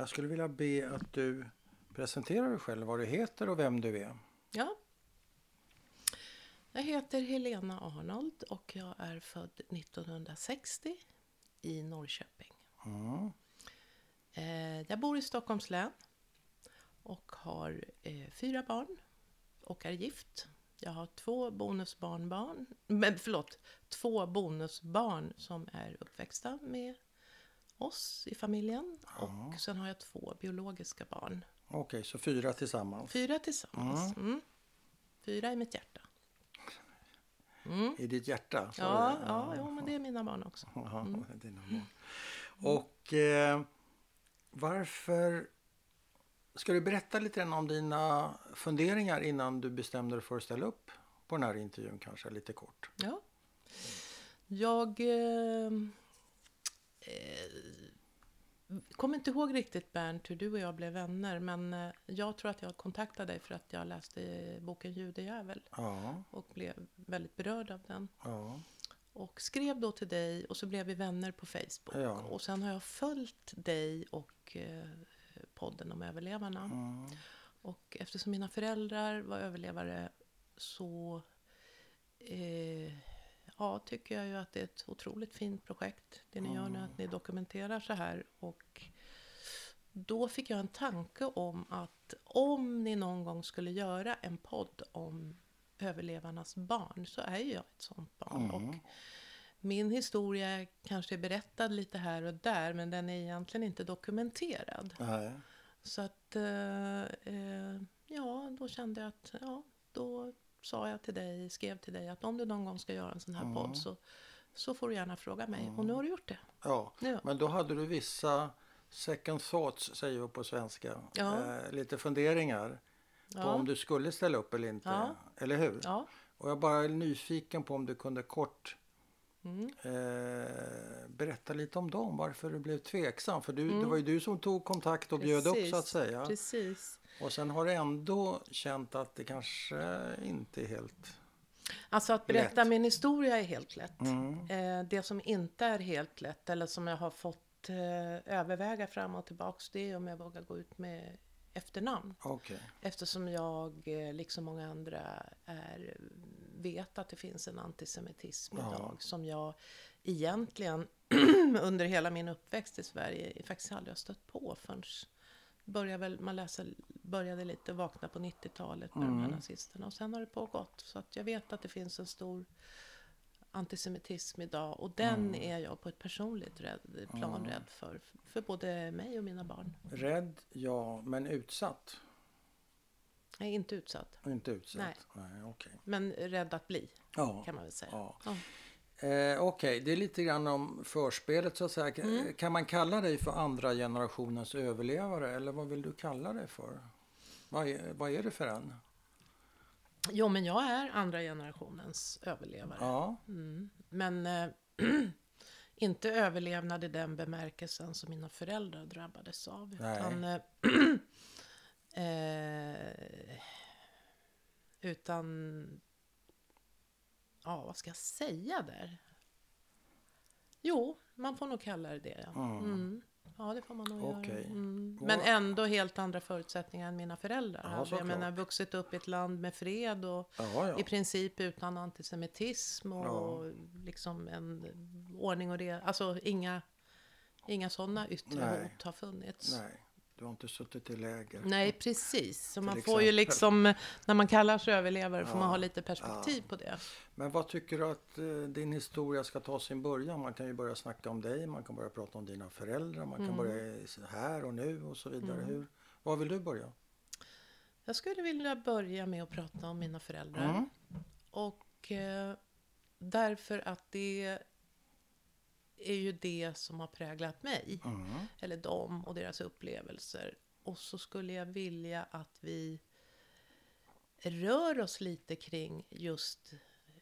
Jag skulle vilja be att du presenterar dig själv, vad du heter och vem du är. Ja. Jag heter Helena Arnold och jag är född 1960 i Norrköping. Mm. Eh, Jag bor i Stockholms län och har eh, fyra barn och är gift. Jag har två bonusbarnbarn, men förlåt, två bonusbarn som är uppväxta med oss i familjen. Och sen har jag två biologiska barn. Okej, så fyra tillsammans. Fyra tillsammans. Mm. Fyra i mitt hjärta. I ditt hjärta? Ja, ja, jo, men det är mina barn också. Jaha, dina barn. Och eh, varför... Ska du berätta lite grann om dina funderingar innan du bestämde dig för att ställa upp på den här intervjun kanske lite kort? Ja. Jag eh, kommer inte ihåg riktigt Bernt hur du och jag blev vänner men eh, jag tror att jag kontaktade dig för att jag läste boken Judejävel Ja, och blev väldigt berörd av den. ja, Och skrev då till dig och så blev vi vänner på Facebook. Ja. Och sen har jag följt dig och eh, podden om överlevarna. mm, Och eftersom mina föräldrar var överlevare så eh, ja, tycker jag ju att det är ett otroligt fint projekt. Det ni gör nu, att ni dokumenterar så här. Och då fick jag en tanke om att om ni någon gång skulle göra en podd om överlevarnas barn så är ju jag ett sånt barn. Och min historia kanske är berättad lite här och där men den är egentligen inte dokumenterad. nej, Så att, eh, eh, ja, då kände jag att, ja, då sa jag till dig, skrev till dig att om du någon gång ska göra en sån här podd så, så får du gärna fråga mig. Och nu har du gjort det. ja. Ja. Men då hade du vissa second thoughts, säger vi på svenska. Ja. Eh, lite funderingar på Ja. om du skulle ställa upp eller inte. Ja. Eller hur? Ja, Och jag bara är nyfiken på om du kunde kort Mm. eh, berätta lite om dem, varför du blev tveksam. För du, det var ju du som tog kontakt och bjöd upp så att säga. Precis. Och sen har du ändå känt att det kanske inte är helt... Alltså att berätta Lätt. Mm. min historia är helt lätt. Eh, det som inte är helt lätt, eller som jag har fått eh, överväga fram och tillbaks, det är om jag vågar gå ut med efternamn. Okej. Eftersom jag, eh, liksom många andra, är, vet att det finns en antisemitism Ja. idag som jag egentligen under hela min uppväxt i Sverige faktiskt aldrig har stött på förrän började väl, man läsa, började lite vakna på 90-talet med de här nazisterna och sen har det pågått. Så att jag vet att det finns en stor antisemitism idag och den är jag på ett personligt rädd, plan rädd för. För både mig och mina barn. Rädd, ja, men utsatt? Är inte utsatt. Inte utsatt? Nej. Nej okej. Men rädd att bli, Ja. kan man väl säga. Ja. Ja. Eh, Okej, det är lite grann om förspelet så att säga. Mm. Kan man kalla dig för andra generationens överlevare eller vad vill du kalla dig för? Vad är, vad är det för en? Jo, men jag är andra generationens överlevare. Ja, Mm. Men eh, inte överlevnad i den bemärkelsen som mina föräldrar drabbades av. Utan, eh, utan, ja vad ska jag säga där? Jo, man får nog kalla det det. Ja, mm. ja det får man nog Okej. göra. Mm. Men ändå helt andra förutsättningar än mina föräldrar Ja, hade. Jag menar, vuxit upp i ett land med fred och ja, ja. i princip utan antisemitism och liksom en ordning och det. Alltså inga, inga sådana yttre Nej. hot har funnits. Nej. Nej, du har inte suttit i läger. precis. Så man får ju liksom, när man kallar sig överlevare får Ja, man ha lite perspektiv på det. Men vad tycker du att eh, din historia ska ta sin början? Man kan ju börja snacka om dig, man kan börja prata om dina föräldrar, man Mm. kan börja här och nu och så vidare. Hur, var vill du börja? Jag skulle vilja börja med att prata om mina föräldrar. Mm. Och eh, därför att det är ju det som har präglat mig. Mm. Eller dem och deras upplevelser. Och så skulle jag vilja att vi rör oss lite kring just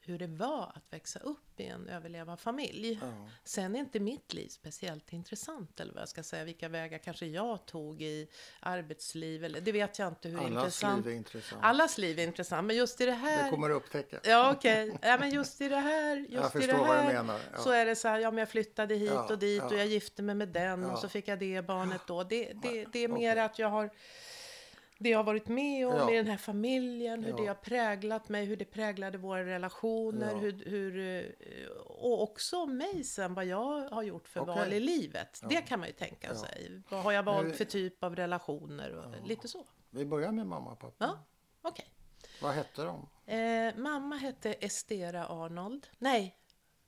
hur det var att växa upp i en överlevarfamilj. Ja. Sen är inte mitt liv speciellt intressant, eller vad jag ska säga, vilka vägar kanske jag tog i arbetsliv, eller det vet jag inte hur Allas intressant. liv är intressant. Allas liv är intressant, men just i det här... Det kommer du upptäcka. Ja, okej. Ja, men just i det här, just Jag i det förstår vad du här menar. Ja. så är det så här, ja men jag flyttade hit Ja, och dit och jag gifte mig med den och så fick jag det barnet då. Det, det, det är Okej. mer att jag har det jag har varit med om Ja. i den här familjen, hur Ja. det har präglat mig, hur det präglade våra relationer, Ja. hur, hur, eh, och också mig sen, vad jag har gjort för Okej. val i livet. Det kan man ju tänka sig. Vad har jag valt för typ av relationer och lite så. Vi börjar med mamma och pappa. Ja, okej. Vad hette de? Eh, mamma hette Estera Arnold. Nej,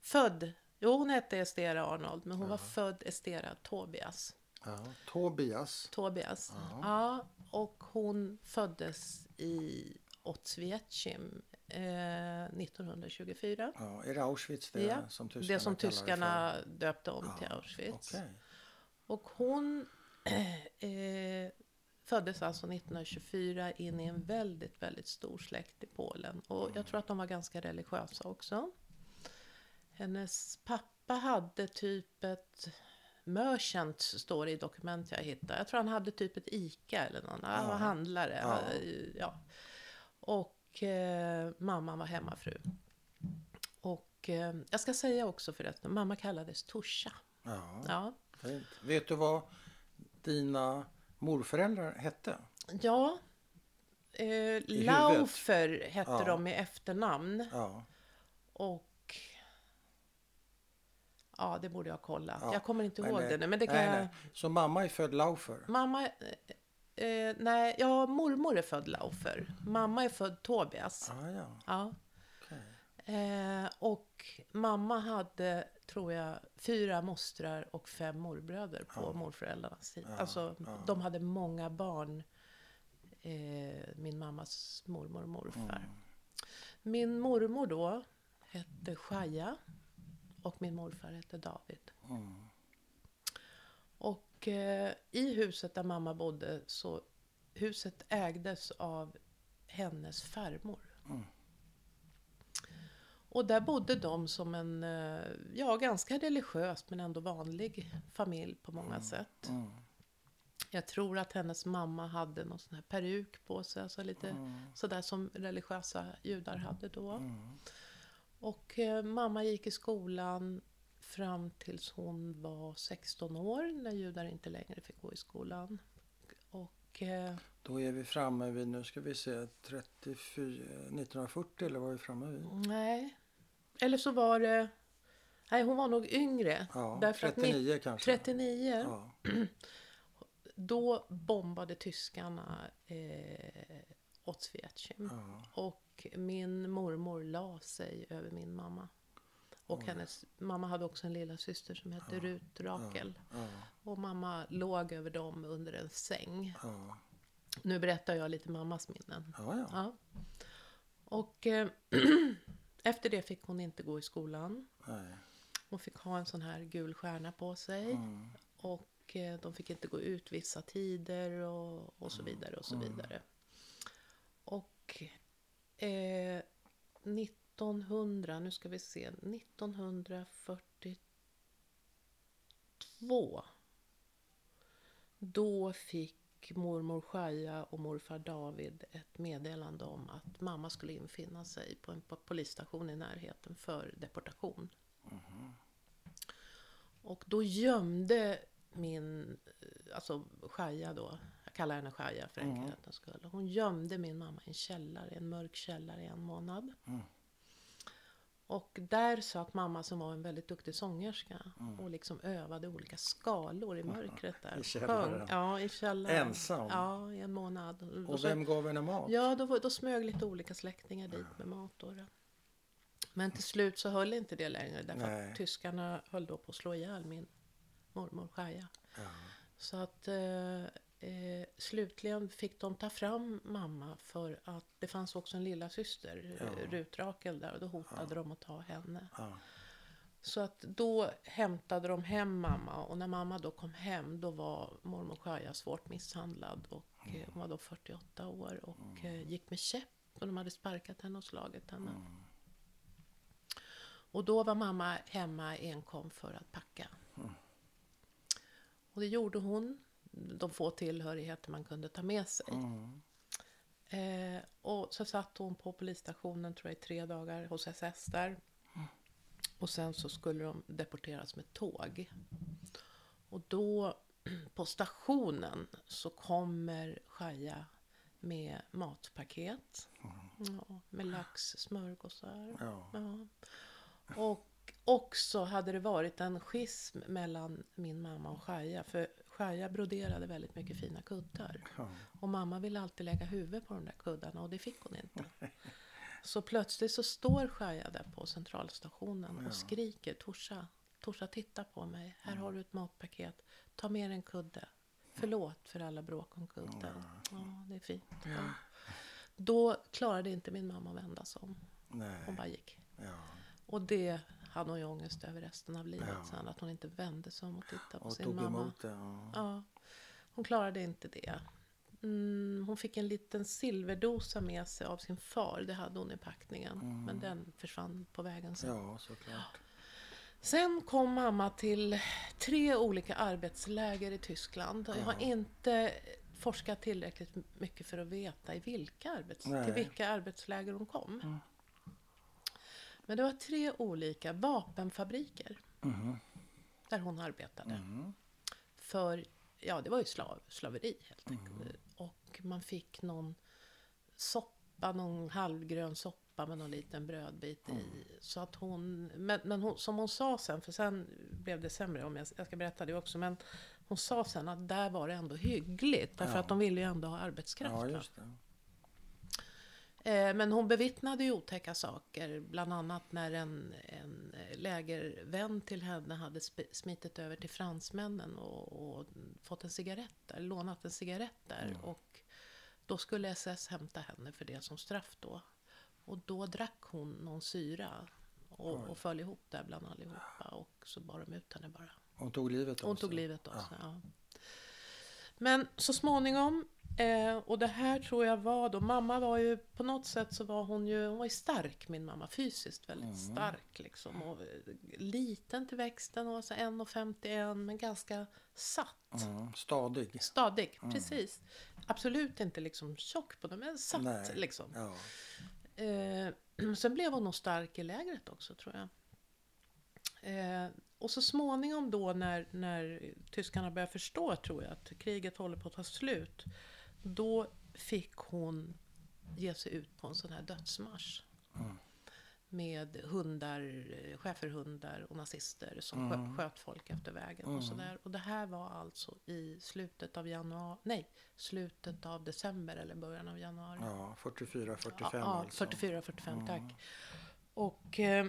född. Jo, hon hette Estera Arnold, men hon var född Estera Tobias. Ja. Tobias. Tobias. Ja. Ja, och hon föddes i Otsvietjim eh, 1924. Ja, är det Auschwitz det Ja, som tyskarna Det som tyskarna döpte om till Auschwitz. Okej. Och hon eh, föddes alltså 1924 in i en väldigt, väldigt stor släkt i Polen. Och jag tror att de var ganska religiösa också. Hennes pappa hade typ ett Merchant står det i dokument jag hittade. Jag tror han hade typ ett ICA eller någon. Han var handlare. Ja. Ja. Och eh, mamman var hemmafru. Och eh, jag ska säga också förresten, mamma kallades Torsa. Ja, Ja. fint. Vet du vad dina morföräldrar hette? Ja. Eh. Laufer hette Ja. de i efternamn. Ja. Och... Ja, det borde jag ha kollat. Ja, Jag kommer inte ihåg det- det nu, men det kan nej, jag... nej. Så mamma är född Laufer? Mamma... Eh, eh, nej, ja, mormor är född Laufer. Mamma är född Tobias. Ah, ja, Ja. Eh, och mamma hade, tror jag, fyra mostrar och fem morbröder på Ja. morföräldrarnas sida. Ja, Alltså, de hade många barn, eh, min mammas mormor och morfar. Mm. Min mormor då hette Shaja och min morfar hette David. Mm. Och eh, i huset där mamma bodde så huset ägdes av hennes farmor. Mm. Och där bodde de som en, eh, ja ganska religiös men ändå vanlig familj på många sätt. Mm. Jag tror att hennes mamma hade någon sån här peruk på sig, alltså lite Mm. sådär som religiösa judar hade då. Mm. Och eh, mamma gick i skolan fram tills hon var 16 år, när judar inte längre fick gå i skolan. Och eh, Då är vi framme vid, nu ska vi se, 34, 1940 eller vad är vi framme vid? nej, eller så var det, nej hon var nog yngre. Ja, Därför att 39 kanske? 39, Ja. då bombade tyskarna eh, Otsvietjim. Ja. Och min mormor la sig över min mamma. Och Oj. hennes mamma hade också en lilla syster som hette Ja, Rut Rakel. Ja. Och mamma låg över dem under en säng. Ja. Nu berättar jag lite mammas minnen. Ja, ja. Ja. Och eh, efter det fick hon inte gå i skolan. Nej. Hon fick ha en sån här gul stjärna på sig. Mm. Och eh, de fick inte gå ut vissa tider och, och så vidare och så Mm. vidare. Och eh, 1900, nu ska vi se, 1942 då fick mormor Shaja och morfar David ett meddelande om att mamma skulle infinna sig på en po- polisstation i närheten för deportation. Och då gömde min, eh, alltså Shaja då, kallar henne Shaja för Mm. enkelhetens skull. Hon gömde min mamma i en källare, en mörk källare i en månad. Mm. Och där satt mamma som var en väldigt duktig sångerska Mm. och liksom övade olika skalor i mörkret där. I källaren. Ja, i källaren. Ensam? Ja, i en månad. Och vem gav henne mat? Ja, då, då smög lite olika släktingar dit med mat. Då. Men till slut så höll inte det längre därför Nej. att tyskarna höll då på att slå ihjäl min mormor Shaja. Ja. Så att eh, eh, slutligen fick de ta fram mamma för att det fanns också en lilla syster, Ja. ja. Rut Rakel där och då hotade de att ta henne. Ja. Så att då hämtade de hem mamma och när mamma då kom hem då var mormor Shaja svårt misshandlad och eh, hon var då 48 år och eh, gick med käpp och de hade sparkat henne och slagit henne. Och då var mamma hemma enkom för att packa. Och det gjorde hon. De få tillhörigheter man kunde ta med sig. Mm. Eh, och så satt hon på polisstationen tror jag i tre dagar hos SS där. Och sen så skulle de deporteras med tåg. Och då på stationen så kommer Shaja med matpaket. Ja, med lax, smörgåsar. Ja. Ja. Och också hade det varit en schism mellan min mamma och Shaja. För Shaja broderade väldigt mycket fina kuddar. Ja. Och mamma ville alltid lägga huvudet på de där kuddarna och det fick hon inte. Så plötsligt så står Shaja där på centralstationen och skriker Torsa, Torsa titta på mig. Här har du ett matpaket. Ta med en kudde. Förlåt för alla bråk om kudden. Ja, det är fint. Ja. Då klarade inte min mamma att vända sig om. Hon Nej. bara gick. Ja. Och det hade hon ju ångest över resten av livet Ja. sen. Att hon inte vände sig om och tittade på Och sin tog mamma. emot det. Ja. Ja, hon klarade inte det. Mm, hon fick en liten silverdosa med sig av sin far. Det hade hon i packningen. Men den försvann på vägen sen. ja, såklart. Sen kom mamma till tre olika arbetsläger i Tyskland. Jag har inte forskat tillräckligt mycket för att veta i vilka arbets Nej. till vilka arbetsläger hon kom. Men det var tre olika vapenfabriker Mhm. där hon arbetade. Mm. För, ja det var ju slav, slaveri helt enkelt. Och man fick någon soppa, någon halvgrön soppa med någon liten brödbit i. Så att hon, men, men hon, som hon sa sen, för sen blev det sämre om jag, jag ska berätta det också. Men hon sa sen att där var det ändå hyggligt. Därför Ja. att de ville ju ändå ha arbetskraft. Ja, va? just det. Eh, Men hon bevittnade ju otäcka saker. Bland annat när en, en lägervän till henne hade smitit över till fransmännen och, och fått en cigarett där, lånat en cigarett där. Och då skulle SS hämta henne för det som straff då. Och då drack hon någon syra och, och föll ihop där bland allihopa. Och så bar de ut henne bara. Hon tog livet av Hon sig. tog livet av sig. Ja. Men så småningom, eh, och det här tror jag var då, mamma var ju på något sätt så var hon ju, hon var ju stark min mamma, fysiskt väldigt stark liksom. Och eh, liten till växten, och så 1,51 men ganska satt. Mm. Stadig. Stadig, precis. Absolut inte liksom tjock på det, men satt Nej. liksom. Ja. Eh, sen blev hon nog stark i lägret också tror jag. Eh, och så småningom då när, när tyskarna började förstå, tror jag, att kriget håller på att ta slut. Då fick hon ge sig ut på en sån här dödsmarsch. Med hundar, schäferhundar och nazister som skö- sköt folk efter vägen och sådär. Och det här var alltså i slutet av januari, nej, slutet av december eller början av januari. ja, 44, 45 Ja, alltså. 44, 45, tack. Och eh,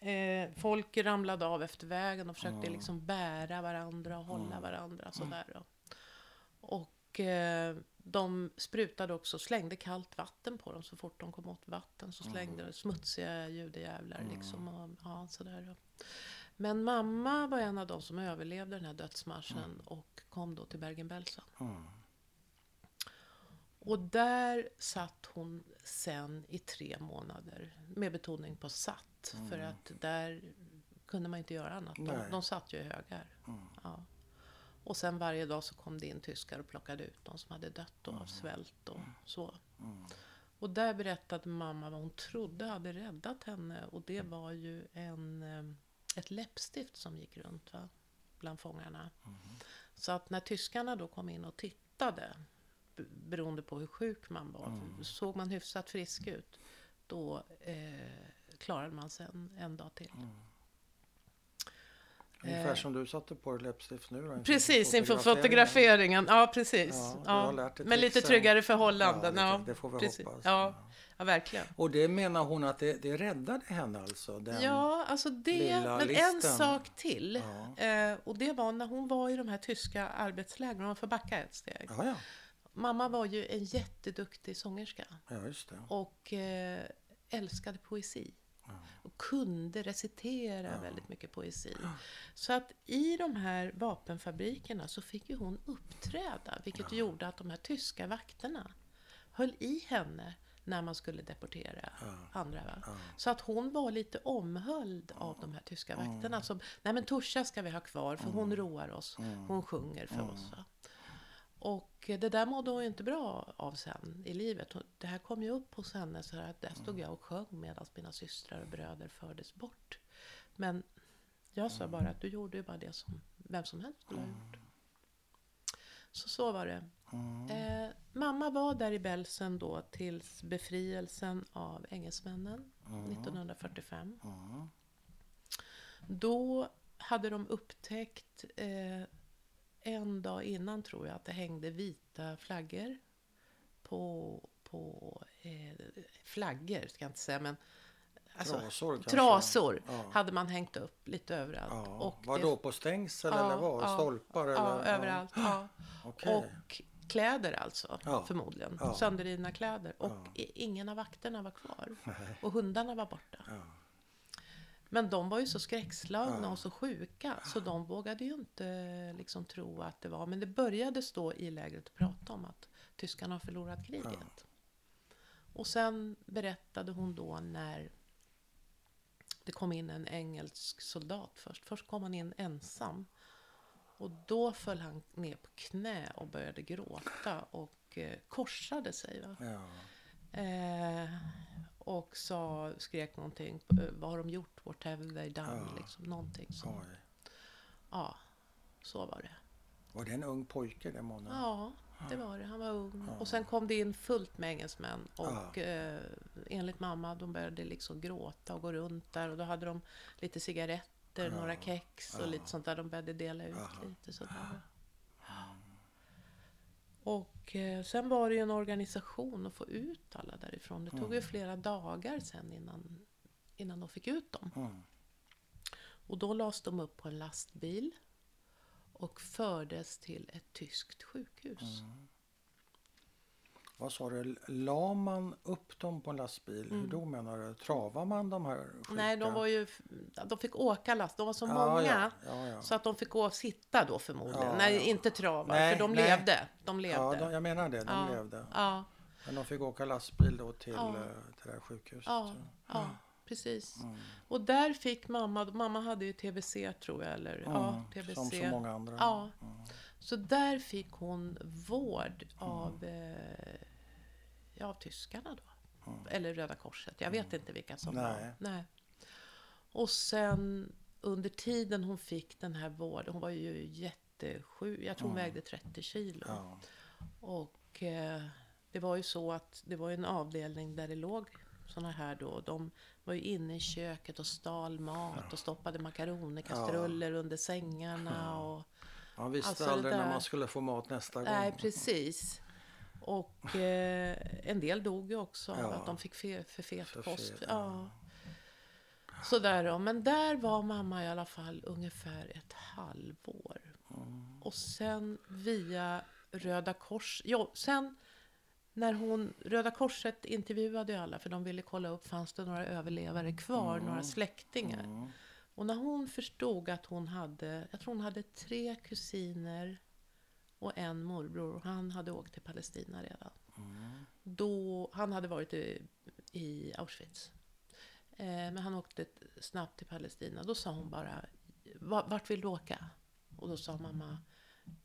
eh, folk ramlade av efter vägen och försökte liksom bära varandra och hålla varandra sådär. Då. Och eh, de sprutade också, slängde kallt vatten på dem så fort de kom åt vatten. Så slängde de smutsiga judejävlar liksom. Och, ja, sådär. Men mamma var en av de som överlevde den här dödsmarschen och kom då till Bergen-Belsen. Mm. Och där satt hon sen i tre månader. Med betoning på satt. För att där kunde man inte göra annat. De, de satt ju i högar. Ja. Och sen varje dag så kom det in tyskar och plockade ut de som hade dött av svält och så. Och där berättade mamma vad hon trodde hade räddat henne. Och det var ju en, eh, ett läppstift som gick runt va? bland fångarna. Så att när tyskarna då kom in och tittade, beroende på hur sjuk man var, såg man hyfsat frisk ut, då eh, klarade man sig en, en dag till. Ungefär som du satte på dig läppstift nu då. inför Eh. Precis, inför fotograferingen. Ja, precis. Ja, du Ja, Men lite tryggare förhållanden. Ja, Ja, det- får vi precis. hoppas. Ja, ja, verkligen. Och det menar hon att det, det räddade henne alltså? Den, Ja, alltså det, men en listen. sak till. Eh, och det var när hon var i de här tyska arbetslägren, om man får backa ett steg. Mamma var ju en jätteduktig sångerska ja, just det. och eh, älskade poesi. Kunde recitera väldigt mycket poesi. Så att i de här vapenfabrikerna så fick ju hon uppträda. Vilket gjorde att de här tyska vakterna höll i henne när man skulle deportera Ja. andra. Va? Ja. Så att hon var lite omhöljd av de här tyska vakterna. Som, nej men Torsa ska vi ha kvar för hon roar oss. Hon sjunger för oss. Va? Och det där mådde hon ju inte bra av sen i livet. Det här kom ju upp hos henne så att där stod jag och sjöng medan mina systrar och bröder fördes bort. Men jag sa bara att du gjorde ju bara det som vem som helst skulle ha gjort. Så så var det. Mm. Eh, mamma var där i Belsen då tills befrielsen av engelsmännen 1945. Mm. Då hade de upptäckt eh, en dag innan tror jag att det hängde vita flaggor på, på eh, flaggor ska jag inte säga men alltså, Trasor kanske? trasor Ja. hade man hängt upp lite överallt. Ja. Och Var det- då på stängsel Ja, eller vad? ja, Stolpar? Ja, eller? överallt. Ja. Okej. Och kläder alltså, förmodligen. Sönderrivna kläder. Och ingen av vakterna var kvar. Och hundarna var borta. Men de var ju så skräckslagna och så sjuka så de vågade ju inte liksom tro att det var. Men det började stå i lägret att prata om att tyskarna har förlorat kriget. Och sen berättade hon då när det kom in en engelsk soldat först. Först kom han in ensam. Och då föll han ner på knä och började gråta och eh, korsade sig. Va? Ja. Eh, och sa, skrek någonting. eh, Vad har de gjort? What have they done? Ja. Liksom, någonting så. Oj. Ja, så var det. Var det en ung pojke det månne? Ja, det var det. Han var ung. Och sen kom det in fullt med engelsmän. Och Ja. eh, enligt mamma, de började liksom gråta och gå runt där. Och då hade de lite cigaretter, några kex och lite sånt där. De började dela ut lite sådär. Och eh, sen var det ju en organisation att få ut alla därifrån. Det tog ju flera dagar sen innan, innan de fick ut dem. Mm. Och då lades de upp på en lastbil och fördes till ett tyskt sjukhus. Mm. Vad sa du? La man upp dem på en lastbil? Hur då menar du? Travar man de här sjuka? Mm. Nej, de var ju... De fick åka last. De var så Ja, många. ja, ja, ja. Så att de fick gå och sitta då förmodligen. Ja, nej, ja. inte trava. Nej, för de nej. levde. De levde. Ja, de, jag menar det. De Ja, levde. Ja, Men de fick åka lastbil då till, Ja. eh, till det här sjukhuset. ja, ja, precis. Mm. Och där fick mamma... Mamma hade ju TBC tror jag. Eller, ja, Mm, TBC. Som så många andra. Ja. Mm. Så där fick hon vård av, eh, ja, av tyskarna då. Eller Röda Korset. Jag vet inte vilka som Nej. var. Nej. Och sen under tiden hon fick den här vården, hon var ju jättesjuk. Jag tror hon vägde 30 kilo. Ja. Och eh, det var ju så att det var en avdelning där det låg såna här då. De var ju inne i köket och stal mat och stoppade makaronikastruller under sängarna. Och, Man visste Alltså, aldrig när man skulle få mat nästa Nej, gång. precis. Och eh, en del dog ju också Ja. att de fick fe, för fet För kost. fet, ja. Sådär då. Men där var mamma i alla fall ungefär ett halvår. Mm. Och sen via Röda Kors. Jo, sen när hon, Röda Korset intervjuade ju alla för de ville kolla upp fanns det några överlevare kvar, några släktingar. Mm. Och när hon förstod att hon hade, jag tror hon hade tre kusiner och en morbror och han hade åkt till Palestina redan. Mm. Då, han hade varit i, i Auschwitz. Eh, men han åkte snabbt till Palestina. Då sa hon bara, "Va- vart vill du åka? Och då sa mamma,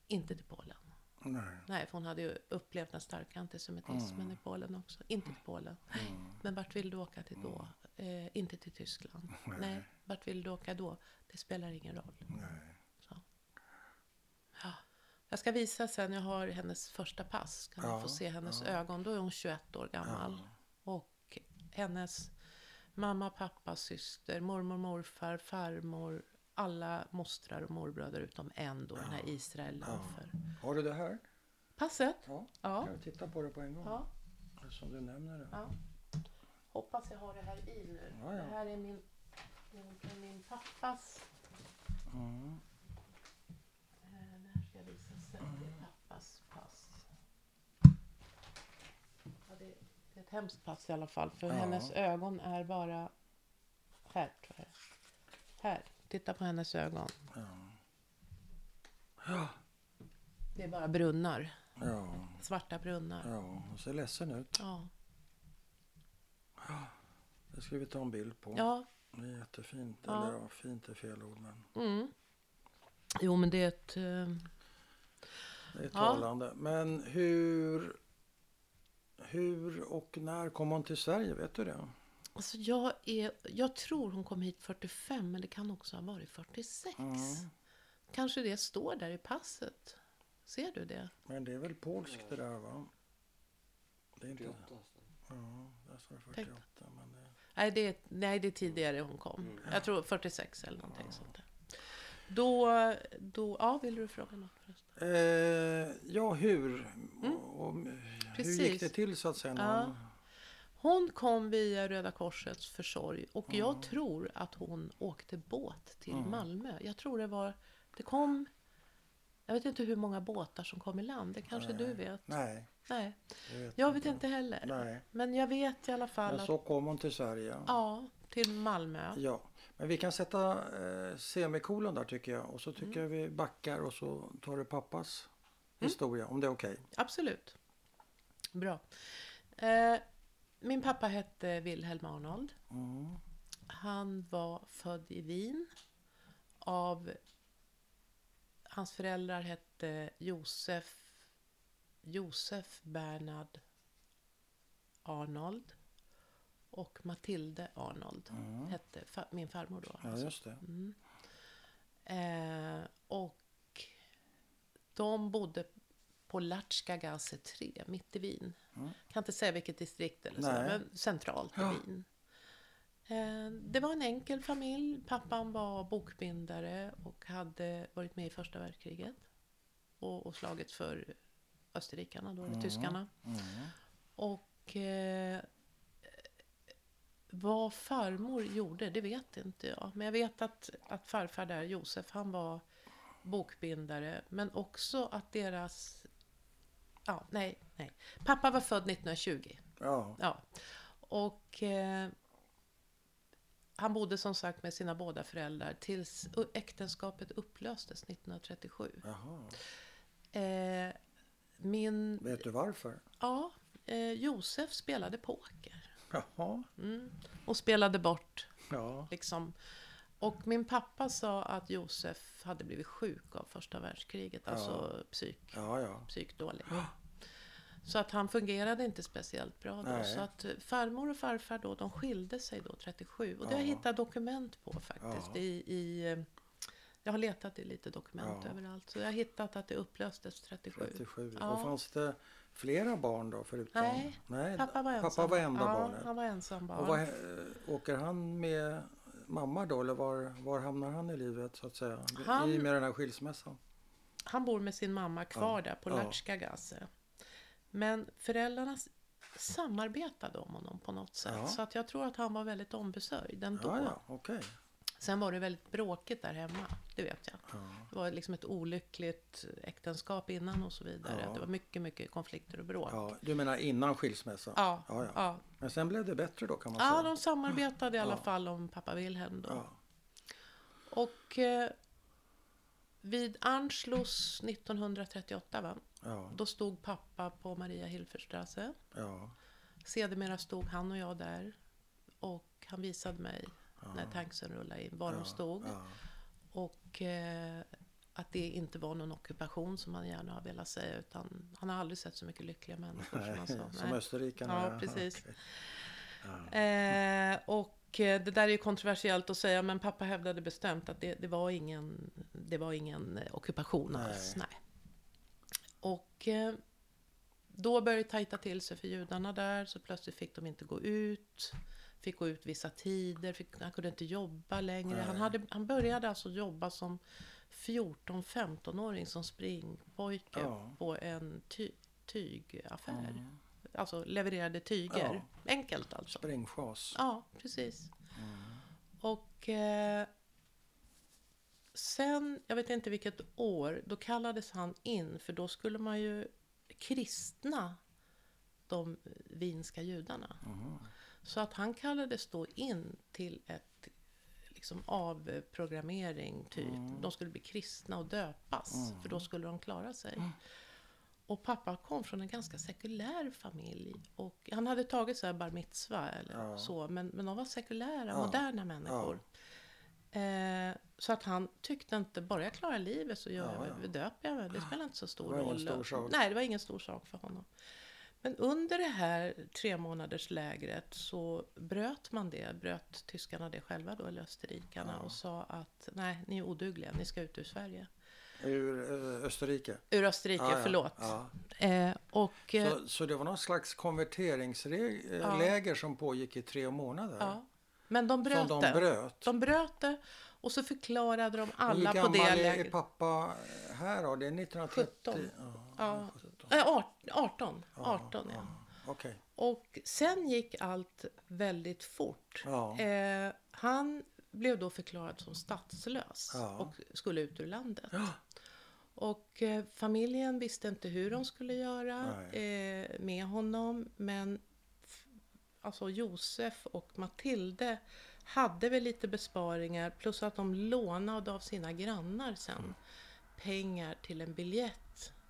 inte till Polen. Nej. Nej, för hon hade ju upplevt den starka antisemitismen i Polen också. Inte till Polen. Men vart vill du åka till då? Eh, inte till Tyskland. Nej. vart vill du åka då? Det spelar ingen roll. Nej. Ja. Jag ska visa sen, jag har hennes första pass. Kan Ja, du få se hennes ögon. Då är hon 21 år gammal. Och hennes mamma, pappa, syster, mormor, morfar, farmor. Alla mostrar och morbröder utom en då, den här Israel Laufer. Har du det här? Passet? Ja. Ja. Kan vi titta på det på en gång? Ja. Som du nämner det. ja. Hoppas jag har det här i nu. Ja, ja. Det här är min, egentligen min pappas. Mm. Eh, Det här ska jag visa sen. Det är pappas pass. Ja, det, ett hemskt pass i alla fall. För Ja. hennes ögon är bara... Här tror jag. Här. Titta på hennes ögon. Ja. Det är bara brunnar. Ja. Svarta brunnar. Ja. Hon ser ledsen ut. Ja. Det ska vi ta en bild på. Ja. Det är jättefint. Ja. Eller ja, fint är fel ord men Mm. Jo, men det är ett... eh, det är talande. Men hur, hur och när kom hon till Sverige? Vet du det? Alltså jag, är, jag tror hon kom hit 45, men det kan också ha varit 46. Mm. Kanske det står där i passet. Ser du det? Men det är väl polskt det där va? Det är inte... 48 nästan. Ja, där står det Tänk. 48. Men det... Nej, det är, nej, det är tidigare hon kom. Mm. Jag tror 46 eller någonting sånt där. Då, då, ja, vill du fråga något förresten? Eh, ja, hur? Och, och, hur Mm. Precis. gick det till så att säga? Ja. hon- Hon kom via Röda Korsets försorg och jag tror att hon åkte båt till Malmö. Jag tror det var, det kom, jag vet inte hur många båtar som kom i land, det kanske du vet? Nej, Nej, det vet jag vet inte heller. Nej. Men jag vet i alla fall Men att, så kom hon till Sverige. ja, till Malmö. Ja, men vi kan sätta eh, semikolon där tycker jag. Och så Mm. tycker jag vi backar och så tar du pappas historia om det är okej. Absolut. Bra. Eh, min pappa hette Wilhelm Arnold. Mm. Han var född i Wien av... Hans föräldrar hette Josef, Josef Bernhard Arnold och Matilde Arnold hette fa- min farmor då. Ja, alltså. just det. Eh, och de bodde på Latschka Gasse 3, mitt i Wien. Kan inte säga vilket distrikt eller så, Nej. men centralt i Ja. Wien. Eh, det var en enkel familj. Pappan var bokbindare och hade varit med i första världskriget. Och, och slagits för österrikarna, då, eller tyskarna. Och eh, vad farmor gjorde, det vet inte jag. Men jag vet att, att farfar där, Josef, han var bokbindare. Men också att deras... Ja, nej, nej. Pappa var född 1920. Ja, Ja. Och eh, han bodde som sagt med sina båda föräldrar tills äktenskapet upplöstes 1937. jaha. Eh, min... Vet du varför? Ja, eh, Josef spelade poker. Jaha. Mm. Och spelade bort Ja. liksom. Och min pappa sa att Josef hade blivit sjuk av första världskriget, alltså psyk, Ja, ja. psykdålig. Så att han fungerade inte speciellt bra då. Nej. Så att farmor och farfar då, de skilde sig då 37. Och det har jag Ja. hittat dokument på faktiskt. Ja. I, i, jag har letat i lite dokument Ja. överallt. Så jag har hittat att det upplöstes 37. 37. Ja. Och fanns det flera barn då förutom? Nej, Nej Pappa var ensam. Pappa var enda ja, barnet. han var ensam barn. Och vad, eh, åker han med mamma då eller var, var hamnar han i livet så att säga? Han- I med den här skilsmässan? Han bor med sin mamma kvar Ja, där på ja. Latschka Gasse. Men föräldrarna samarbetade om honom på något sätt. Ja. Så att jag tror att han var väldigt ombesörjd ändå. Ja, ja, okej. Sen var det väldigt bråkigt där hemma, det vet jag. Ja. Det var liksom ett olyckligt äktenskap innan och så vidare. Ja. Det var mycket, mycket konflikter och bråk. Ja, du menar innan skilsmässan? Ja, ja, ja. ja. Men sen blev det bättre då kan man Ja, säga? de samarbetade i alla Ja. fall om pappa Wilhelm då. Ja. Och eh, vid Anschluss 1938, va? Ja, då stod pappa på Maria Hilferstrasse. ja, Sedermera stod han och jag där. Och han visade mig när tanksen rullade in var de stod. Och eh, att det inte var någon ockupation som han gärna har velat säga. Utan han har aldrig sett så mycket lyckliga människor som han sa. Nej, som Nej. österrikarna. Ja, precis. okej. Eh, och eh, det där är ju kontroversiellt att säga, men pappa hävdade bestämt att det, det var ingen, det var ingen eh, ockupation Nej. alls. Nej. Och eh, då började det tajta till sig för judarna där, så plötsligt fick de inte gå ut. Fick gå ut vissa tider, fick, han kunde inte jobba längre. Han, hade, han började alltså jobba som 14-15-åring som springpojke Ja. på en ty, tygaffär. Mm. Alltså levererade tyger. Enkelt alltså. Sprängfas. Ja, precis. Och eh, sen, jag vet inte vilket år, då kallades han in för då skulle man ju kristna de vinska judarna. Så att han kallades då in till ett liksom avprogrammering typ. De skulle bli kristna och döpas för då skulle de klara sig. och pappa kom från en ganska sekulär familj. Och han hade tagit så här bar mitzva eller Ja. så, men, men de var sekulära, Ja. moderna människor. Eh, så att han tyckte inte, bara jag klarar livet så gör Ja, jag, ja. döper jag mig. Det spelar inte så stor roll. stor. Nej, det var ingen stor sak för honom. Men under det här tre månaders lägret så bröt man det, bröt tyskarna det själva då, eller österrikarna, Ja. och sa att nej, ni är odugliga, ni ska ut ur Sverige. Ur eh, Österrike? Ur Österrike, Ja, ja. förlåt. Ja. Eh, och, eh, Så, så det var någon slags konverteringsläger som pågick i tre månader? ja. Men de bröt som de bröt? De bröt det och så förklarade de alla Hur på gammal det är, är lägret. pappa här då? Det är 1930? 17. Ja, Ja. 17. Nej, art- 18. 18 ja. Okej. Och sen gick allt väldigt fort. Eh, han blev då förklarad som statslös och skulle ut ur landet. Och eh, familjen visste inte hur de skulle göra eh, med honom. Men alltså Josef och Matilde hade väl lite besparingar plus att de lånade av sina grannar sen pengar till en biljett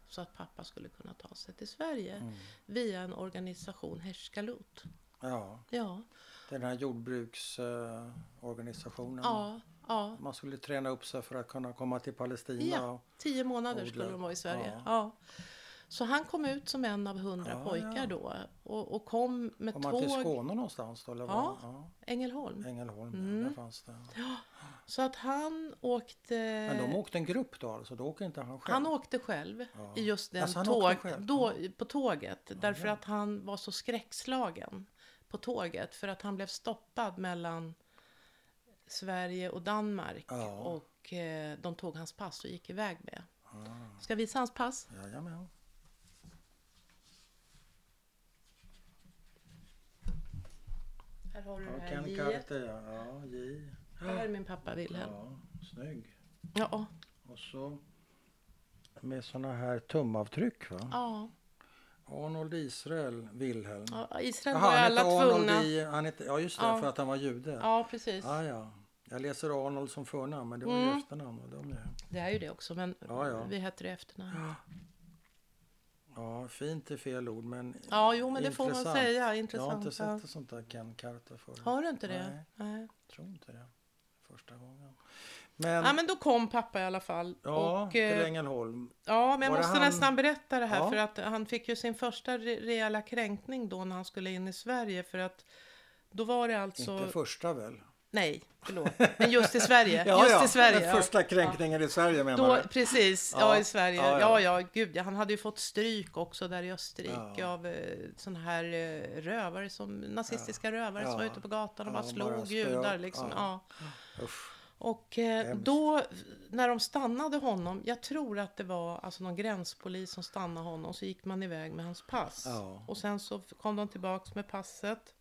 så att pappa skulle kunna ta sig till Sverige Mm. via en organisation, Herskalut. ja. Ja, Den här jordbruksorganisationen. ja, ja. Man skulle träna upp sig för att kunna komma till Palestina. Ja, tio månader skulle de vara i Sverige. Ja. Ja. Så han kom ut som en av hundra Ja, pojkar ja. då och, och kom med Kom man till tåg Skåne någonstans då? Eller Ja. var? ja. Ängelholm. Ängelholm, Mm. där fanns det. Så att han åkte... Men de åkte en grupp då alltså? Då åker inte han själv? Han åkte själv Ja. i just den Alltså, han tåg, då, på tåget. därför ja. att han var så skräckslagen på tåget. För att han blev stoppad mellan Sverige och Danmark. Ja. Och eh, de tog hans pass och gick iväg med. Ah, Ska jag visa hans pass? jajamän. Här har du det Ja, här Ken J. Carter, ja. J. Det här är min pappa Wilhelm. Ja, snygg. Ja. Och så med såna här tumavtryck va? ja. Arnold Israel Wilhelm. ja Israel var han alla hette tvungna. i, han hette, ja just det, Ja. för att han var jude. Ja, precis. Ja, ja. Jag läser Arnold som förnamn, men det var Mm. ju efternamn. Och de är. Det är ju det också, men Ja, ja. vi heter det efternamn. Ja, fint är fel ord, men Ja, jo, men det får man intressant. säga. Jag har Intressant. inte ja. sett ett sånt där Ken Carter förut. Har du inte det? Nej. Nej. Tror inte det. Första gången. Men, Ja, men då kom pappa i alla fall. ja, och, till eh, Ängelholm. ja, men jag var måste han- nästan berätta det här Ja. för att han fick ju sin första re- rejäla kränkning då när han skulle in i Sverige för att då var det alltså... Inte första väl? Nej, förlåt. Men just i Sverige. just i Sverige. Den ja. första kränkningen i Sverige menar Då, du? precis, ja, Ja, i Sverige. ja, Ja, ja. ja, gud ja. Han hade ju fått stryk också där i Österrike Ja. av eh, såna här eh, rövare, som, nazistiska rövare som Ja. var ute på gatan och Ja, bara slog bara judar. Liksom. Ja. Ja. Och eh, då, när de stannade honom, jag tror att det var alltså någon gränspolis som stannade honom, så gick man iväg med hans pass. Ja. Och sen så kom de tillbaks med passet.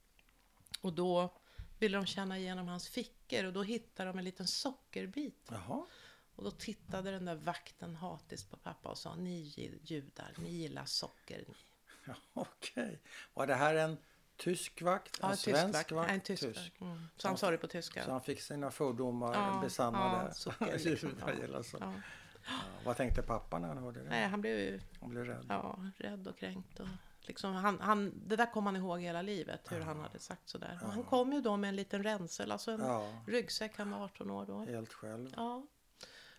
Och då ville de känna igenom hans fickor och då hittade de en liten sockerbit. Jaha. Och då tittade den där vakten hatiskt på pappa och sa Ni judar, ni gillar socker. Ni. Ja, Okej. Var det här en tysk vakt? Ja, en en tysk svensk vakt. en tysk vakt. Mm. Så han sa det på tyska. Så han fick sina fördomar Ja, besannade. ja, socker liksom. Ja. Ja. Ja, vad tänkte pappa när han hörde det? Nej, han blev ju Han blev rädd. ja, rädd och kränkt. Och liksom, han, han, det där kom han ihåg hela livet, hur han hade sagt sådär. Och han kom ju då med en liten ränsel, alltså en Ja, ryggsäck. Han var 18 år då. helt själv. Ja.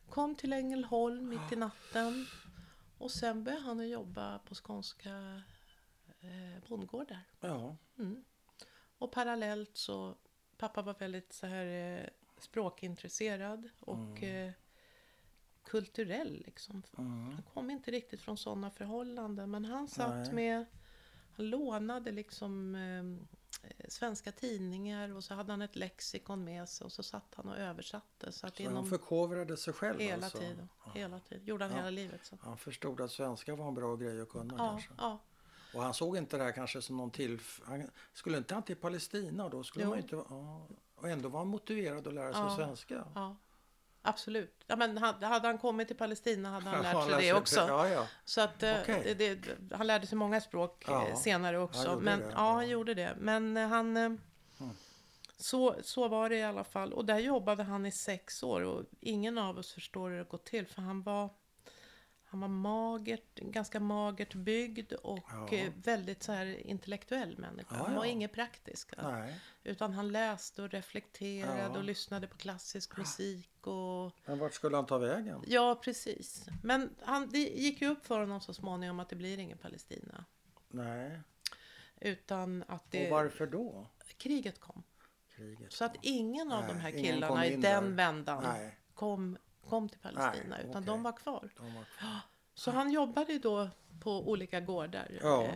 Kom till Ängelholm mitt i natten. Och sen började han att jobba på skånska eh, bondgårdar. Ja, Mm. Och parallellt så, pappa var väldigt så här eh, språkintresserad och eh, kulturell liksom. mm. Han kom inte riktigt från sådana förhållanden men han satt Nej. med, han lånade liksom eh, svenska tidningar och så hade han ett lexikon med sig och så satt han och översatte. Så att Så han inom förkovrade sig själv hela alltså. tiden, hela tiden, gjorde han Ja. hela livet. Så. Han förstod att svenska var en bra grej att kunna Ja, kanske. ja, Och han såg inte det här kanske som någon till... Han, skulle inte han till Palestina då? Skulle Jo. man inte, ja, och ändå var han motiverad att lära sig Ja. svenska. ja. Absolut. Ja, men hade, han kommit till Palestina hade han lärt Han sig det också. Ja, ja. Så att eh, Okej. det, det, han lärde sig många språk eh, Ja, senare han också. gjorde Men det, ja, han gjorde det. Men eh, han... eh, Så, så var det i alla fall. Och där jobbade han i sex år och ingen av oss förstår hur det gått till för han var Han var magert, ganska magert byggd och Ja. eh, väldigt så här intellektuell människa. Ja, Han var ja. inget praktisk. va? Nej. Utan han läste och reflekterade och lyssnade på klassisk musik. Och... Men vart skulle han ta vägen? Ja, precis. Men han, det gick ju upp för honom så småningom att det blir ingen Palestina. Nej. Utan att Och det, varför då? kriget kom. Kriget. Så att ingen av Nej, de här killarna i den vändan Nej, kom, kom till Palestina. Nej, utan okej. de var kvar. de var kvar. Så han jobbade ju då på olika gårdar. Ja. Eh,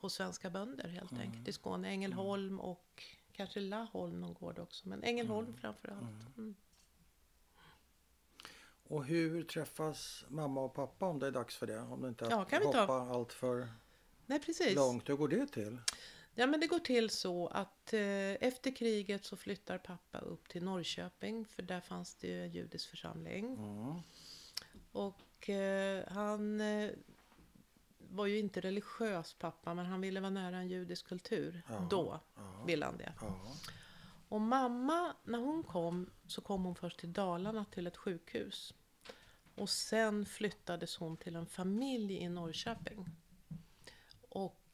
hos svenska bönder helt Mm. enkelt. I Skåne. Ängelholm och kanske Laholm någon gård också. Men Ängelholm Mm. framför allt. Mm. Och hur träffas mamma och pappa om det är dags för det? Om det inte är Ja, kan vi ta. hoppa allt för Nej, precis. långt. Hur går det till? Ja, men det går till så att efter kriget så flyttar pappa upp till Norrköping. För där fanns det ju en judisk församling. Mm. Och eh, han eh, var ju inte religiös pappa, men han ville vara nära en judisk kultur. Ja. Då Ja. ville han det. Och mamma, när hon kom så kom hon först till Dalarna till ett sjukhus. Och sen flyttades hon till en familj i Norrköping.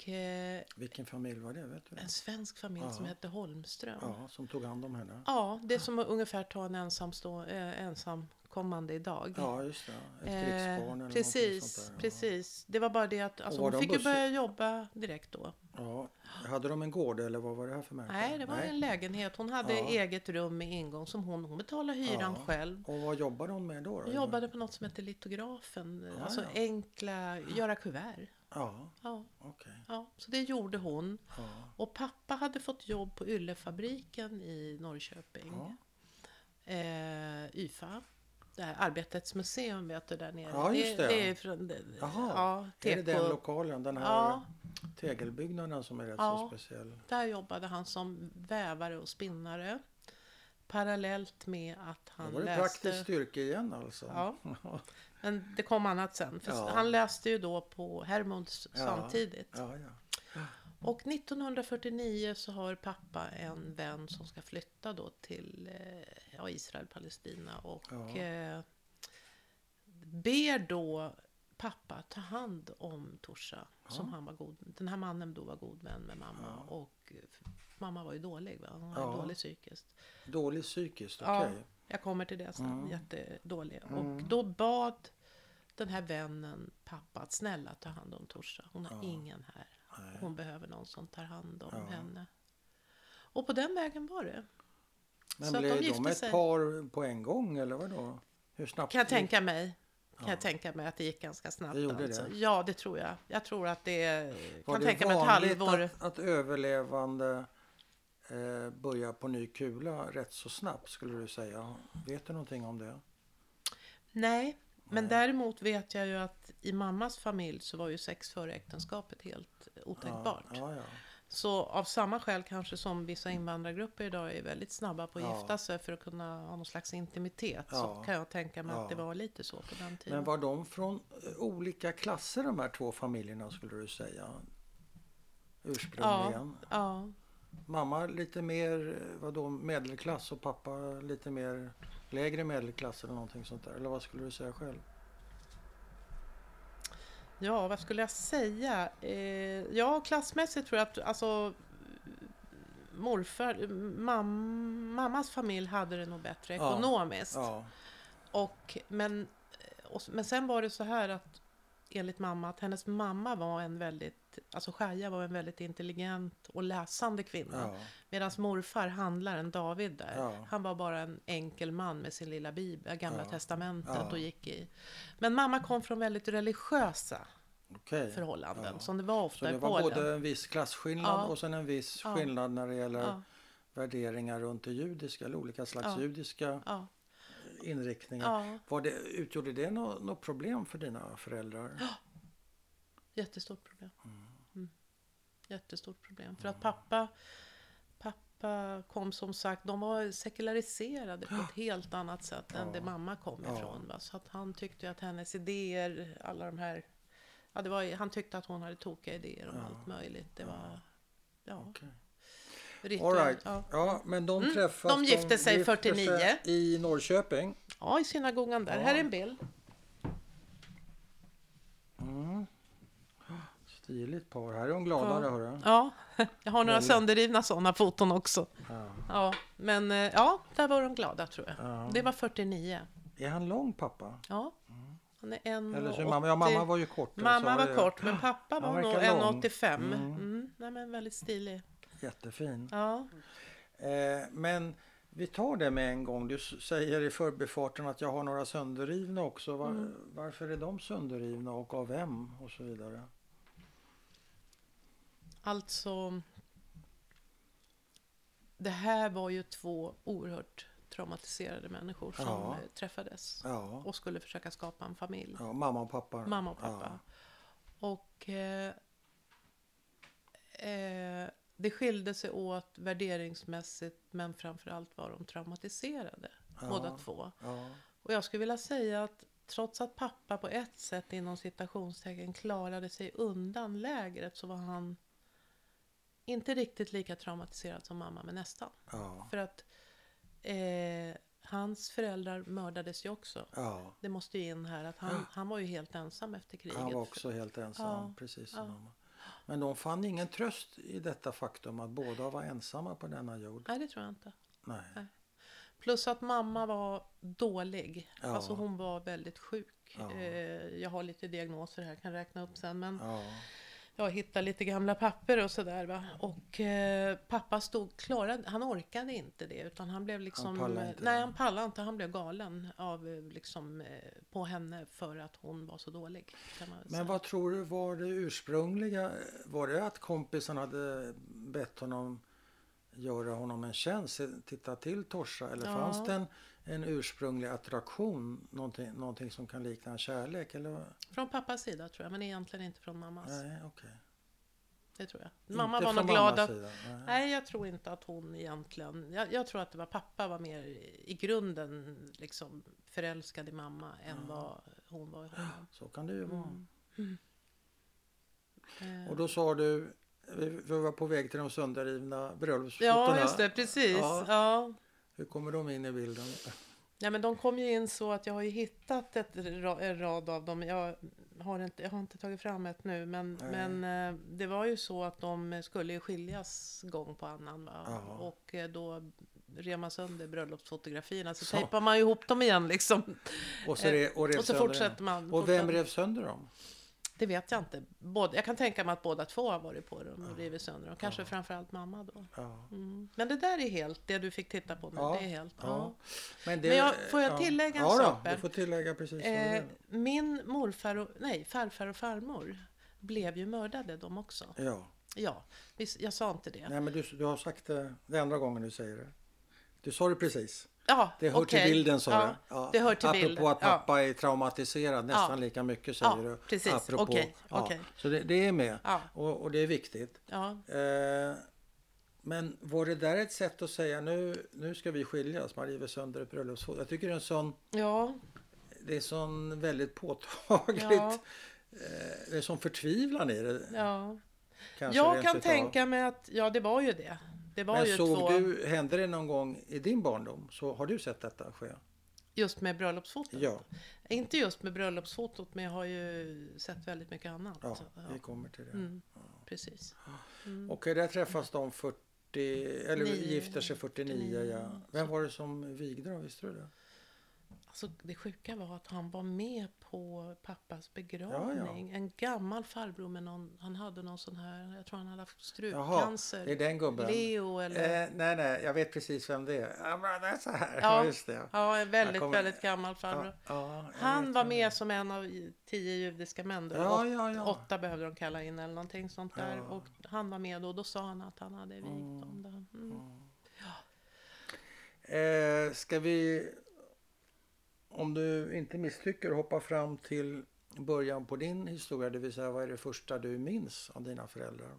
Och eh, Vilken familj var det? Vet du? en svensk familj Ja. som hette Holmström. Ja. Ja, som tog hand om henne. det är som att ungefär ta en ensamstå, eh, ensamkommande idag. Ja, just det. Ett Eh, krigsbarn eller precis, sånt där. Ja. precis. Det var bara det att alltså, hon de fick ju börja jobba direkt då. Ja. Hade de en gård eller vad var det här för människa? Nej, det var en lägenhet. Hon hade Ja. eget rum med ingång som hon, hon betalade hyran Ja. själv. Och vad jobbade hon med då? då? Hon jobbade på något som heter litografen. Ja, alltså ja. enkla, göra kuvert. Ja, Ja, okej. ja, så det gjorde hon. Ja. Och pappa hade fått jobb på Yllefabriken i Norrköping. Ja. Eh, YFA. Det här Arbetets museum vet du där nere. Ja, just det. det är från, det, Jaha, ja, Är det den lokalen, den här Ja, tegelbyggnaden som är rätt Ja. så speciell? där jobbade han som vävare och spinnare. Parallellt med att Det han var det läste... praktiskt styrke igen alltså. Ja. Men det kom annat sen. För Ja. Han läste ju då på Hermods Ja. samtidigt. Ja. Och 1949 så har pappa en vän som ska flytta då till eh, Israel, Palestina och eh, ber då pappa ta hand om Torsa. Som han var god, den här mannen då var god vän med mamma. Och mamma var ju dålig, va? hon var dålig psykiskt. Dålig psykiskt, okej. Jag kommer till det sen, Mm. jättedålig. Mm. Och då bad den här vännen pappa att snälla ta hand om Torsa. Hon har Ja. ingen här. Nej. Hon behöver någon som tar hand om Ja. henne. Och på den vägen var det. Men så de blev de, gifte ett sig. par på en gång eller vadå? Hur snabbt? Kan jag tänka mig. Kan Ja. jag tänka mig att det gick ganska snabbt. Det gjorde alltså. det? Ja, det tror jag. Jag tror att det Var kan det tänka mig ett halvår. att, att överlevande eh, börjar på ny kula rätt så snabbt skulle du säga? Vet du någonting om det? Nej, men Nej. däremot vet jag ju att i mammas familj så var ju sex före äktenskapet helt otänkbart. Ja, ja, ja. Så av samma skäl kanske som vissa invandrargrupper idag är väldigt snabba på att Ja. gifta sig för att kunna ha någon slags intimitet. Så Ja. kan jag tänka mig Ja. att det var lite så på den tiden. Men var de från eh, olika klasser de här två familjerna skulle du säga? Ursprungligen? Ja, Mamma lite mer vadå, medelklass och pappa lite mer lägre medelklass eller någonting sånt där? Eller vad skulle du säga själv? ja, vad skulle jag säga? Eh, ja, klassmässigt tror jag att alltså, morfar, mam, mammas familj hade det nog bättre Ja. ekonomiskt. Ja, Och, men, och, men sen var det så här att enligt mamma att hennes mamma var en väldigt, alltså Shaja var en väldigt intelligent och läsande kvinna. ja, Medan morfar, handlaren David där, Ja. han var bara en enkel man med sin lilla bibel, gamla Ja. testamentet och gick i. Men mamma kom från väldigt religiösa okej. förhållanden, som det var Så ofta det i var Polen. både en viss klasskillnad och sen en viss skillnad när det gäller värderingar runt det judiska eller olika slags judiska inriktningar. Var det, utgjorde det något, något problem för dina föräldrar? Jättestort problem. Mm. Jättestort problem. För att pappa, pappa kom som sagt, de var sekulariserade på ett helt annat sätt än Ja. det mamma kom ifrån. Va? Så att han tyckte att hennes idéer, alla de här, ja, det var, han tyckte att hon hade tokiga idéer om Ja. allt möjligt. Det var, ja, Okej. rituellt. All right. ja. Ja, men de Mm, träffas. de gifte sig gifter 49. i Norrköping. ja, i synagogan där. Ja. Här är en bild. Stiligt par. Här är hon gladare, Ja. hörru. Ja, jag har några Väldigt. sönderrivna sådana foton också. Ja. Ja, men eh, ja, där var de glada tror jag. Ja. Det var 49. Är han lång, pappa? Ja, han är en Eller så mamma, ja, mamma 80. var ju kort. så Mamma var det- kort, men pappa var nog verkar lång. 1,85. Mm. Mm. nej, men väldigt stilig. Jättefin. Ja. Eh, men vi tar det med en gång. Du säger i förbifarten att jag har några sönderrivna också. Var, Mm. Varför är de sönderrivna och av vem och så vidare? Alltså, det här var ju två oerhört traumatiserade människor som Ja. eh, träffades Ja, och skulle försöka skapa en familj. ja mamma och pappa. Mamma och pappa. Och eh, eh, det skilde sig åt värderingsmässigt men framförallt var de traumatiserade, båda två. Och jag skulle vilja säga att trots att pappa på ett sätt inom citationstecken klarade sig undan lägret så var han inte riktigt lika traumatiserad som mamma, men nästan. ja, För att eh, hans föräldrar mördades ju också. ja. Det måste ju in här att han, han var ju helt ensam efter kriget. Han var också helt ensam, Ja, precis som ja. mamma. Men de fann ingen tröst i detta faktum att båda var ensamma på denna jord. Nej, det tror jag inte. Nej. Nej. Plus att mamma var dålig. Ja. Alltså hon var väldigt sjuk. Ja. Eh, jag har lite diagnoser här, kan räkna upp sen. Men Ja, jag hittade lite gamla papper och sådär. Va? Och eh, pappa stod, klarade, han orkade inte det. Utan han blev liksom... pallade inte nej, han pallade inte. Han blev galen av, eh, liksom, eh, på henne för att hon var så dålig. Men vad tror du var det ursprungliga? Var det att kompisen hade bett honom göra honom en tjänst, titta till Torsa? Eller Ja. fanns det en, en ursprunglig attraktion, någonting, någonting som kan likna en kärlek? Eller? Från pappas sida tror jag, men egentligen inte från mammas. Nej, okej. Det tror jag. Mamma Inte var nog glad att... nej. Nej, jag tror inte att hon egentligen... Jag, jag tror att det var pappa var mer i grunden liksom förälskad i mamma än vad hon var i honom. Så kan det ju vara. Mm. Eh, Och då sa du, vi, vi var på väg till de sönderrivna bröllopsfotona. Ja, just det, precis. Ja. Ja. Hur kommer de in i bilden? Ja, men de kom ju in så att jag har ju hittat ett, en rad av dem. Jag har inte, jag har inte tagit fram ett nu, men, Nej. men eh, det var ju så att de skulle skiljas gång på annan. Va? Och eh, då rev man sönder bröllopsfotografierna, så, Så. tejpar man ihop dem igen liksom. Och så, re, och rev Och så fortsätter man. Och vem rev sönder dem? Det vet jag inte. Både, jag kan tänka mig att båda två har varit på dem och rivit sönder dem. Kanske framförallt mamma då. Ja. Mm. Men det där är helt, det du fick titta på nu, Ja, det är helt. ja. Ja. Men, det, Men jag- får jag tillägga en ja, sak, Ja, Per? du får tillägga precis Eh, min morfar och, nej, farfar och farmor blev ju mördade de också. Ja. Ja, jag sa inte det. Nej, men du, du har sagt det, det andra gången du säger det. Du sa det precis. Ja, Det hör okej. till bilden sa ja, du. Ja. det hör till apropå bilden. att pappa är traumatiserad nästan Ja. lika mycket säger Ja, du. precis. Apropå, ja. okej. Så det, det är med Ja, och, och det är viktigt. ja, Eh, men var det där ett sätt att säga nu, nu ska vi skiljas, man river sönder ett bröllopsfoto. Jag tycker det är en sån, ja, det är sån väldigt påtagligt, ja, eh, det är sån förtvivlan i det. ja. Kanske Jag kan utav. tänka mig att, ja det var ju det. Det var Men ju såg två, du, hände det någon gång i din barndom? Så har du sett detta ske? just med bröllopsfotot. Ja, Inte just med bröllopsfotot, men jag har ju sett väldigt mycket annat. ja, Ja. vi kommer till det. Mm, precis. Mm. Okej, där träffas de 40, eller Nio. gifter sig 49. Ja. Vem var det som vigde dem? Visste du det? Alltså, det sjuka var att han var med på pappas begravning. Ja, En gammal farbror med någon, han hade någon sån här, jag tror han hade haft Jaha, strupcancer. det är den gubben. Leo eller... Eh, nej, nej, jag vet precis vem det är. Ja, men det är så här. Ja. Ja, just det. Ja, en väldigt, kommer- väldigt gammal farbror. Ja, ja, Han var det med som en av tio judiska män. Då. Ja, Åt- ja, ja. Åtta behövde de kalla in eller någonting sånt där. Ja. Och han var med och då sa han att han hade vigt Mm. om det. Mm. Eh, ska vi, om du inte misstycker, hoppa fram till början på din historia, det vill säga vad är det första du minns av dina föräldrar?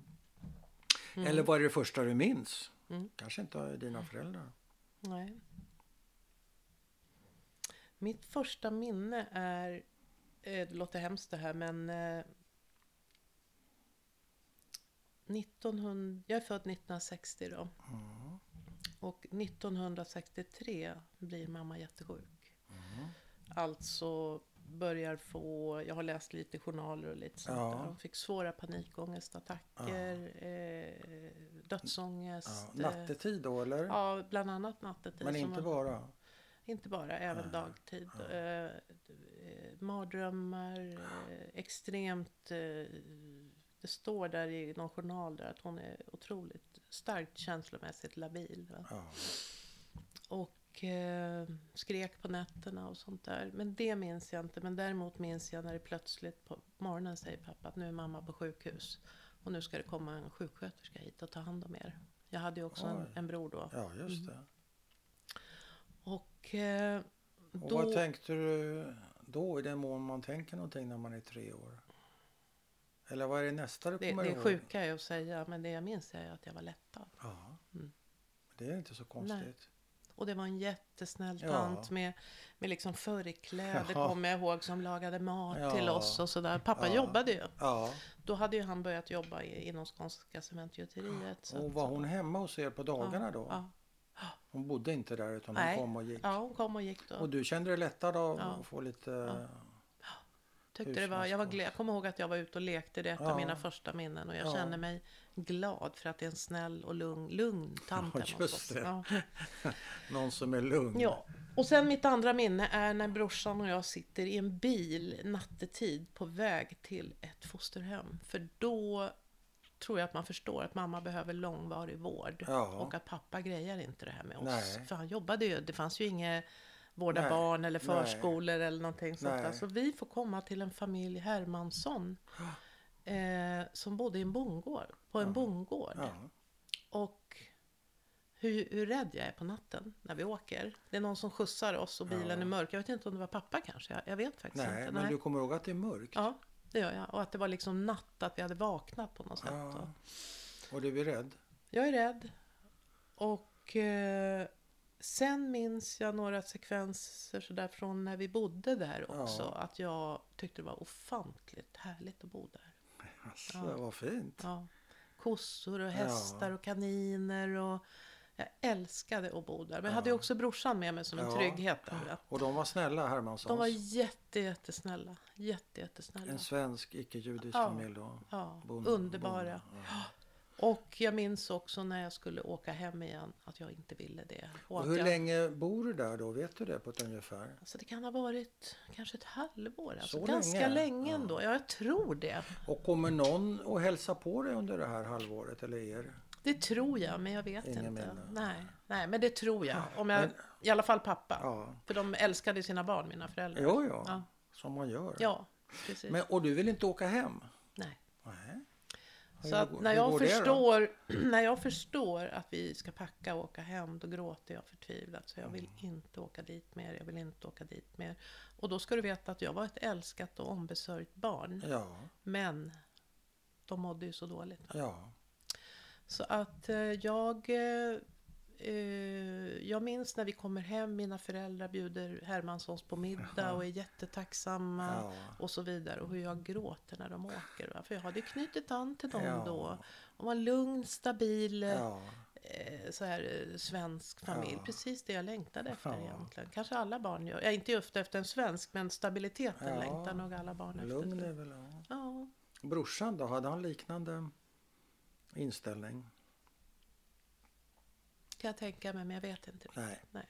Mm. Eller vad är det första du minns? Mm. Kanske inte av dina föräldrar. Nej. Mitt första minne är, eh, det låter hemskt det här, men eh, 1900, jag är född 1960 då. Mm. Och 1963 blir mamma jättesjuk. Alltså börjar få, jag har läst lite journaler och lite sånt Ja. där. Hon fick svåra panikångestattacker, eh, dödsångest. Ja, nattetid då eller? Ja, bland annat nattetid. Men inte bara? Inte bara, även dagtid. Eh, mardrömmar, eh, extremt... Eh, det står där i någon journal där att hon är otroligt starkt känslomässigt labil. Va? Och eh, skrek på nätterna och sånt där. Men det minns jag inte. Men däremot minns jag när det plötsligt på morgonen säger pappa att nu är mamma på sjukhus. Och nu ska det komma en sjuksköterska hit och ta hand om er. Jag hade ju också en, en bror då. ja, just Mm. det. Och eh, Och då... vad tänkte du då i den mån man tänker någonting när man är tre år? Eller vad är det nästa du Det, kommer det ihåg? sjuka är att säga, men det jag minns är att jag var lättad. Ja. Mm. Det är inte så konstigt. Och det var en jättesnäll Ja. tant med, med liksom förkläde, Ja. kommer jag ihåg, som lagade mat Ja. till oss och sådär. Pappa Ja. jobbade ju. Ja. Då hade ju han börjat jobba i, inom Skånska Cementgjuteriet. Och var hon hemma hos er på dagarna då? Ja. Hon bodde inte där utan Nej. hon kom och gick? ja, hon kom och gick då. Och du kände dig lättad av Ja. att få lite... Tyckte det var, jag, var glad, jag kommer ihåg att jag var ute och lekte, det är ett Ja. av mina första minnen. Och jag Ja. känner mig glad för att det är en snäll och lugn, lugn tant Ja, just oss. det. Ja. Någon som är lugn? Ja, och sen mitt andra minne är när brorsan och jag sitter i en bil nattetid på väg till ett fosterhem. För då tror jag att man förstår att mamma behöver långvarig vård. Ja. Och att pappa grejer inte det här med oss. Nej. För han jobbade ju, det fanns ju inget vårda Nej, barn eller nej. förskolor eller någonting sånt Nej. där. Så vi får komma till en familj Hermansson. Eh, som bodde i en bondgård, på en bondgård. Ja. Och hur, hur rädd jag är på natten när vi åker. Det är någon som skjutsar oss och bilen Ja. är mörk. Jag vet inte om det var pappa kanske. Jag, jag vet faktiskt Nej, inte. men du kommer ihåg att det är mörkt? Ja, det gör jag. Och att det var liksom natt, att vi hade vaknat på något sätt. Ja. Och Och du är rädd? jag är rädd. Och eh, sen minns jag några sekvenser sådär från när vi bodde där också. Ja. Att jag tyckte det var ofantligt härligt att bo där. Alltså, Ja. vad fint. Ja. Kossor och hästar och kaniner och jag älskade att bo där. Men jag hade ju också brorsan med mig som en Ja. trygghet. Där. Och de var snälla Hermanssons? de var jätte, jättesnälla. Jätte, jättesnälla. En svensk icke-judisk Ja. familj då? Ja, Bond- underbara. bond- ja. Och jag minns också när jag skulle åka hem igen att jag inte ville det. Och Och hur jag, länge bor du där då? Vet du det på ett ungefär? Alltså det kan ha varit kanske ett halvår. Alltså Så ganska länge? länge Ja. ändå. Ja, jag tror det. Och kommer någon att hälsa på dig under det här halvåret eller er? Det tror jag, men jag vet Ingen inte. minne. Nej, nej, men det tror jag. Om jag Men- I alla fall pappa. Ja. För de älskade sina barn, mina föräldrar. Jo, ja. Ja. Som man gör. Ja, precis. Men, och du vill inte åka hem? Nej. Så att när jag, förstår, när jag förstår att vi ska packa och åka hem, då gråter jag förtvivlat. Så jag vill Mm. inte åka dit mer, jag vill inte åka dit mer. Och då ska du veta att jag var ett älskat och ombesörjt barn. Ja, Men de mådde ju så dåligt. ja. Så att eh, jag... Eh, jag minns när vi kommer hem, mina föräldrar bjuder Hermanssons på middag och är jättetacksamma Ja. och så vidare. Och hur jag gråter när de åker. Va? För jag hade knutit an till dem Ja. då. Och var en lugn, stabil, ja. eh, så här, eh, svensk familj. Precis det jag längtade efter egentligen. Kanske alla barn gör. Ja, inte just efter en svensk, men stabiliteten längtar nog alla barn efter. Lugn är väl... Ja. Brorsan då, hade han liknande inställning? Kan jag tänka mig, men jag vet inte. Nej. Nej.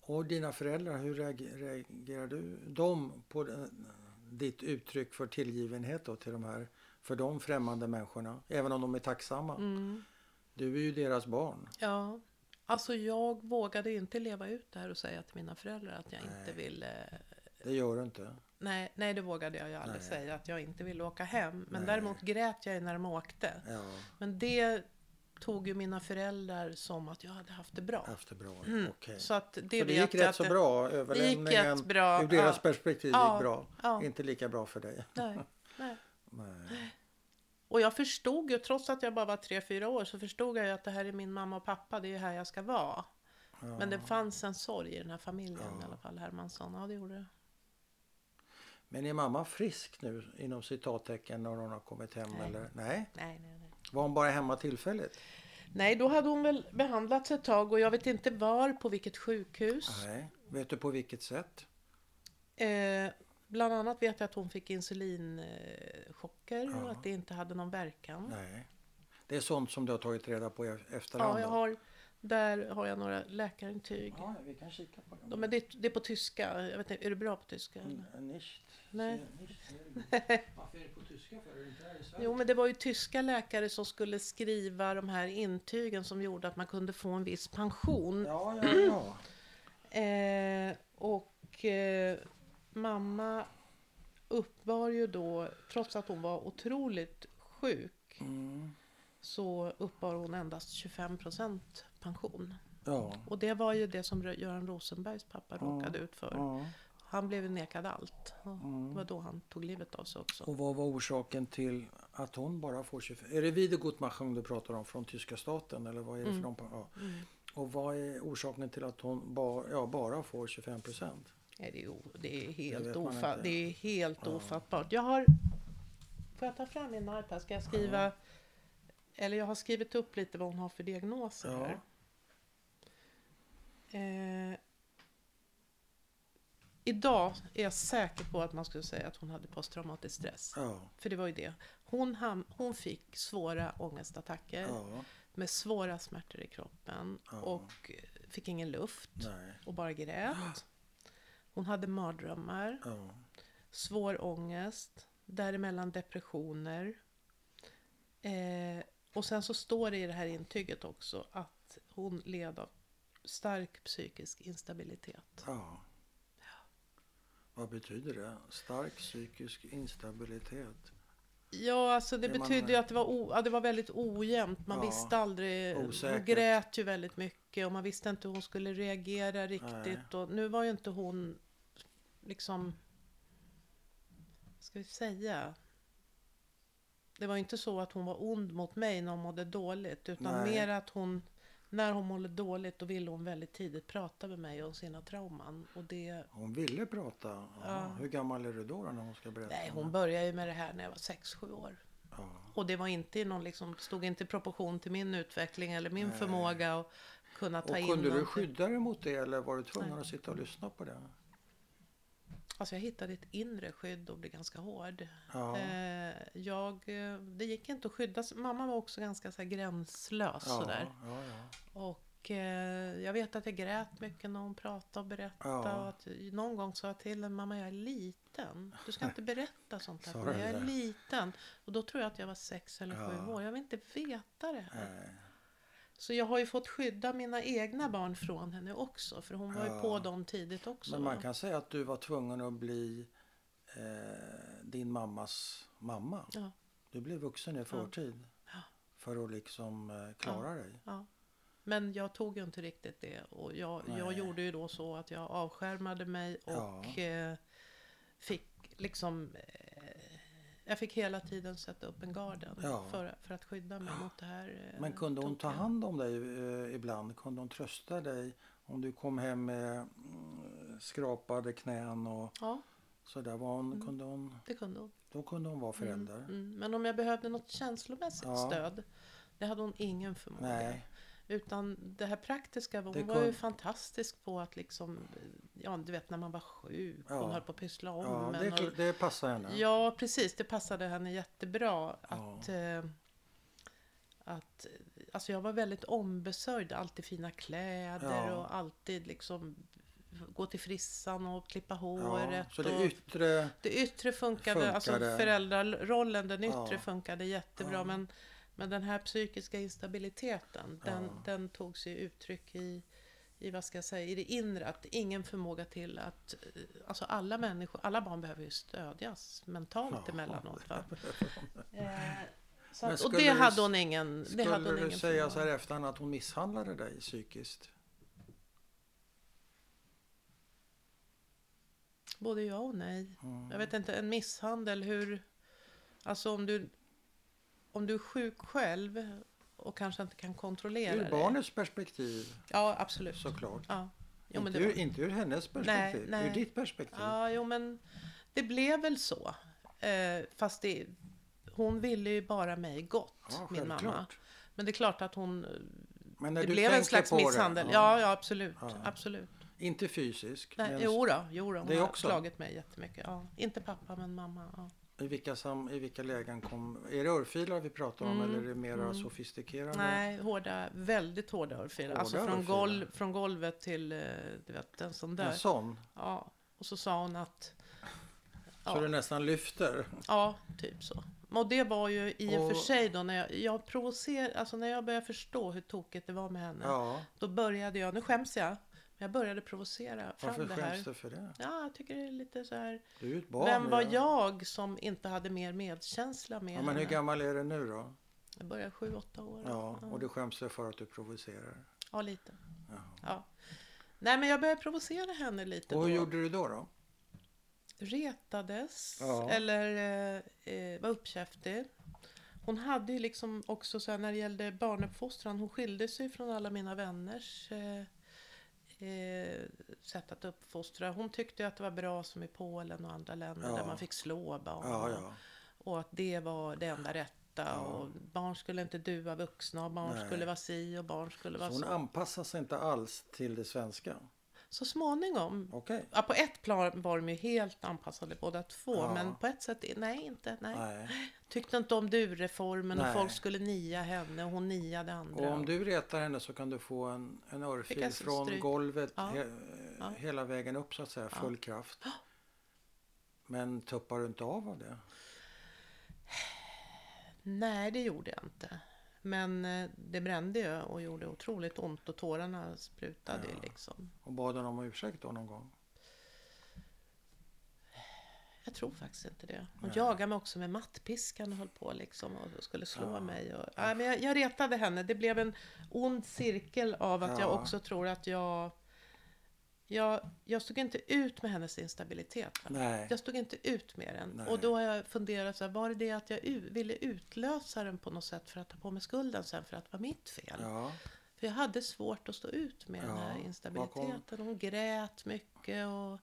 Och dina föräldrar, hur reager- reagerar du de på den- ditt uttryck för tillgivenhet då till de här för de främmande människorna? Även om de är tacksamma. Mm. Du är ju deras barn. Ja, alltså jag vågade inte leva ut det här och säga till mina föräldrar att jag Nej. inte ville... Det gör du inte. Nej, nej, det vågade jag ju aldrig Nej. säga att jag inte ville åka hem. Men Nej. däremot grät jag ju när de åkte. Ja, Men det tog ju mina föräldrar som att jag hade haft det bra. haft det bra. Mm. Okej. Så att det, Så det gick rätt så det- bra? Överlämningen jättebra. ur deras ja, perspektiv Ja. gick bra. ja, Inte lika bra för dig. nej, nej. Nej. Och jag förstod ju, trots att jag bara var tre fyra år, så förstod jag ju att det här är min mamma och pappa, det är här jag ska vara. Men det fanns en sorg i den här familjen Ja. i alla fall, Hermansson. Ja, det gjorde det. Men är mamma frisk nu inom citattecken när hon har kommit hem? Nej. Eller? Nej. Nej, nej, nej. Var hon bara hemma tillfälligt? Nej, då hade hon väl behandlats ett tag och jag vet inte var, på vilket sjukhus. Nej. Vet du på vilket sätt? Eh, bland annat vet jag att hon fick insulinchocker och Ja. att det inte hade någon verkan. Nej. Det är sånt som du har tagit reda på i efterhand? Ja, jag har, där har jag några läkarintyg. Ja, vi kan kika på dem. De är, det, det är på tyska. Jag vet inte, är du bra på tyska? eller? Mm, Nicht. Nej. Varför är det på tyska för? Inte här i Sverige? Jo, men det var ju tyska läkare som skulle skriva de här intygen som gjorde att man kunde få en viss pension. Ja, ja, ja. Eh, och eh, mamma uppbar ju då, trots att hon var otroligt sjuk, Mm. så uppbar hon endast 25 procent pension. Ja. Och det var ju det som Göran Rosenbergs pappa råkade ut för. ja. Han blev nekad allt. Mm. Det var då han tog livet av sig också. Och vad var orsaken till att hon bara får 25? Är det Wiedergutmachung du pratar om från tyska staten? Eller vad är det för Mm. någon? Ja. Mm. Och vad är orsaken till att hon bara, ja, bara får 25 procent? Nej, det, är, o- det är helt, ofa- det är helt Ja. ofattbart. Jag har... Får jag ta fram min iPad? Ska jag skriva... Eller jag har skrivit upp lite vad hon har för diagnoser Ja. här. Eh, idag är jag säker på att man skulle säga att hon hade posttraumatisk stress. Ja. För det var ju det. Hon, ham- hon fick svåra ångestattacker Ja. med svåra smärtor i kroppen Ja. och fick ingen luft Nej. och bara grät. Hon hade mardrömmar, svår ångest, däremellan depressioner. Eh, och sen så står det i det här intyget också att hon led av stark psykisk instabilitet. ja. Vad betyder det? Stark psykisk instabilitet? Ja, alltså det betyder ju att det var, o, ja, det var väldigt ojämnt. Man Ja, visste aldrig. Hon osäkert. grät ju väldigt mycket och man visste inte hur hon skulle reagera riktigt. Och nu var ju inte hon liksom... vad Ska vi säga? Det var inte så att hon var ond mot mig när hon mådde dåligt. Utan Nej. mer att hon... När hon mådde dåligt då ville hon väldigt tidigt prata med mig om sina trauman. Och det... Hon ville prata? Ja. Ja. Hur gammal är du då när hon ska berätta? Nej, hon började ju med det här när jag var 6-7 år. Ja. Och det var inte någon liksom, stod inte i proportion till min utveckling eller min Nej. förmåga att kunna ta Och in kunde du skydda dig mot det eller var du tvungen Nej. att sitta och lyssna på det? Alltså jag hittade ett inre skydd och blev ganska hård. Ja. Eh, jag, det gick inte att skydda. Mamma var också ganska så här gränslös ja, sådär. ja. Och eh, jag vet att jag grät mycket när hon pratade och berättade. Och att någon gång sa jag till henne, mamma jag är liten. Du ska inte berätta sånt här för mig. Jag är liten. Och då tror jag att jag var sex eller sju år. Jag vill inte veta det här. Nej. Så jag har ju fått skydda mina egna barn från henne också. För hon var ju Ja. på dem tidigt också. Men man va? kan säga att du var tvungen att bli eh, din mammas mamma. Ja. Du blev vuxen i förtid. Ja. För att liksom eh, klara dig. Men jag tog ju inte riktigt det. Och jag, jag gjorde ju då så att jag avskärmade mig och eh, fick liksom... Jag fick hela tiden sätta upp en garden Ja. för, för att skydda mig mot det här. eh, Men kunde hon ta hand om dig eh, ibland? Kunde hon trösta dig? Om du kom hem med mm, skrapade knän och Ja, sådär. Var hon, Mm. kunde hon, det kunde hon. då kunde hon vara förälder? Mm, mm. Men om jag behövde något känslomässigt stöd, det hade hon ingen förmåga. Nej. Utan det här praktiska, hon Det var ju kom- fantastisk på att liksom, ja du vet när man var sjuk, Ja. hon höll på att pyssla om Ja, en det, och- det passar henne. Ja, precis. Det passade henne jättebra. Ja. Att, eh, att, alltså jag var väldigt ombesörjd. Alltid fina kläder Ja. och alltid liksom gå till frissan och klippa Ja, håret. så det och yttre... det yttre funkade, funkade. alltså föräldrarollen, den yttre Ja. funkade jättebra. Ja. Men, men den här psykiska instabiliteten, den, Ja. den tog sig uttryck i, i, vad ska jag säga, i det inre. Att ingen förmåga till att, eh, alltså alla människor, alla barn behöver ju stödjas mentalt Ja. emellanåt. Va? Eh, så att, och skulle det du- hade hon ingen, det hade Skulle hon du ingen säga förmåga. så här efterhand att hon misshandlade dig psykiskt? Både ja och nej. Mm. Jag vet inte, en misshandel, hur... Alltså om du, om du är sjuk själv och kanske inte kan kontrollera Ur det. barnets perspektiv Ja, absolut. såklart. Ja. Jo, inte, det ur, var... inte ur hennes perspektiv, nej. ur ditt perspektiv. ja, jo, men det blev väl så. Eh, fast det, hon ville ju bara mig gott, Ja, min mamma. Men det är klart att hon... Men när Det du blev en slags på det, misshandel. ja. Ja, ja, absolut. Ja. absolut. Inte fysisk. Nej, men jo då, jo då, hon Det har också? slagit mig jättemycket. Ja. Inte pappa, men mamma. Ja. I, vilka sam, I vilka lägen kom... Är det örfilar vi pratar om Mm, eller är det mera mm. sofistikerade? Nej, hårda, väldigt hårda örfilar. Hårda Alltså från, örfilar? golv, från golvet till, eh, du vet, en sån där. En sån? Ja. Och så sa hon att, Så Ja. du nästan lyfter? ja, typ så. Och det var ju i och Och- för sig då när jag, jag provocer, alltså när jag började förstå hur tokigt det var med henne. Ja. Då började jag, nu skäms jag, jag började provocera fram Varför det här. skäms du för det? Ja, jag tycker det är lite så här. Du är ju ett barn. Vem var ja. jag som inte hade mer medkänsla med Ja, men hur gammal är du nu då? Jag började sju, åtta år. Ja, och du skäms för att du provocerar. Ja, lite. Jaha. Ja. Nej, men jag började provocera henne lite Och hur då. gjorde du då? då? Retades, Ja. eller eh, eh, var uppkäftig. Hon hade ju liksom också så här när det gällde barnuppfostran, hon skilde sig från alla mina vänners eh, eh, sätt att uppfostra. Hon tyckte att det var bra som i Polen och andra länder Ja. där man fick slå barn. Ja, ja. Och att det var det enda rätta. Och barn skulle inte dua vuxna och barn Nej. skulle vara si och barn skulle Så vara hon så. anpassar sig inte alls till det svenska? Så småningom. Okej. Ja, på ett plan var de ju helt anpassade båda två. Ja. Men på ett sätt, nej inte. Nej. Nej. Tyckte inte om du-reformen och folk skulle nia henne och hon niade andra. Och om du retar henne så kan du få en, en örfil från stryk? golvet Ja. he, Ja. hela vägen upp så att säga, full kraft. Men tuppar du inte av av det? Nej, det gjorde jag inte. Men eh, det brände ju och gjorde otroligt ont och tårarna sprutade ju liksom. Och bad hon om ursäkt då någon gång? Jag tror faktiskt inte det. Hon jagade mig också med mattpiskan och höll på liksom och skulle slå Ja. mig. Och, ja, men jag, jag retade henne. Det blev en ond cirkel av att Ja. jag också tror att jag... Jag, jag stod inte ut med hennes instabilitet. Nej. Jag stod inte ut med den. Nej. Och då har jag funderat så här, var det det att jag ville utlösa den på något sätt för att ta på mig skulden sen för att det var mitt fel? Ja. För jag hade svårt att stå ut med den Ja, här instabiliteten. Hon grät mycket och...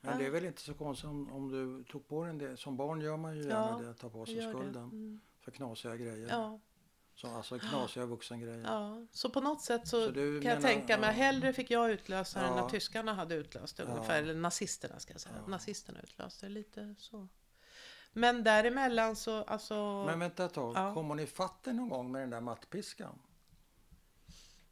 Men det är väl inte så konstigt om, om du tog på dig det. Som barn gör man ju Ja, gärna det, ta på sig skulden Mm. för knasiga grejer. Ja, Så, alltså knasiga vuxengrejer. ja. Så på något sätt så, Så kan jag menar- tänka mig, ja. hellre fick jag utlösa Ja. när tyskarna hade utlöst det Ja. ungefär. Eller nazisterna ska jag säga. Ja. Nazisterna utlöste det lite så. Men däremellan så, alltså... Men vänta ett tag, Ja. kom hon ifatt dig någon gång med den där mattpiskan?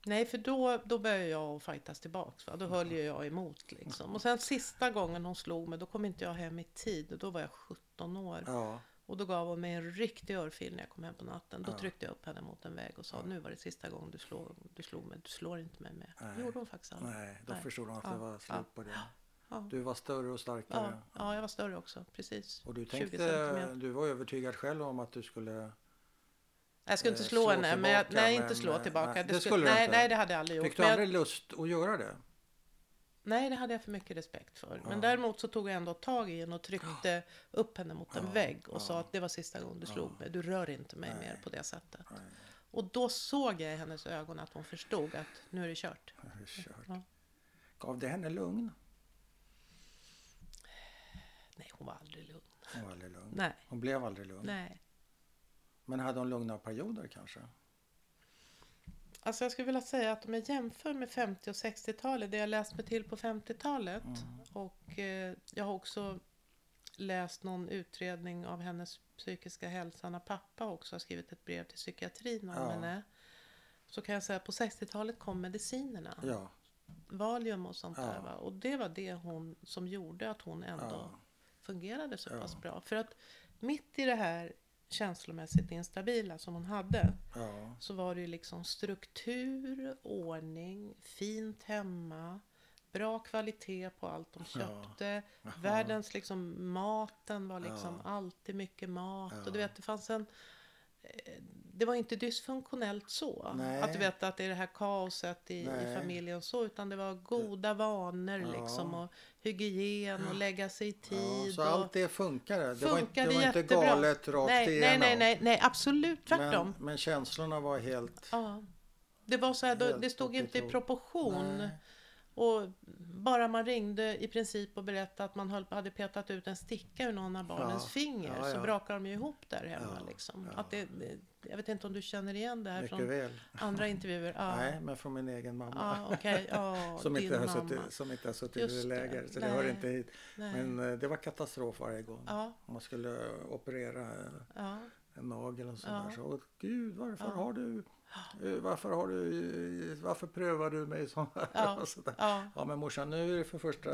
Nej, för då, då började jag att fightas tillbaks. Va? Då höll ju jag emot liksom. Och sen sista gången hon slog mig, då kom inte jag hem i tid. Och då var jag 17 år. Ja, Och då gav hon mig en riktig örfil när jag kom hem på natten. Då Ja. tryckte jag upp henne mot en vägg och sa nu var det sista gången du slår, du slog mig. Du slår inte mig med. Nej. Det gjorde hon faktiskt aldrig. nej, då Nej. förstod hon att Ja, det var slut ja. på det. Ja. Du var större och Ja, starkare. ja, jag var större också. Precis. Och du 20 tänkte, du var övertygad själv om att du skulle... Jag skulle inte eh, slå, slå henne, men jag, tillbaka, nej, inte slå eh, tillbaka. nej, det det skulle, du nej, inte. nej, det hade jag aldrig gjort. Fick du Men jag, aldrig lust att göra det? Nej, det hade jag för mycket respekt för. Men däremot så tog jag ändå tag i henne och tryckte upp henne mot en vägg och sa att det var sista gången du slog mig. Du rör inte mig mer på det sättet. Och då såg jag i hennes ögon att hon förstod att nu är det kört. det är kört. Ja. Gav det henne lugn? Nej, hon var aldrig lugn. Hon var aldrig lugn. Nej, Hon blev aldrig lugn. nej. Men hade hon lugna perioder kanske? Alltså jag skulle vilja säga att om jag jämför med 50 och 60-talet, det jag läst mig till på 50-talet Mm. och eh, jag har också läst någon utredning av hennes psykiska hälsa när pappa också har skrivit ett brev till psykiatrin om Ja. henne. Så kan jag säga att på 60-talet kom medicinerna. Ja. Valium och sånt Ja. där. Va? Och det var det hon, som gjorde att hon ändå Ja. fungerade så pass bra. För att mitt i det här känslomässigt instabila som hon hade ja. så var det ju liksom struktur, ordning, fint hemma, bra kvalitet på allt de Ja. köpte. Världens liksom, maten var liksom Ja. alltid mycket mat. Ja. Och du vet, det fanns en... Det var inte dysfunktionellt så. Nej. Att du vet att det är det här kaoset i, i Nej. familjen så. Utan det var goda vanor Ja. liksom. Och hygien och lägga sig i tid. ja. Så och allt det funkade? Det var, inte, det var inte jättebra. galet rakt nej, nej, igenom? nej, nej, nej, absolut tvärtom. Men, men känslorna var helt... Ja. Det var så här, då, det stod inte i proportion. Nej. Och bara man ringde i princip och berättade att man höll, hade petat ut en sticka ur någon av barnens Ja, finger ja, så ja. brakar de ju ihop där hemma. Liksom. Att det, det- jag vet inte om du känner igen det här Mycket från väl. andra intervjuer? Ja, Nej, men från min egen mamma. ja okej. Ja, som, inte har mamma. suttit, som inte har suttit Just i det. läger. Så det Nej. hör inte hit. Nej. Men eh, det var katastrof varje gång. Man skulle operera en nagel och sådär. Så, Gud, varför har du... eh, Varför har du... eh, Varför prövar du mig så här? Ja. Ja, Ja men morsan, nu är det för första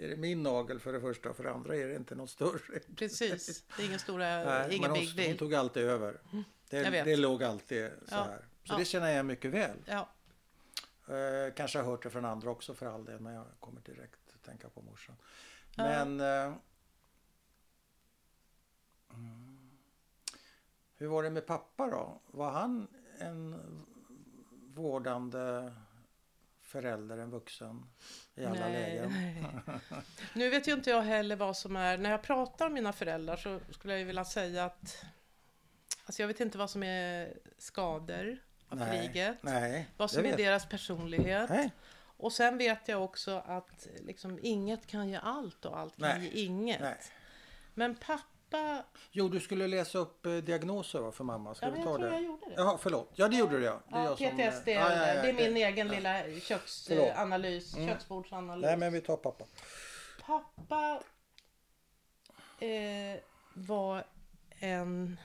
är det min nagel för det första och för det andra är det inte någon större. precis. Det är ingen stora, Nej, ingen big deal. hon tog alltid över. Det, Jag vet. det låg alltid så Ja. här. Så det känner jag mycket väl. Ja, Eh, kanske har hört det från andra också för all del men jag kommer direkt att tänka på morsan. Ja. Men eh, mm, hur var det med pappa då? Var han en vårdande förälder, en vuxen i alla lägen? nej. Nu vet ju inte jag heller vad som är, när jag pratar om mina föräldrar så skulle jag ju vilja säga att Alltså jag vet inte vad som är skador av Nej, kriget. Nej, Vad som är vet- deras personlighet. Nej, Och sen vet jag också att liksom, inget kan ge allt och allt kan Nej, ge inget. nej. Men pappa, Jo, du skulle läsa upp eh, diagnoser va, för mamma. Ska ja, vi men ta jag tror det? jag gjorde det. Jaha, förlåt. Ja, det gjorde du ja. Det är Ja, jag som, eh, PTSD, ja, ja, ja, det är min det- egen lilla Förlåt. köksanalys, köksbordsanalys. Nej, men vi tar pappa. Pappa eh, var en...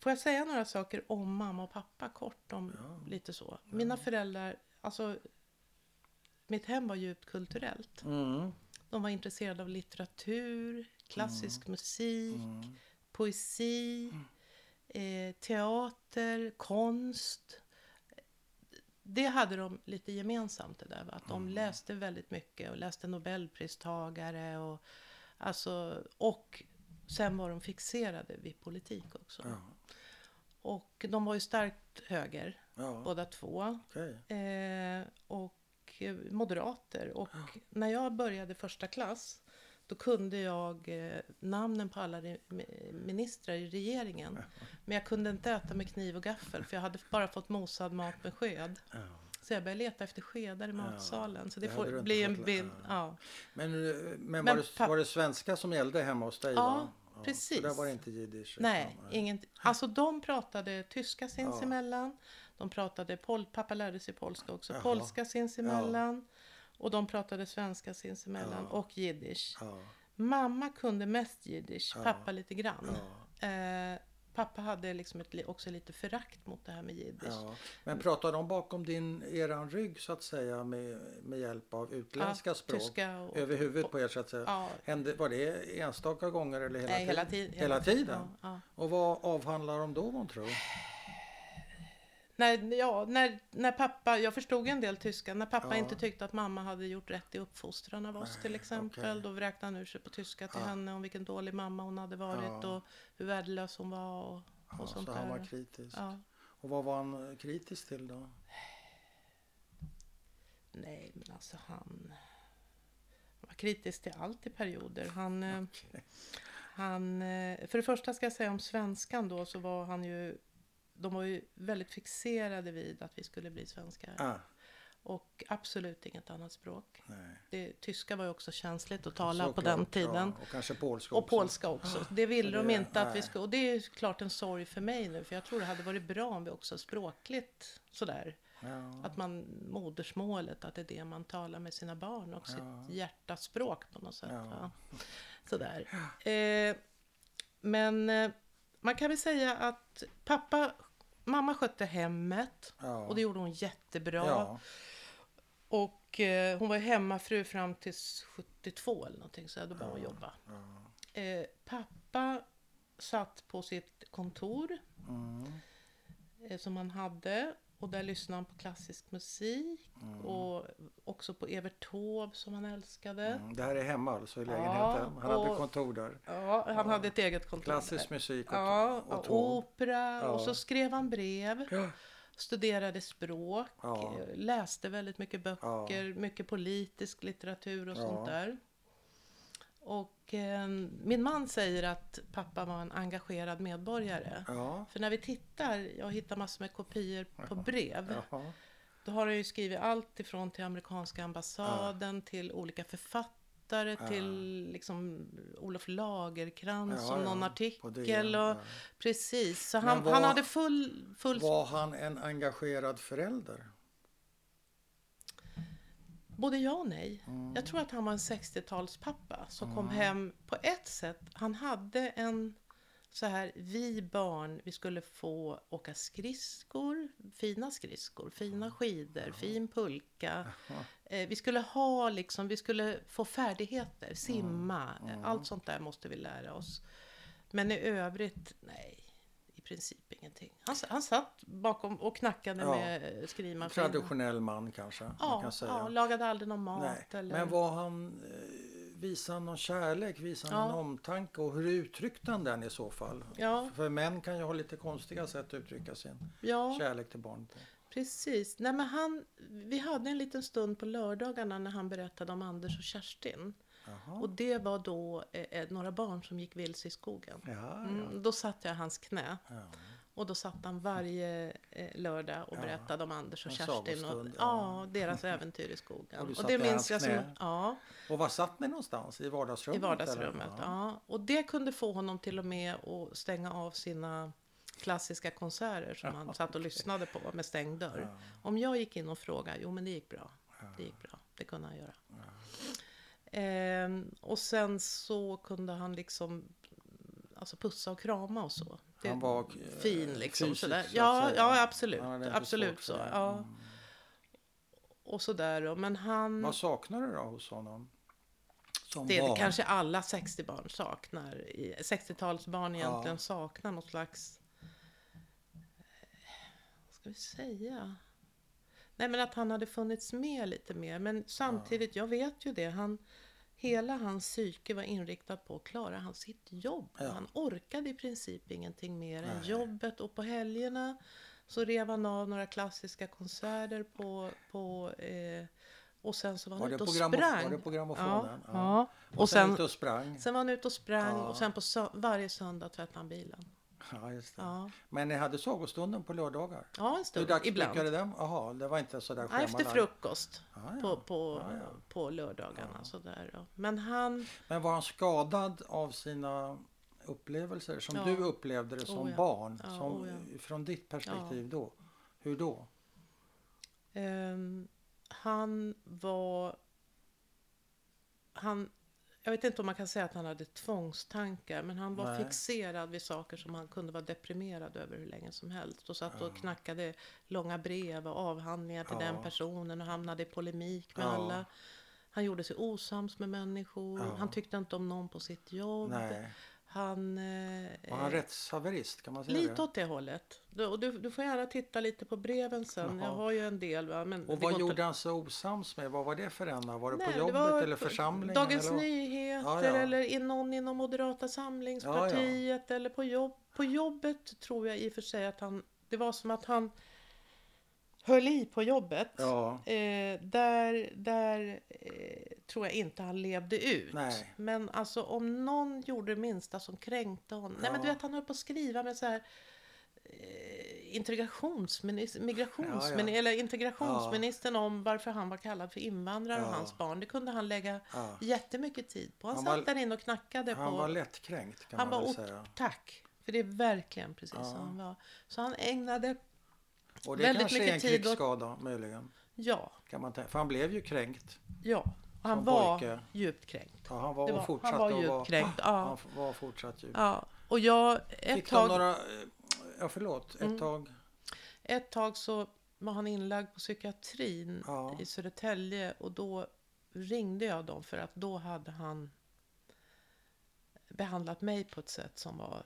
Får jag säga några saker om mamma och pappa kort? om Lite så. Mina föräldrar, alltså mitt hem var djupt kulturellt. Mm. De var intresserade av litteratur, klassisk musik, Mm. poesi, eh, teater, konst. Det hade de lite gemensamt det där. va? Att de läste väldigt mycket och läste nobelpristagare. Och, alltså, och sen var de fixerade vid politik också. Och de var ju starkt höger ja båda två. okej. Eh, och moderater. Och när jag började första klass då kunde jag eh, namnen på alla ministrar i regeringen. Men jag kunde inte äta med kniv och gaffel för jag hade bara fått mosad mat med sked. Ja. Så jag började leta efter skedar i matsalen. Så det, det får bli en bild. ja. Ja. Men, eh, men, Men var, det, var det svenska som gällde hemma hos dig? Ja? Så precis. där var det inte jiddisch? Nej, utan, inget. Alltså de pratade tyska sinsemellan. De pratade, pol, pappa lärde sig polska också, Jaha. polska sinsemellan. Och de pratade svenska sinsemellan Ja. och jiddisch. Ja, Mamma kunde mest jiddisch, Ja. pappa lite grann. ja, Eh, pappa hade liksom ett, också lite förakt mot det här med jiddisch. ja. Men pratade de bakom din, eran rygg så att säga med, med hjälp av utländska Ja, språk? Tyska och... Över huvudet på er så att säga? Ja, Hände, var det enstaka gånger eller hela nej, tiden? hela, tid, Hela tiden? Ja, ja. Och vad avhandlar de då månntro? När, ja, när, när pappa, jag förstod en del tyska, när pappa Ja. inte tyckte att mamma hade gjort rätt i uppfostran av oss Nej, till exempel, okej. då vräkte han ur sig på tyska till Ja. henne om vilken dålig mamma hon hade varit och hur värdelös hon var och, och sånt så han var där. kritisk. Och vad var han kritisk till då? Nej, men alltså han var kritisk till allt i perioder. Han, eh, Okej. han, eh, för det första ska jag säga om svenskan då så var han ju de var ju väldigt fixerade vid att vi skulle bli svenskar. Ah, Och absolut inget annat språk. Det, tyska var ju också känsligt att tala på Såklart, den tiden. Ja, och kanske polska Och också. polska också. Det ville de inte att vi nej. skulle. Och det är ju klart en sorg för mig nu. För jag tror det hade varit bra om vi också språkligt sådär. Ja, Att man, modersmålet, att det är det man talar med sina barn och Ja. sitt hjärtaspråk på något sätt. Ja. Sådär. Eh, men eh, man kan väl säga att pappa, mamma skötte hemmet ja. och det gjorde hon jättebra. Ja, Och eh, hon var hemmafru fram till 72 eller någonting så då började hon Ja. jobba. ja. Eh, pappa satt på sitt kontor Mm, eh, som han hade och där lyssnade han på klassisk musik mm, och också på Evert Taube som han älskade. mm. Det här är hemma alltså i Ja, lägenheten? Han hade och- kontor där? Ja, han hade ett eget kontor. Klassisk där. musik och, Ja, och och opera Ja. och så skrev han brev. Ja. Studerade språk, Ja. läste väldigt mycket böcker, mycket politisk litteratur och Ja. sånt där. Och eh, min man säger att pappa var en engagerad medborgare. Ja. För när vi tittar, jag hittar massor med kopior på brev. Jaha. Då har han ju skrivit allt ifrån till amerikanska ambassaden till olika författare till liksom Olof Lagerkrans Ja, om någon ja, artikel. Och, ja. Precis, så han, var- han hade full... full Var han en engagerad förälder? Både ja och nej. Mm. Jag tror att han var en 60-talspappa som kom hem på ett sätt. Han hade en så här, vi barn, vi skulle få åka skridskor, fina skridskor, fina skidor, fin pulka. Eh, vi skulle ha liksom, vi skulle få färdigheter, simma, eh, allt sånt där måste vi lära oss. Men i övrigt, nej, princip ingenting. Han, han satt bakom och knackade Ja. med skrivmaskin. Traditionell man kanske man Ja, kan säga. ja, lagade aldrig någon mat. Nej. Eller... Men var han, eh, visade han någon kärlek, visade han Ja. någon omtanke och hur uttryckte han den i så fall? Ja. För män kan ju ha lite konstiga sätt att uttrycka sin Ja, kärlek till barn på. precis. Nej, men han, vi hade en liten stund på lördagarna när han berättade om Anders och Kerstin. Jaha. Och det var då eh, eh, några barn som gick vilse i skogen. Ja, ja. Mm, då satt jag i hans knä. ja. Och då satt han varje eh, lördag och berättade om Anders och En Kerstin. Och, ja. deras äventyr i skogen. Och du Och, det minns jag som... Ja, Och var satt ni någonstans? I vardagsrummet? i vardagsrummet. eller? Ja. Och det kunde få honom till och med att stänga av sina klassiska konserter som han satt och lyssnade på med stängd dörr. Om jag gick in och frågade, jo men det gick bra. Det gick bra, det kunde han göra. Ehm, och sen så kunde han liksom alltså pussa och krama och så. Det, Han var eh, fin liksom. fysisk, sådär. så Ja, ja, absolut. Absolut så. Ja. Mm. Och sådär då. Men han... Vad saknar du då hos honom? Som Det barn? kanske alla 60-barn saknar. i- 60-talsbarn egentligen Ja. saknar något slags... Vad ska vi säga? Nej men att han hade funnits med lite mer. Men samtidigt, jag vet ju det. Han, hela hans psyke var inriktat på att klara han sitt jobb. Ja. Han orkade i princip ingenting mer än Nej. jobbet. Och på helgerna så rev han av några klassiska konserter på... på eh, och sen så var han Var ute och sprang. var det på grammofonen? Ja, ja. Och, Och sen, sen, och sprang? sen var han ute och sprang Ja. och sen på sö- varje söndag tvättade han bilen. Ja, just det. Ja, Men ni hade sagostunden på lördagar? ja en Hur stund ibland. den? Jaha, det var inte sådär Ja, efter frukost Ja, ja. på, på, på lördagarna. Sådär. Men han, Men var han skadad av sina upplevelser som du upplevde det som Oh, barn? Som, oh. Från ditt perspektiv då? Hur då? ehm, han var... Han, jag vet inte om man kan säga att han hade tvångstankar, men han var Nej. fixerad vid saker som han kunde vara deprimerad över hur länge som helst. Och satt och knackade långa brev och avhandlingar till Ja. den personen och hamnade i polemik med Ja. alla. Han gjorde sig osams med människor. Han tyckte inte om någon på sitt jobb. Nej. Han... Var han eh, rättshaverist? Kan man säga Lite det? åt det hållet. Du, du, du får gärna titta lite på breven sen. Jaha. Jag har ju en del. Va? Men Och det vad gjorde inte- han så osams med? Vad var det för ena? Var det Nej, på det jobbet var eller församlingen? Dagens eller? Nyheter Ja, ja. eller in någon inom Moderata samlingspartiet eller på, jobb, på jobbet tror jag i och för sig att han... Det var som att han höll i på jobbet. Ja, Eh, där där eh, tror jag inte han levde ut. Nej. Men alltså om någon gjorde det minsta som kränkte honom. Nej men du Ja. vet han höll på att skriva med så här eh, integrationsminister, migrationsminister, Ja, ja. eller integrationsministern om varför han var kallad för invandrare och Ja. hans barn. Det kunde han lägga ja. jättemycket tid på. Han, Han satt var- där inne och knackade Han på... var lättkränkt kan han man var väl säga. Tack! För det är verkligen precis Ja. så han var. Så han ägnade, Och det väldigt kanske är en krigsskada möjligen. ja, Kan man tänka. För han blev ju kränkt. ja. Och han var pojke. djupt kränkt. Ja, han var, Det och var, fortsatt han var att djupt vara- kränkt. Ja. Han var fortsatt djupt. Ja, och jag ett Fick tag, några... Ja, förlåt. Ett Mm. tag. ett tag så var han inlagd på psykiatrin Ja. i Södertälje och då ringde jag dem för att då hade han behandlat mig på ett sätt som var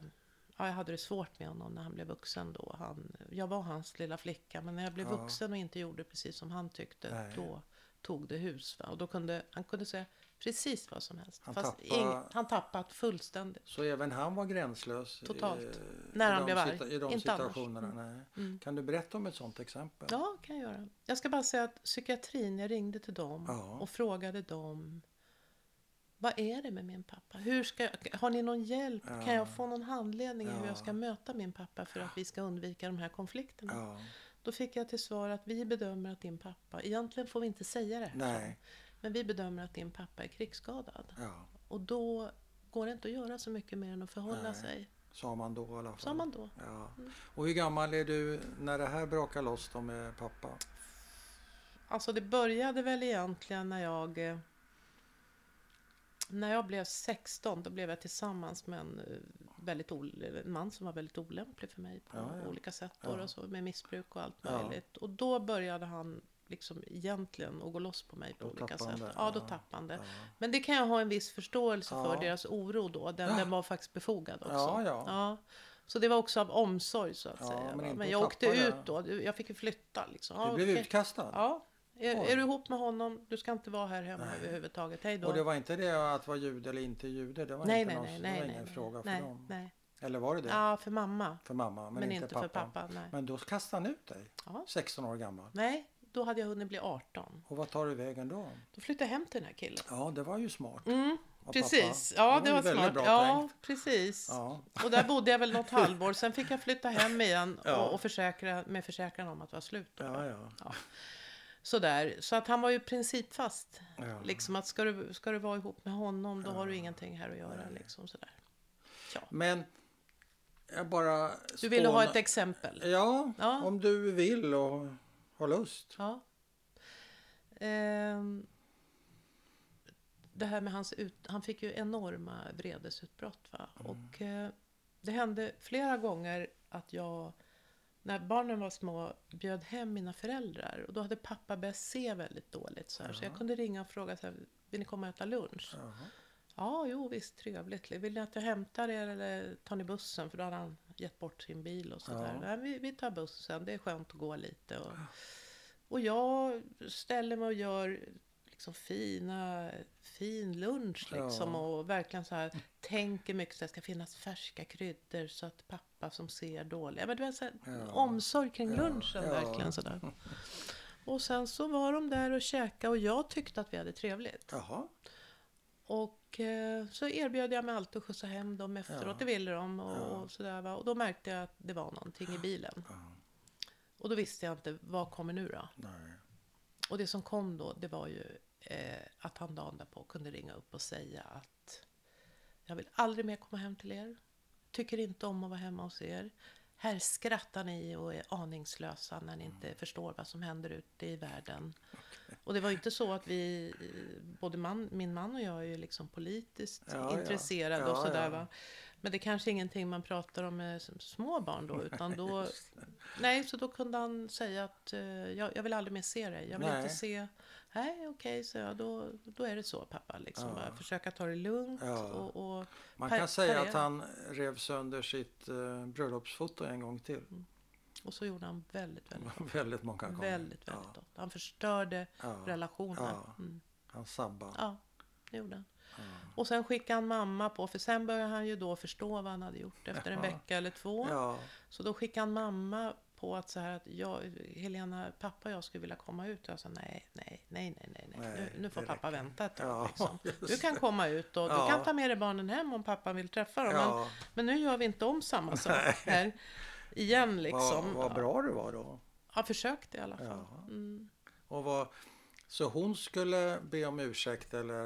Ja, jag hade det svårt med honom när han blev vuxen då. Han, jag var hans lilla flicka, men när jag blev Ja. vuxen och inte gjorde precis som han tyckte, Nej. då tog det hus. Va? Och då kunde han kunde säga precis vad som helst. Han Fast tappade- ing, han tappat fullständigt. Så även han var gränslös? Totalt. i När han blev arg. I de Inte situationerna? Mm. Mm. Kan du berätta om ett sånt exempel? Ja, kan jag göra. Jag ska bara säga att psykiatrin, jag ringde till dem Ja. och frågade dem vad är det med min pappa? Hur ska jag, har ni någon hjälp? Kan jag få någon handledning i hur jag ska möta min pappa för att vi ska undvika de här konflikterna? Ja. Då fick jag till svar att vi bedömer att din pappa, egentligen får vi inte säga det här, Nej. men vi bedömer att din pappa är krigsskadad. Ja. Och då går det inte att göra så mycket mer än att förhålla Nej. sig. Sa man då i alla fall. Sa man då. Ja. Och hur gammal är du när det här brakar loss då med pappa? Alltså det började väl egentligen när jag eh, när jag blev 16 då blev jag tillsammans med en, eh, väldigt en man som var väldigt olämplig för mig på Ja, ja. olika sätt. Ja. då Och så, med missbruk och allt Ja. möjligt. Och då började han liksom egentligen att gå loss på mig på Då olika sätt. det. Ja, då Ja. tappade han det. Ja. Men det kan jag ha en viss förståelse Ja. för, deras oro då. Den, Ja. den var faktiskt befogad också. Ja, ja. Så det var också av omsorg så att Ja, säga. men Men jag åkte ut då. Jag fick ju flytta liksom. Ja, Du blev okej. utkastad? Ja. Är, är du ihop med honom, du ska inte vara här hemma Nej. överhuvudtaget. Hej då. Och det var inte det att vara jude eller inte jude? Det var nej, inte nej, någon, nej, det nej, var nej, ingen nej, fråga för nej, dem? nej. Eller var det det? Ja, för mamma. För mamma, men, Men, inte, inte pappa. för pappa. Nej. Men då kastade han ut dig? Ja. 16 år gammal? nej, då hade jag hunnit bli 18. Och vad tar du vägen då? Då flyttade jag hem till den här killen. Ja, det var ju smart. Mm, precis. pappa. Ja, det var väldigt smart. Bra Ja, tänkt. precis. Ja. Och där bodde jag väl något halvår. Sen fick jag flytta hem igen Ja. och, och försäkra, med försäkran om att det var slut. Då. Ja, ja. Sådär. Så att han var ju principfast. ja. Liksom att ska du, ska du vara ihop med honom då har du ingenting här att göra. Liksom, sådär. Ja. Men jag bara... Du ville ha ett exempel? Ja, Ja. om du vill och har lust. Ja. Ehm, det här med hans ut... Han fick ju enorma vredesutbrott. Va? Och eh, det hände flera gånger att jag, när barnen var små, bjöd hem mina föräldrar. Och då hade pappa börjat se väldigt dåligt. Så, här, så jag kunde ringa och fråga, så här, vill ni komma och äta lunch? Jaha. Ja, jo visst, trevligt. Vill ni att jag hämtar er eller tar ni bussen? För då hade han gett bort sin bil och sådär. Ja. Vi, vi tar bussen, det är skönt att gå lite. Och, och jag ställer mig och gör liksom fina, fin lunch liksom. Ja. Och verkligen så här tänker mycket så att det ska finnas färska kryddor så att pappa som ser dåliga. Men det var så här, Ja. omsorg kring Ja, lunchen ja. verkligen sådär. Och sen så var de där och käkade och jag tyckte att vi hade trevligt. Jaha. Och eh, så erbjöd jag mig alltid att skjutsa hem dem efteråt. Ja. Det ville de. Och, Ja. och, sådär, va? och då märkte jag att det var någonting i bilen. Ja. Och då visste jag inte, vad kommer nu då? Nej. Och det som kom då, det var ju eh, att han dagen därpå kunde ringa upp och säga att jag vill aldrig mer komma hem till er. Tycker inte om att vara hemma hos er. Här skrattar ni och är aningslösa när ni inte förstår vad som händer ute i världen. Och det var ju inte så att vi, både man, min man och jag är ju liksom politiskt Ja, intresserade Ja, och sådär va. Men det är kanske ingenting man pratar om med små barn då, utan då... Nej, så då kunde han säga att eh, jag, jag vill aldrig mer se dig. Jag vill Nej. inte se... Nej, okej, så jag. Då, då är det så, pappa. Liksom. Ja. Bara försöka ta det lugnt. Ja. Och, och, Man kan säga att han rev sönder sitt uh, bröllopsfoto en gång till. och så gjorde han väldigt, väldigt, väldigt många gånger. väldigt, väldigt ja. gott. Han förstörde Ja. relationer. Ja. Mm. Han sabbade. Ja, det gjorde han. Och sen skickade han mamma på, för sen började han ju då förstå vad han hade gjort efter en vecka eller två. Så då skickade han mamma på att så här att jag, Helena, pappa och jag skulle vilja komma ut. Och jag sa nej, nej, nej, nej, nej, nej. Nu, nu får pappa räcker. vänta ett tag. Ja, liksom. Du kan komma ut och Ja. du kan ta med dig barnen hem om pappa vill träffa dem. Men, ja. men nu gör vi inte om samma sak här igen liksom. Vad, vad bra du var då. Jag försökte i alla fall. Mm. Och vad, så hon skulle be om ursäkt eller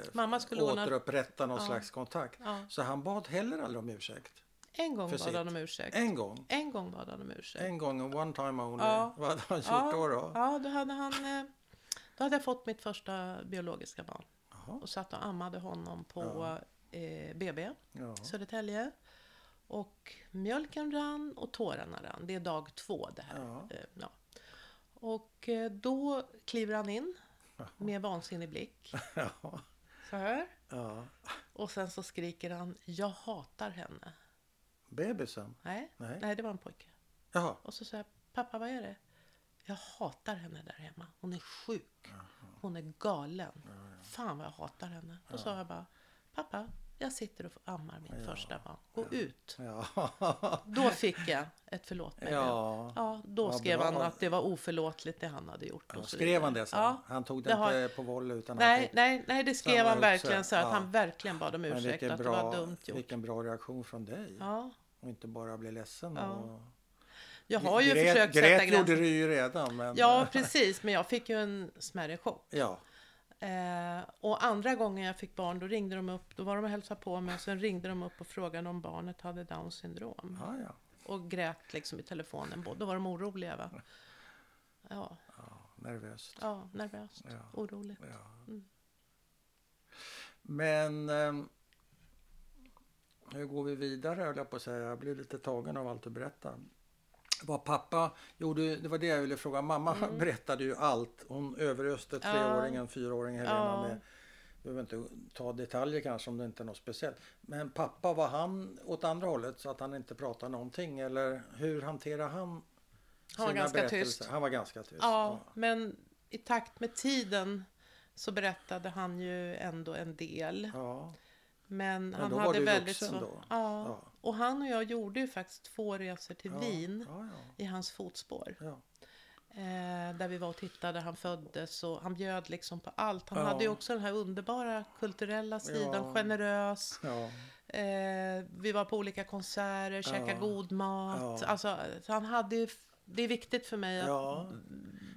eh, Mamma skulle återupprätta någon slags kontakt. Så han bad heller aldrig om ursäkt. En gång bad han om ursäkt. En gång. En gång bad han om ursäkt. En gång, one time only. Ja. Vad hade han gjort Ja. då? då? Ja, då hade han... eh, Då hade jag fått mitt första biologiska barn. Jaha. Och satt och ammade honom på Ja. eh, BB, Ja. Södertälje. Och mjölken rann och tårarna rann. Det är dag två det här. Ja. Eh, ja. Och eh, då kliver han in med vansinnig blick. Ja. Så här. ja. Och sen så skriker han, jag hatar henne. Bebisen? Nej, Nej. nej det var en pojke. Jaha. Och så säger jag, pappa vad är det? Jag hatar henne där hemma. Hon är sjuk. Hon är galen. Fan vad jag hatar henne. Då sa jag bara, pappa, jag sitter och ammar mitt Ja, första barn. Gå ut. Ja. Då fick jag ett förlåt mig. Ja. ja. då skrev bra. han att det var oförlåtligt det han hade gjort. Ja, och så skrev vidare. han det sen? Ja. Han tog det, Det har- inte på volley utan han Nej, fick... nej, nej, det skrev han verkligen så att Ja. han verkligen bad om ursäkt. vilken Att det bra, var dumt gjort. vilken bra reaktion från dig. Ja. Och inte bara bli ledsen. Ja. Och... Jag har ju Grät- försökt grät sätta gjorde gränser. du ju redan. Men... Ja, precis. Men jag fick ju en smärre chock. ja. Eh, och andra gången jag fick barn, då ringde de upp. Då var de och hälsade på mig. Och sen ringde de upp och frågade om barnet hade Downs syndrom. Ja, ja. Och grät liksom i telefonen. Då var de oroliga. Va? Ja, ja, nervöst. ja nervöst. Ja. Oroligt. Ja. Mm. Men ehm, hur går vi vidare höll jag på att säga. Jag blev lite tagen av allt du berättar. Vad pappa gjorde, det var det jag ville fråga. Mamma berättade ju allt. Hon överöste Mm. Ja. treåringen, fyraåringen Helena Ja. med behöver inte ta detaljer kanske om det inte är något speciellt. Men pappa, var han åt andra hållet så att han inte pratade någonting? Eller hur hanterar han Han var ganska tyst. Han var ganska tyst. Ja, men i takt med tiden så berättade han ju ändå en del. Ja. Men, han var hade väldigt vuxen så. Ja. Ja. Och han och jag gjorde ju faktiskt två resor till Ja. Wien Ja, i hans fotspår. ja. Eh, där vi var och tittade, han föddes och han bjöd liksom på allt. Han Ja. hade ju också den här underbara kulturella sidan, Ja. generös. ja. Eh, vi var på olika konserter, käkade Ja. god mat. Ja. Alltså, så han hade ju, det är viktigt för mig att... Ja, ja.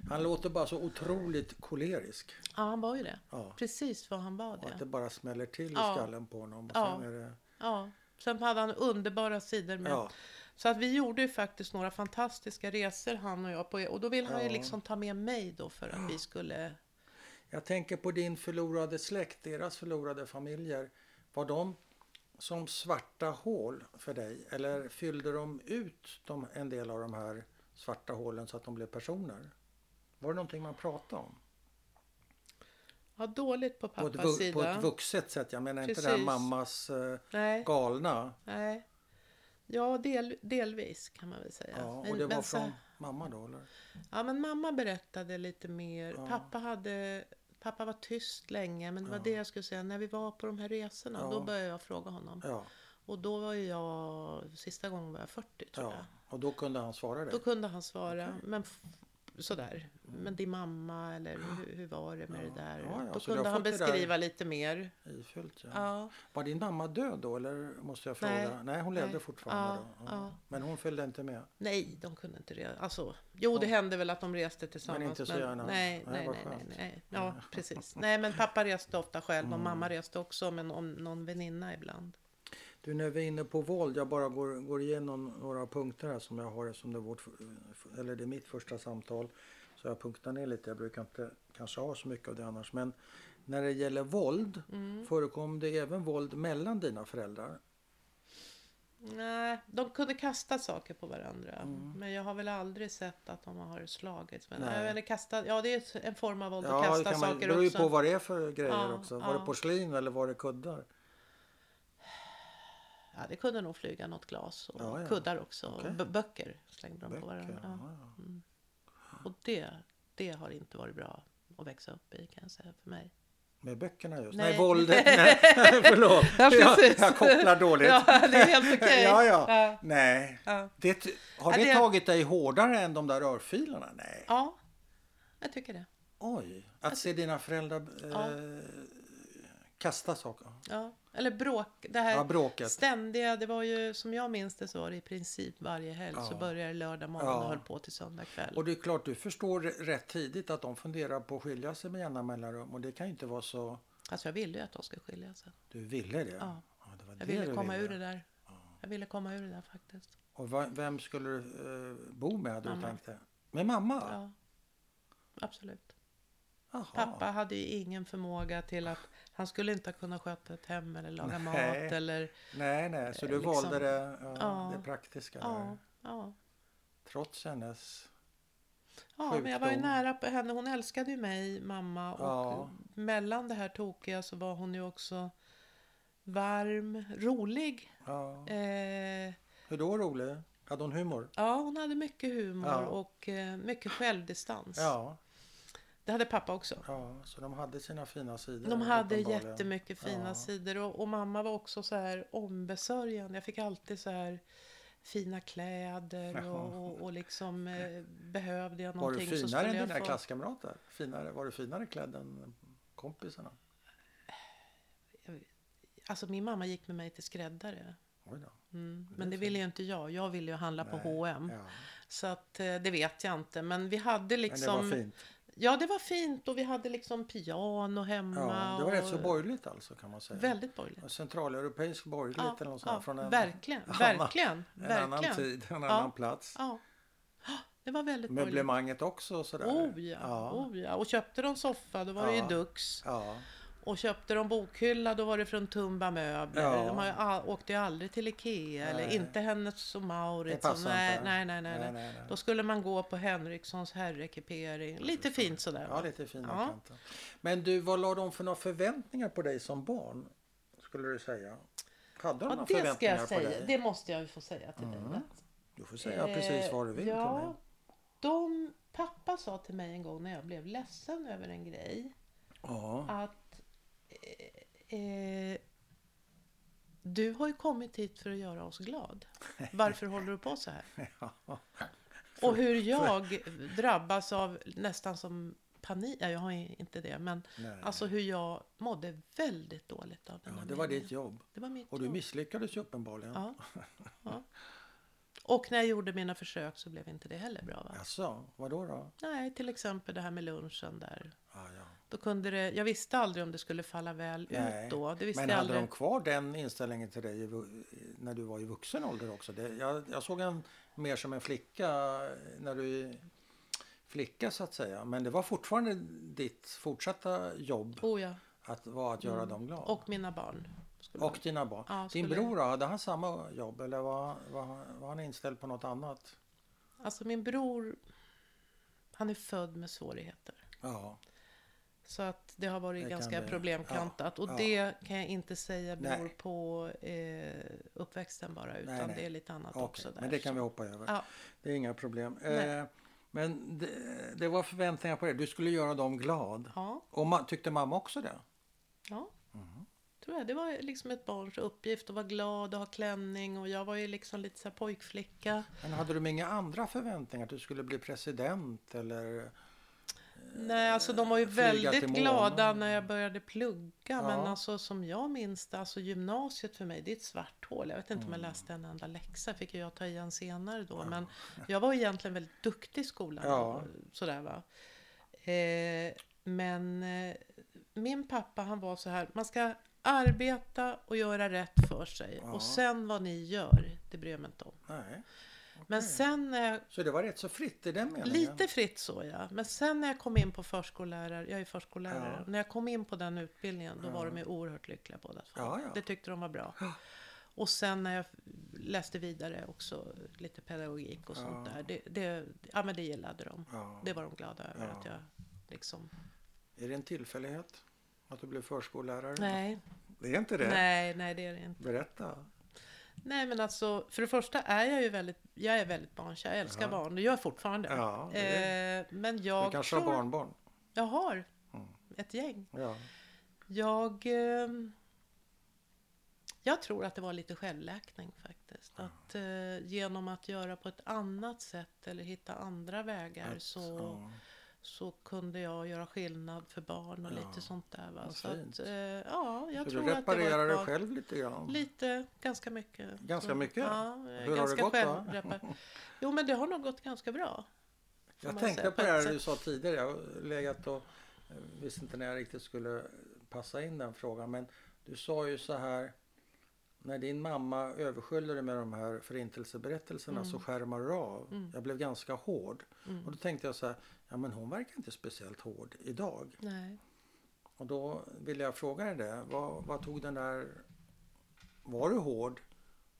Han låter bara så otroligt kolerisk. han var ju det. Ja. Precis vad han var Och att det det. bara smäller till i Ja. skallen på honom. Och Ja. sen är det, Ja. Sen hade han underbara sidor med. ja. Så att vi gjorde ju faktiskt några fantastiska resor han och jag på. Och då ville han ju Ja. liksom ta med mig då för att vi skulle... Jag tänker på din förlorade släkt, deras förlorade familjer. Var de som svarta hål för dig? Eller fyllde de ut de, en del av de här svarta hålen så att de blev personer? Var det någonting man pratade om? Ja, dåligt på På ett, pappas på sida. ett vuxet sätt. Jag menar inte det här Precis. mammas eh, Nej, galna. nej. Ja, del, delvis kan man väl säga. Ja, och Men- det var men så- från mamma då? Eller? Ja, men mamma berättade lite mer. Ja. Pappa, hade, pappa var tyst länge, men det var Ja. det jag skulle säga. När vi var på de här resorna, Ja. då började jag fråga honom. Och då var ju jag, sista gången var jag 40 tror ja. jag. Och då kunde han svara dig? Då kunde han svara, Okej. men sådär. Men din mamma, eller hur, hur var det med Ja. det där? Ja, ja, då kunde han det beskriva lite mer. Ifyllt, ja. Var din mamma död då eller måste jag fråga? Nej. hon levde Nej. fortfarande då? Men hon följde inte med? Nej, de kunde inte resa. Alltså, jo, det hände väl att de reste tillsammans. inte så gärna. Nej, Nej, nej, nej, nej, nej. Ja, precis. Nej, men pappa reste ofta själv och Mm. mamma reste också med någon, någon väninna ibland. Du, när vi är inne på våld, jag bara går, går igenom några punkter här som jag har som det är, vårt, eller det är mitt första samtal. Så jag punktar ner lite, jag brukar inte kanske ha så mycket av det annars. Men när det gäller våld, Mm. förekom det även våld mellan dina föräldrar? Nej, de kunde kasta saker på varandra. Mm. Men jag har väl aldrig sett att de har slagits. Men Nej. jag vet, inte, kasta, ja, det är en form av våld att Ja, det kasta kan man, det saker beror ju också. på vad det är för grejer Ja, också. Var ja. det porslin eller var det kuddar? Ja, det kunde nog flyga något glas och Ja, ja. kuddar också. B- böcker slängde de på Böcker, varandra. Ja. ja. Och det, det har inte varit bra att växa upp i kan jag säga för mig. Med böckerna just? Nej, Nej. våldet. Nej, förlåt. Ja, jag, jag kopplar dåligt. Ja, det är helt okej. ja, ja. Ja. Nej. Det, har det, det- tagit dig hårdare än de där örfilarna? Nej. ja, jag tycker det. Oj. Att se dina föräldrar eh. Kasta saker. Ja. Eller bråk. Det här Ja, bråket. ständiga, det var ju som jag minns det så var det i princip varje helg så Ja. började det lördag morgon Ja. och höll på till söndag kväll. Och det är klart, du förstår rätt tidigt att de funderar på att skilja sig med jämna mellanrum. Och det kan ju inte vara så... Alltså jag ville ju att de skulle skilja sig. Du ville det? Ja. det var Jag det ville komma ville. ur det där. Jag ville komma ur det där faktiskt. Och vem skulle du eh, bo med, hade du tänkt det? Med mamma? Ja, absolut. Jaha. Pappa hade ju ingen förmåga till att han skulle inte kunna sköta ett hem eller laga Nej. mat eller Nej, nej, så Eh, du liksom- valde det, ja, Ja. det praktiska ja, där. ja. Trots hennes... Ja, men jag var ju Sjukdom. nära på henne. Hon älskade ju mig, mamma. Och Ja. mellan det här tokiga så var hon ju också varm, rolig. Ja. Eh, Hur då rolig? Hade hon humor? ja, hon hade mycket humor Ja. och eh, mycket självdistans. Ja. Det hade pappa också. Ja, så de hade sina fina sidor. De hade jättemycket fina Ja. sidor och, och mamma var också så här ombesörjande. Jag fick alltid så här fina kläder och, och, liksom eh, behövde jag Var du någonting finare än dina få. klasskamrater? Finare, var du finare klädd än kompisarna? Alltså min mamma gick med mig till skräddare. Mm. Men det ville ju inte jag. Jag ville ju handla på Nej, H&M. Ja. Så att eh, det vet jag inte. Men vi hade Men liksom... det var fint. Ja, det var fint och vi hade liksom piano hemma. Ja, det var och rätt så borgerligt alltså kan man säga. Väldigt borgerligt. Centraleuropeisk borgerligt Ja, eller något sånt. ja, från en, verkligen, annan- verkligen, en annan verkligen. tid, en Ja. annan plats. Ja, det var väldigt borgerligt. Möblemanget också sådär. Oh ja, Ja. oh ja. Och köpte de soffa då var det ju Dux. Och köpte de bokhylla då var det från Tumba möbler. Ja. De har åkte ju aldrig till Ikea eller Nej. inte Hennes och Det Mauritz. passar nej, nej, nej, nej, Nej, nej. Då skulle man gå på Henrikssons herrekipering. Lite fint sådär. Ja, lite fina Ja. kanter. Men du, vad la de för några förväntningar på dig som barn? Skulle du säga? Hade de Ja, några det ska jag på säga. dig? Det måste jag ju få säga till dig. Mm. va? Du får säga precis vad du vill Eh, till ja, mig. de, pappa sa till mig en gång när jag blev ledsen över en grej Ja. att eh, du har ju kommit hit för att göra oss glad. Varför håller du på så här? Ja. Och hur jag drabbas av nästan som panik. Ja, jag har inte det, men Nej. alltså hur jag mådde väldigt dåligt av den ja, här det var meningen. ditt jobb. Det var mitt Och du misslyckades ju uppenbarligen. Ja. ja. Och när jag gjorde mina försök så blev inte det heller bra. Va? Jaså, vad då? då? Nej, till exempel det här med lunchen där. Ja, ja. Då kunde det, jag visste aldrig om det skulle falla väl Nej, ut då. Det visste Men hade aldrig. de kvar den inställningen till dig när du var i vuxen ålder också? Det, jag, jag såg en mer som en flicka när du flicka så att säga. Men det var fortfarande ditt fortsatta jobb Oh ja. att vara att göra dem glada. Och mina barn. Och dina barn. Ja, Din bror då, hade han samma jobb eller var, var, var han inställd på något annat? Alltså min bror, han är född med svårigheter. Ja, Så att det har varit Det ganska det. problemkantat. och ja. det kan jag inte säga beror Nej. på eh, uppväxten bara. Utan Nej, nej. det är lite annat okej. också. Där, Men det kan så. vi hoppa över. Ja, Det är inga problem. Eh, men det, det var förväntningar på det. Du skulle göra dem glad. ja, Och ma- tyckte mamma också det? ja. Mhm. Tror jag. Det var liksom ett barns uppgift att vara glad och ha klänning. Och jag var ju liksom lite så pojkflicka. Men hade du inga andra förväntningar? Att du skulle bli president eller? Nej, alltså de var ju väldigt glada när jag började plugga. Men Ja. alltså som jag minns det, alltså gymnasiet för mig, det är ett svart hål. Jag vet inte om jag läste en enda läxa, fick jag ta igen senare då. Men jag var egentligen väldigt duktig i skolan. Ja. Sådär va. Eh, men eh, min pappa han var så här, man ska arbeta och göra rätt för sig. Ja. Och sen vad ni gör, det bryr jag mig inte om. Nej. Men sen jag Så det var rätt så fritt i den meningen? Lite fritt så ja. Men sen när jag kom in på förskollärare, jag är förskollärare. Ja. När jag kom in på den utbildningen då Ja. var de ju oerhört lyckliga båda två. Ja. Det tyckte de var bra. Och sen när jag läste vidare också lite pedagogik och sånt där. Det, det, ja men det gillade de. Det var de glada över att jag liksom... Är det en tillfällighet? Att du blev förskollärare? Nej, Det är inte det? nej, nej det är det inte. Berätta. Nej men alltså, för det första är jag ju väldigt, jag är väldigt barnkär. Jag älskar Ja. barn, det gör jag fortfarande. Ja, det är- eh, men jag du kanske tror, har barnbarn? Jag har Mm. ett gäng. Ja. Jag, eh, jag tror att det var lite självläkning faktiskt. Att eh, genom att göra på ett annat sätt eller hitta andra vägar Att- så, ja. Så kunde jag göra skillnad för barn och Ja, lite sånt där. Va? Så att, eh, ja, jag Så tror du att det var reparerar dig själv lite grann? Lite, ganska mycket. Ganska Så, mycket? Ja, Hur har det ganska gått då? Jo men det har nog gått ganska bra. Jag tänkte säga, på det ett här du sa tidigare. Jag har legat och eh, visste inte när jag riktigt skulle passa in den frågan. Men du sa ju så här. När din mamma översköljde dig med de här förintelseberättelserna så skärmar du av. Mm. Jag blev ganska hård. Mm. Och då tänkte jag så här. Ja men hon verkar inte speciellt hård idag. Nej. Och då ville jag fråga dig det. Vad, vad tog den där... Var du hård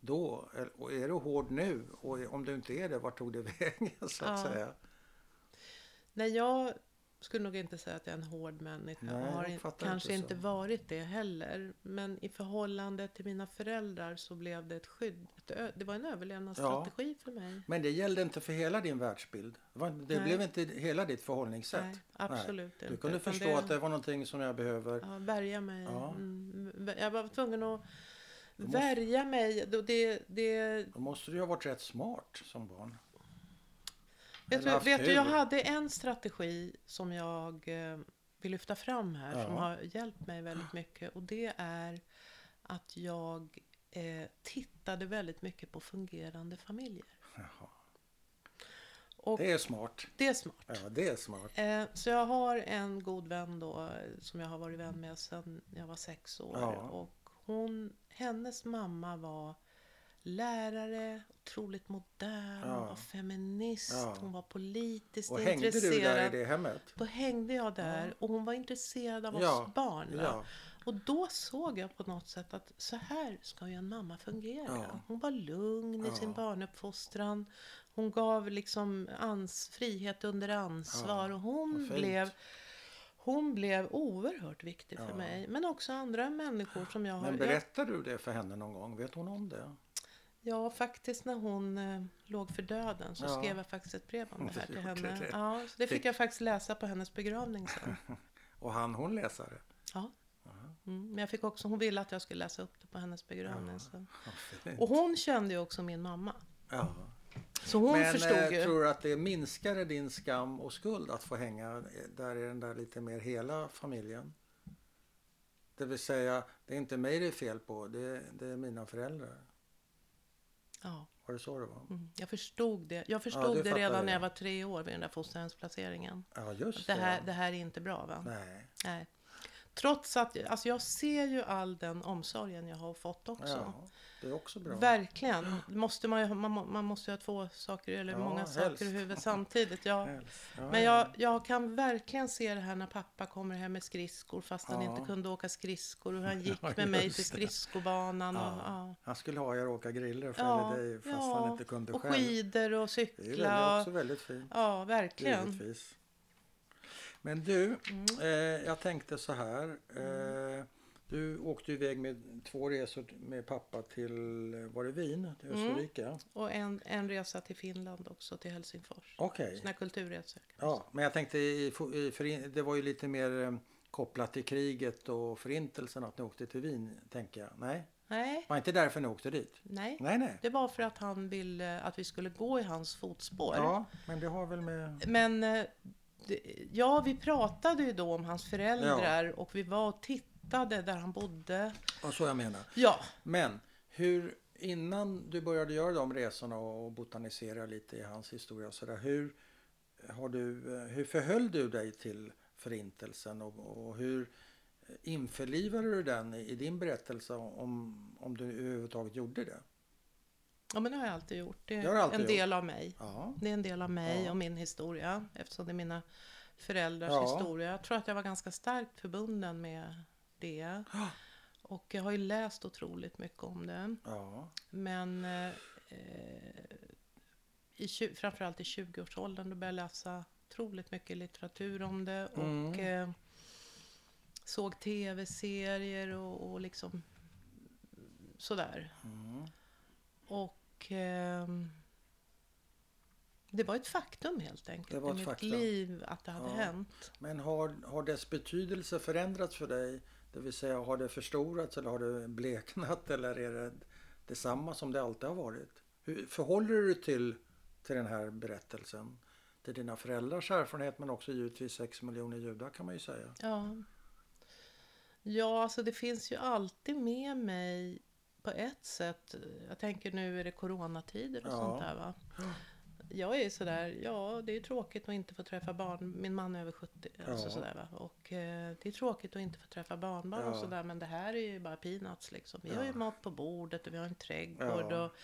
då? Eller- Och är du hård nu? Och om du inte är det, vart tog det vägen så att Ja. säga? När jag skulle nog inte säga att jag är en hård människa. Nej, jag har kanske inte inte, varit det heller. Men i förhållande till mina föräldrar så blev det ett skydd. Ett det var en överlevnadsstrategi för mig. Men det gällde inte för hela din världsbild. Det, var, det Nej. blev inte hela ditt förhållningssätt. Nej, absolut Du inte. kunde förstå att det var någonting som jag behöver. Ja, värja mig. Ja. Mm, jag var tvungen att måste- värja mig. Det, det, det, Då måste du ju ha varit rätt smart som barn. Du, haft vet du, jag hade en strategi som jag eh, vill lyfta fram här. Som Ja. har hjälpt mig väldigt mycket. Och det är att jag eh, tittade väldigt mycket på fungerande familjer. Jaha. Och Det är smart. det är smart. Ja, det är smart. Eh, så jag har en god vän då som jag har varit vän med sedan jag var sex år. Ja. Och hon, hennes mamma var lärare, otroligt modern, Ja. hon var feminist, Ja. hon var politiskt Och hängde intresserad. du där i det hemmet? Då hängde jag där och hon var intresserad av oss Ja, barn. Ja. Och då såg jag på något sätt att så här ska ju en mamma fungera. Ja. Hon var lugn i Ja. sin barnuppfostran. Hon gav liksom ans frihet under ansvar Ja, och hon blev hon blev oerhört viktig för Ja. mig. Men också andra människor som jag har... Men berättade du det för henne någon gång? Vet hon om det? Ja, faktiskt när hon eh, låg för döden så Ja. skrev jag faktiskt ett brev om det här Du till henne. Ja, så det fick jag faktiskt läsa på hennes begravning sen. Och han hon läsa det? Ja. Mm, men jag fick också, hon ville att jag skulle läsa upp det på hennes begravning. Så. Fint. Och hon kände ju också min mamma. Ja. Så hon Men förstod eh, ju. tror du att det minskade din skam och skuld att få hänga där i den där lite mer hela familjen? Det vill säga, det är inte mig det är fel på, det, det är mina föräldrar. Ja, Var det så det var? mm, jag förstod det. Jag förstod det fattar redan det. när jag var tre år vid den där fosterhemsplaceringen. Ja, just Att det, här, ja. det här är inte bra va? Nej. Nej. Trots att alltså jag ser ju all den omsorgen jag har fått också. Ja, det är också bra. Verkligen. Måste man, ju, man, man måste ju ha två saker eller Ja, många helst. saker i huvudet samtidigt. Ja. Helst. Ja, Men ja. jag, jag kan verkligen se det här när pappa kommer hem med skridskor fast han inte kunde åka skridskor. Hur han gick med mig till skridskobanan. Och. Han skulle ha er åka griller för Ja, dig fast han inte kunde Och själv. skidor och Det är ju cykla. också väldigt fint. Ja, verkligen. Givetvis. Men du, Mm. eh, jag tänkte så här. Eh, du åkte iväg med två resor med pappa till, eh, var det Wien? Till Mm. Österrike? Och en, en resa till Finland också, till Helsingfors. Okej. Såna här kulturresor. Ja, men jag tänkte, i, fo- i, förin- det var ju lite mer eh, kopplat till kriget och förintelsen att ni åkte till Wien, tänker jag. Nej, Nej, var inte därför ni åkte dit? nej. Nej, nej. Det var för att han ville att vi skulle gå i hans fotspår. Ja, men det har väl med... Men eh, ja, vi pratade ju då om hans föräldrar och vi var och tittade där han bodde. Ja, så jag menar. Ja, Men hur, innan du började göra de resorna och botanisera lite i hans historia och sådär, hur, har du, eh, hur förhöll du dig till förintelsen och, och hur införlivade du den i, i din berättelse om, om du överhuvudtaget gjorde det? Ja men det har jag alltid gjort. Det är alltid en del av mig. Ja, Det är en del av mig Ja. och min historia eftersom det är mina föräldrars Ja. historia. Jag tror att jag var ganska starkt förbunden med det. Och jag har ju läst otroligt mycket om det. Men eh, i, framförallt i 20-årsåldern då började jag läsa otroligt mycket litteratur om det. Och Mm. eh, såg tv-serier och, och liksom sådär. mm. Och ehm, det var ett faktum helt enkelt Det var i ett mitt faktum. liv att det hade Ja. hänt. Men har, har dess betydelse förändrats för dig? Det vill säga, har det förstorats eller har det bleknat eller är det detsamma som det alltid har varit? Hur förhåller du dig till, till den här berättelsen? Till dina föräldrars erfarenhet men också givetvis sex miljoner judar kan man ju säga. Ja. ja, alltså det finns ju alltid med mig på ett sätt. Jag tänker nu är det coronatider och Ja. sånt där va. Jag är sådär, ja det är tråkigt att inte få träffa barn. Min man är över 70. Alltså Ja. sådär, va? Och eh, det är tråkigt att inte få träffa barnbarn och Ja. sådär. Men det här är ju bara peanuts liksom. Vi har ju Ja. mat på bordet och vi har en trädgård. Ja. Och,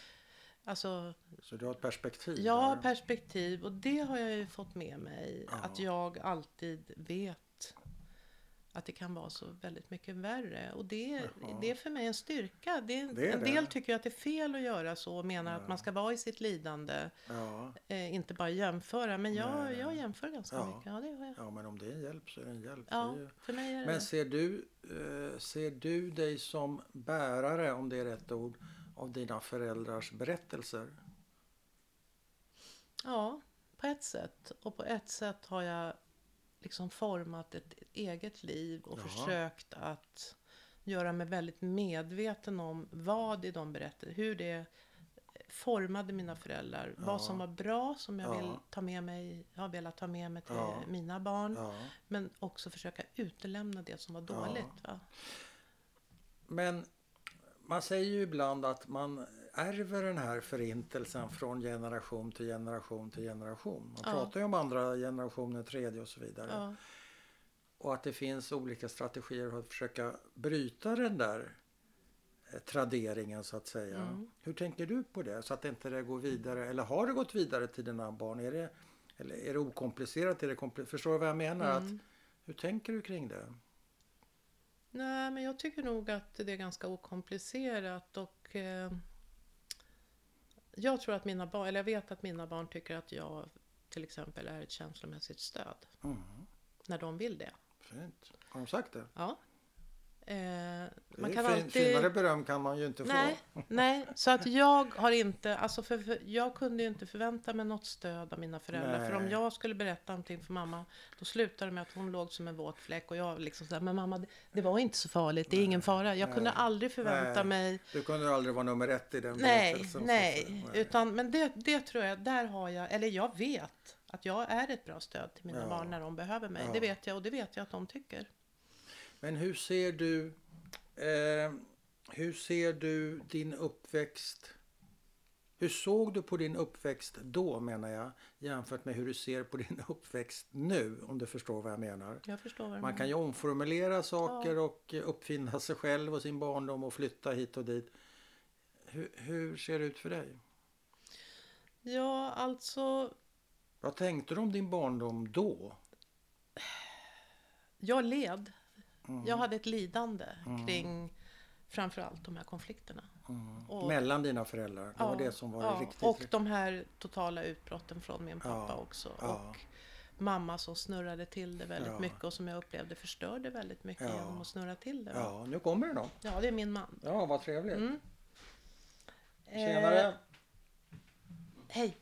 alltså, Så du har ett perspektiv jag har där. perspektiv och det har jag ju fått med mig. Ja. Att jag alltid vet att det kan vara så väldigt mycket värre. Och det, Jaha. det är för mig en styrka. Det, Det en det. del tycker att det är fel att göra så och menar att man ska vara i sitt lidande. Ja. Eh, inte bara jämföra. Men jag, Nej, jag jämför ganska Ja. mycket. Ja, det gör jag. ja, men om det är en hjälp så är det en hjälp. Ja, Det ju... för mig är det Men ser du, eh, ser du dig som bärare, om det är rätt ord, av dina föräldrars berättelser? Ja, på ett sätt. Och på ett sätt har jag liksom format ett eget liv och Ja. försökt att göra mig väldigt medveten om vad i de berättade, hur det formade mina föräldrar. Ja. Vad som var bra, som jag Ja. vill ta med mig, har velat ta med mig till Ja. mina barn. Men också försöka utelämna det som var dåligt. Va? Men man säger ju ibland att man ärver den här förintelsen från generation till generation till generation. Man Ja. pratar ju om andra generationer, tredje och så vidare. Ja. Och att det finns olika strategier för att försöka bryta den där eh, traderingen så att säga. Mm. Hur tänker du på det? Så att det inte det går vidare, eller har det gått vidare till dina barn? Är det, eller är det okomplicerat? Är det kompli- Förstår du vad jag menar? Att, Mm. hur tänker du kring det? Nej, men jag tycker nog att det är ganska okomplicerat och eh, jag tror att mina barn, eller jag vet att mina barn tycker att jag till exempel är ett känslomässigt stöd Mm, när de vill det. fint. Har de sagt det? Ja. Eh, man kan fin, alltid... Finare beröm kan man ju inte Nej, få. nej, så att jag har inte, alltså för, för jag kunde ju inte förvänta mig något stöd av mina föräldrar. För om Nej. jag skulle berätta någonting för mamma, då slutade det med att hon låg som en våt fläck och jag liksom sådär, men mamma, det, det var inte så farligt, det är ingen fara. Jag kunde Nej. aldrig förvänta Nej. mig Du kunde aldrig vara nummer ett i den Nej, nej, utan men det, det tror jag, där har jag, eller jag vet att jag är ett bra stöd till mina Ja. barn när de behöver mig. Ja. Det vet jag och det vet jag att de tycker. Men hur ser du eh, Hur ser du din uppväxt Hur såg du på din uppväxt då menar jag jämfört med hur du ser på din uppväxt nu om du förstår vad jag menar. Jag förstår vad Man kan ju omformulera saker och uppfinna sig själv och sin barndom och flytta hit och dit. Hur, hur ser det ut för dig? Ja, alltså, Vad tänkte du om din barndom då? jag led. Mm. Jag hade ett lidande kring framförallt de här konflikterna. Mm. Och- Mellan dina föräldrar? Det var det som var ja, riktigt... Och de här totala utbrotten från min pappa Ja, också. ja. Och mamma som snurrade till det väldigt Ja. mycket och som jag upplevde förstörde väldigt mycket Ja. genom att snurra till det. Ja, nu kommer det då. ja, det är min man. Ja, vad trevligt. Mm. Tjenare! Eh, hej!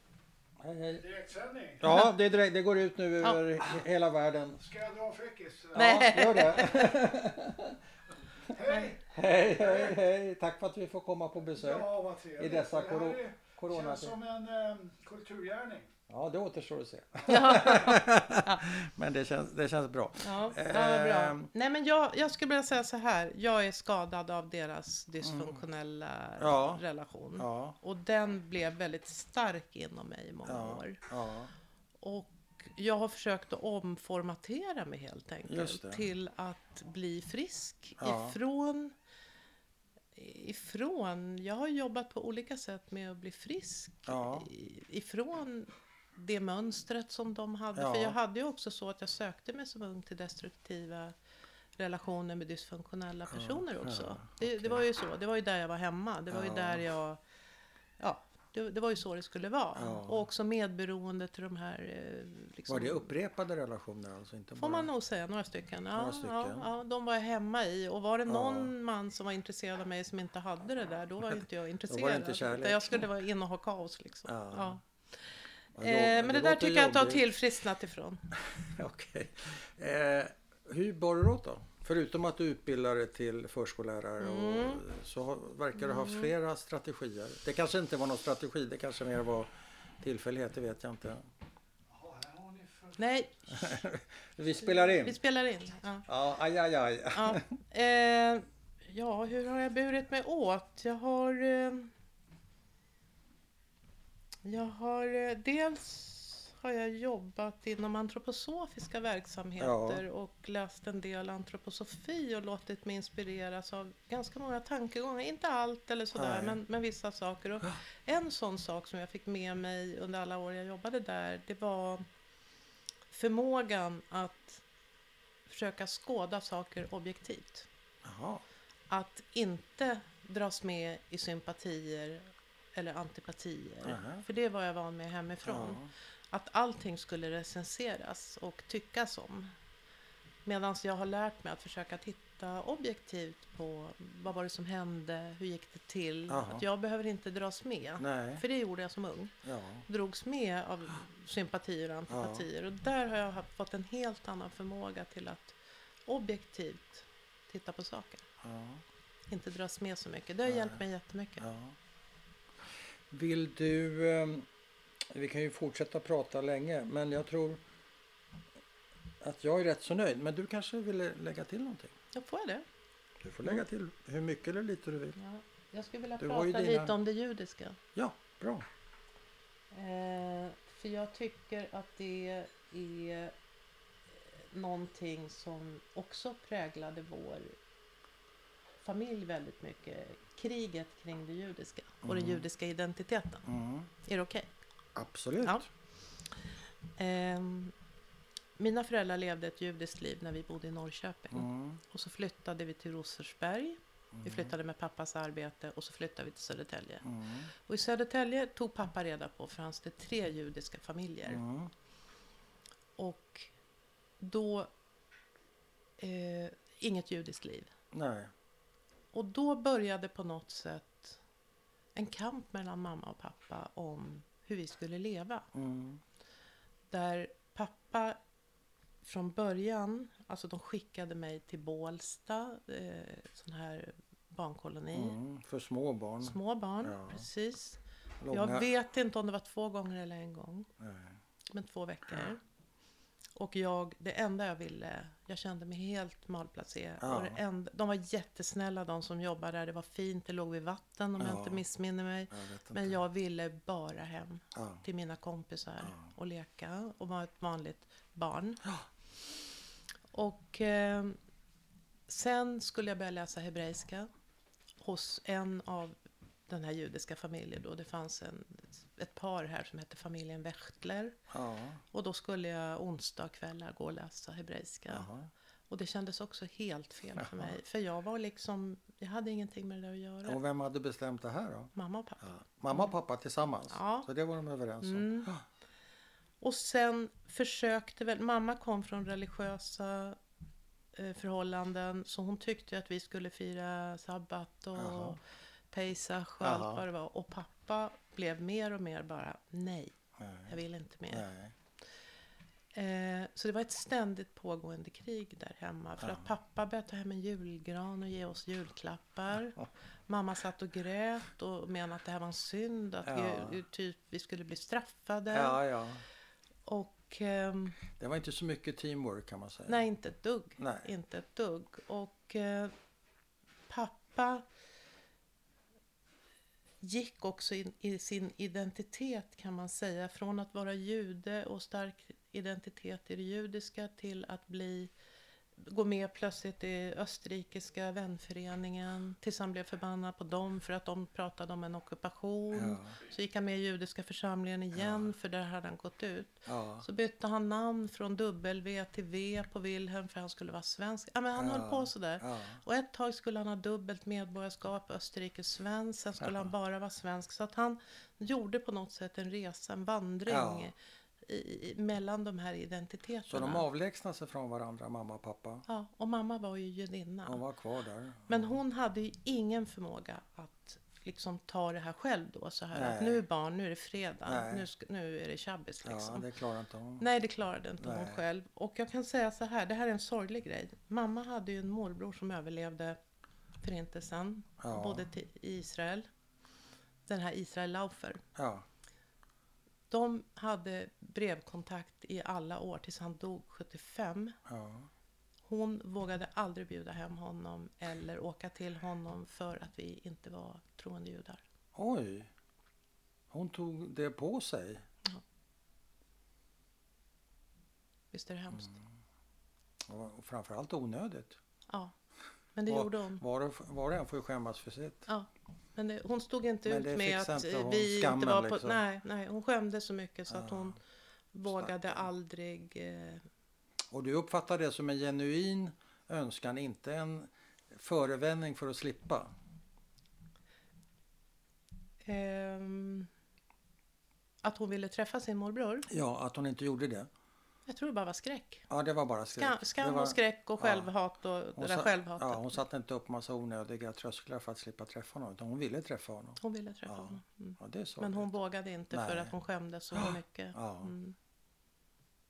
Hej, hej. Direktsändning. Ja, det, är direkt, det går ut nu Ja. över he- hela världen. Ska jag dra fräckis? Ja, gör det. Hej! Hej, hej, hej. Tack för att vi får komma på besök. Ja, vad trevligt. I dessa Det här koro- är- corona- känns som en eh, kulturgärning. Ja, det återstår att se. Ja, Men det känns, det känns bra. ja, ja bra. Ehm. Nej, men jag, jag skulle vilja säga så här. Jag är skadad av deras dysfunktionella Mm. Ja. relation. Och den blev väldigt stark inom mig i många år. Och jag har försökt att omformatera mig helt enkelt till att bli frisk ifrån ifrån, jag har jobbat på olika sätt med att bli frisk Ja. ifrån det mönstret som de hade. Ja. För jag hade ju också så att jag sökte mig som ung till destruktiva relationer med dysfunktionella personer också. ja, det, okej. det var ju så, det var ju där jag var hemma. Det var ju Ja. där jag, ja, det, det var ju så det skulle vara. Ja. Och också medberoende till de här... eh, Liksom, Var det upprepade relationer alltså? Inte Får bara... man nog säga, några stycken. Ja, Några stycken. Ja, ja, de var jag hemma i. Och var det Ja. någon man som var intresserad av mig som inte hade det där, då var ju inte jag intresserad. Då var det inte kärlek. Jag skulle vara inne och ha kaos liksom. Ja. Eh, men det, där låter tycker jag att jag har tillfrisknat ifrån. Okej. Eh, hur bar du åt då? Förutom att du utbildade till förskollärare och Mm. så har, verkar du ha haft flera strategier. Det kanske inte var någon strategi, det kanske mer var tillfällighet, det vet jag inte. Nej, Vi spelar vi in. spelar in. Ja. Ja, aj, aj, aj. Ja. Eh, ja, hur har jag burit mig åt? Jag har... Eh, jag har... Eh, dels har jag jobbat inom antroposofiska verksamheter och läst en del antroposofi och låtit mig inspireras av ganska många tankegångar. Inte allt eller sådär, Nej. men, men vissa saker. Och en sån sak som jag fick med mig under alla år jag jobbade där, det var förmågan att försöka skåda saker objektivt. Jaha. Att inte dras med i sympatier eller antipatier. Aha. För det var jag van med hemifrån. Ja. Att allting skulle recenseras och tyckas om. Medan jag har lärt mig att försöka titta objektivt på vad var det som hände, hur gick det till. Jaha. Att jag behöver inte dras med. Nej. För det gjorde jag som ung. Ja. Drogs med av sympatier och antipatier. Och där har jag fått en helt annan förmåga till att objektivt titta på saker. Ja. Inte dras med så mycket. Det har Nej. hjälpt mig jättemycket. Ja. Vill du... ehm, Vi kan ju fortsätta prata länge, men jag tror att jag är rätt så nöjd. Men du kanske vill lägga till någonting? Ja, får jag det? Du får lägga till hur mycket eller lite du vill. Ja. Jag skulle vilja Du prata dina- lite om det judiska. Ja, bra. Eh, för jag tycker att det är någonting som också präglade vår familj väldigt mycket. Kriget kring det judiska och den Mm. judiska identiteten. Mm. Är det okej? Absolut. Ja. Ehm, mina föräldrar levde ett judiskt liv när vi bodde i Norrköping. Mm. Och så flyttade vi till Rosersberg. Vi flyttade med pappas arbete och så flyttade vi till Södertälje. Mm. Och i Södertälje tog pappa reda på fanns det tre judiska familjer. Mm. Och då eh, inget judiskt liv. Nej. Och då började på något sätt en kamp mellan mamma och pappa om hur vi skulle leva. Mm. Där pappa från början, alltså de skickade mig till Bålsta, eh, sån här barnkoloni. Mm. För små barn. Små barn, Ja. precis. Långa... Jag vet inte om det var två gånger eller en gång. Nej. Men två veckor. Och jag, det enda jag ville, jag kände mig helt malplacerad. Ja. Och det enda, de var jättesnälla de som jobbade där. Det var fint, det låg vid vatten om jag Ja. inte missminner mig. Jag. Men jag ville bara hem Ja. till mina kompisar och leka och vara ett vanligt barn. Och eh, sen skulle jag börja läsa hebreiska hos en av den här judiska familjen. Då. Det fanns en, ett par här som hette familjen Wächtler. Ja. Och då skulle jag onsdagskvällar gå och läsa hebreiska. Jaha. Och det kändes också helt fel för mig. För jag var liksom, jag hade ingenting med det där att göra. Och vem hade bestämt det här då? Mamma och pappa. Ja. Mamma och pappa tillsammans? Ja. Så det var de överens om? Mm. Och sen försökte väl, mamma kom från religiösa eh, förhållanden. Så hon tyckte att vi skulle fira sabbat och Jaha. pesach och Jaha. allt vad det var. Och pappa blev mer och mer bara, nej, jag Nej. vill inte mer. Eh, så det var ett ständigt pågående krig där hemma. För Ja. att pappa började ta hem en julgran och ge oss julklappar. Ja. Mamma satt och grät och menade att det här var en synd. Att Ja. vi, typ, vi skulle bli straffade. Och ehm, Det var inte så mycket teamwork kan man säga. nej, inte ett dugg. Nej. Inte ett dugg. Och eh, pappa gick också in i sin identitet kan man säga. Från att vara jude och stark identitet i det judiska till att bli gå med plötsligt i österrikiska vänföreningen tills han blev förbannad på dem för att de pratade om en ockupation. Ja. Så gick han med i judiska församlingen igen för där hade han gått ut. Ja. Så bytte han namn från W till V på Wilhelm för han skulle vara svensk. Ja, men han Ja. höll på sådär. Ja. Och ett tag skulle han ha dubbelt medborgarskap, Österrike-svensk. Sen skulle Ja. han bara vara svensk. Så att han gjorde på något sätt en resa, en vandring Ja. I, mellan de här identiteterna. Så de avlägsnade sig från varandra, mamma och pappa. Ja, och mamma var ju judinna. De var kvar där. Men hon hade ju ingen förmåga att liksom ta det här själv då. Så här att Nej. nu är barn, nu är det fredag, nu, nu är det shabbis Ja, liksom. det klarar inte hon. Nej, det klarade inte hon Nej. själv. Och jag kan säga så här, det här är en sorglig grej. Mamma hade ju en morbror som överlevde förintelsen, Ja. bodde till, i Israel. Den här Israel Laufer. Ja. De hade brevkontakt i alla år tills han dog 75. Ja. Hon vågade aldrig bjuda hem honom eller åka till honom för att vi inte var troende judar. Oj. Hon tog det på sig. Visst är det hemskt? Och framförallt onödigt. Ja, men det Var- gjorde hon. Var och, var och en får ju skämmas för sitt. Ja, men det, hon stod inte Men ut med att eh, vi inte var på... liksom. Nej, nej, hon skämdes så mycket så att Ja. hon vågade Stackarn. aldrig... Eh, Och du uppfattar det som en genuin önskan, inte en förevändning för att slippa? Ehm, att hon ville träffa sin morbror. Ja, att hon inte gjorde det. Jag tror det bara var skräck. Ja, det var bara skräck. Skam, skam var, och skräck och ja. självhat och Hon det där sa- självhatet. Ja, hon satte inte upp massa onödiga trösklar för att slippa träffa honom, utan hon ville träffa honom. Hon ville träffa Ja. honom. Mm. Ja, det är så. Men hon vågade inte för Nej. att hon skämdes så mycket. Ja. Mm.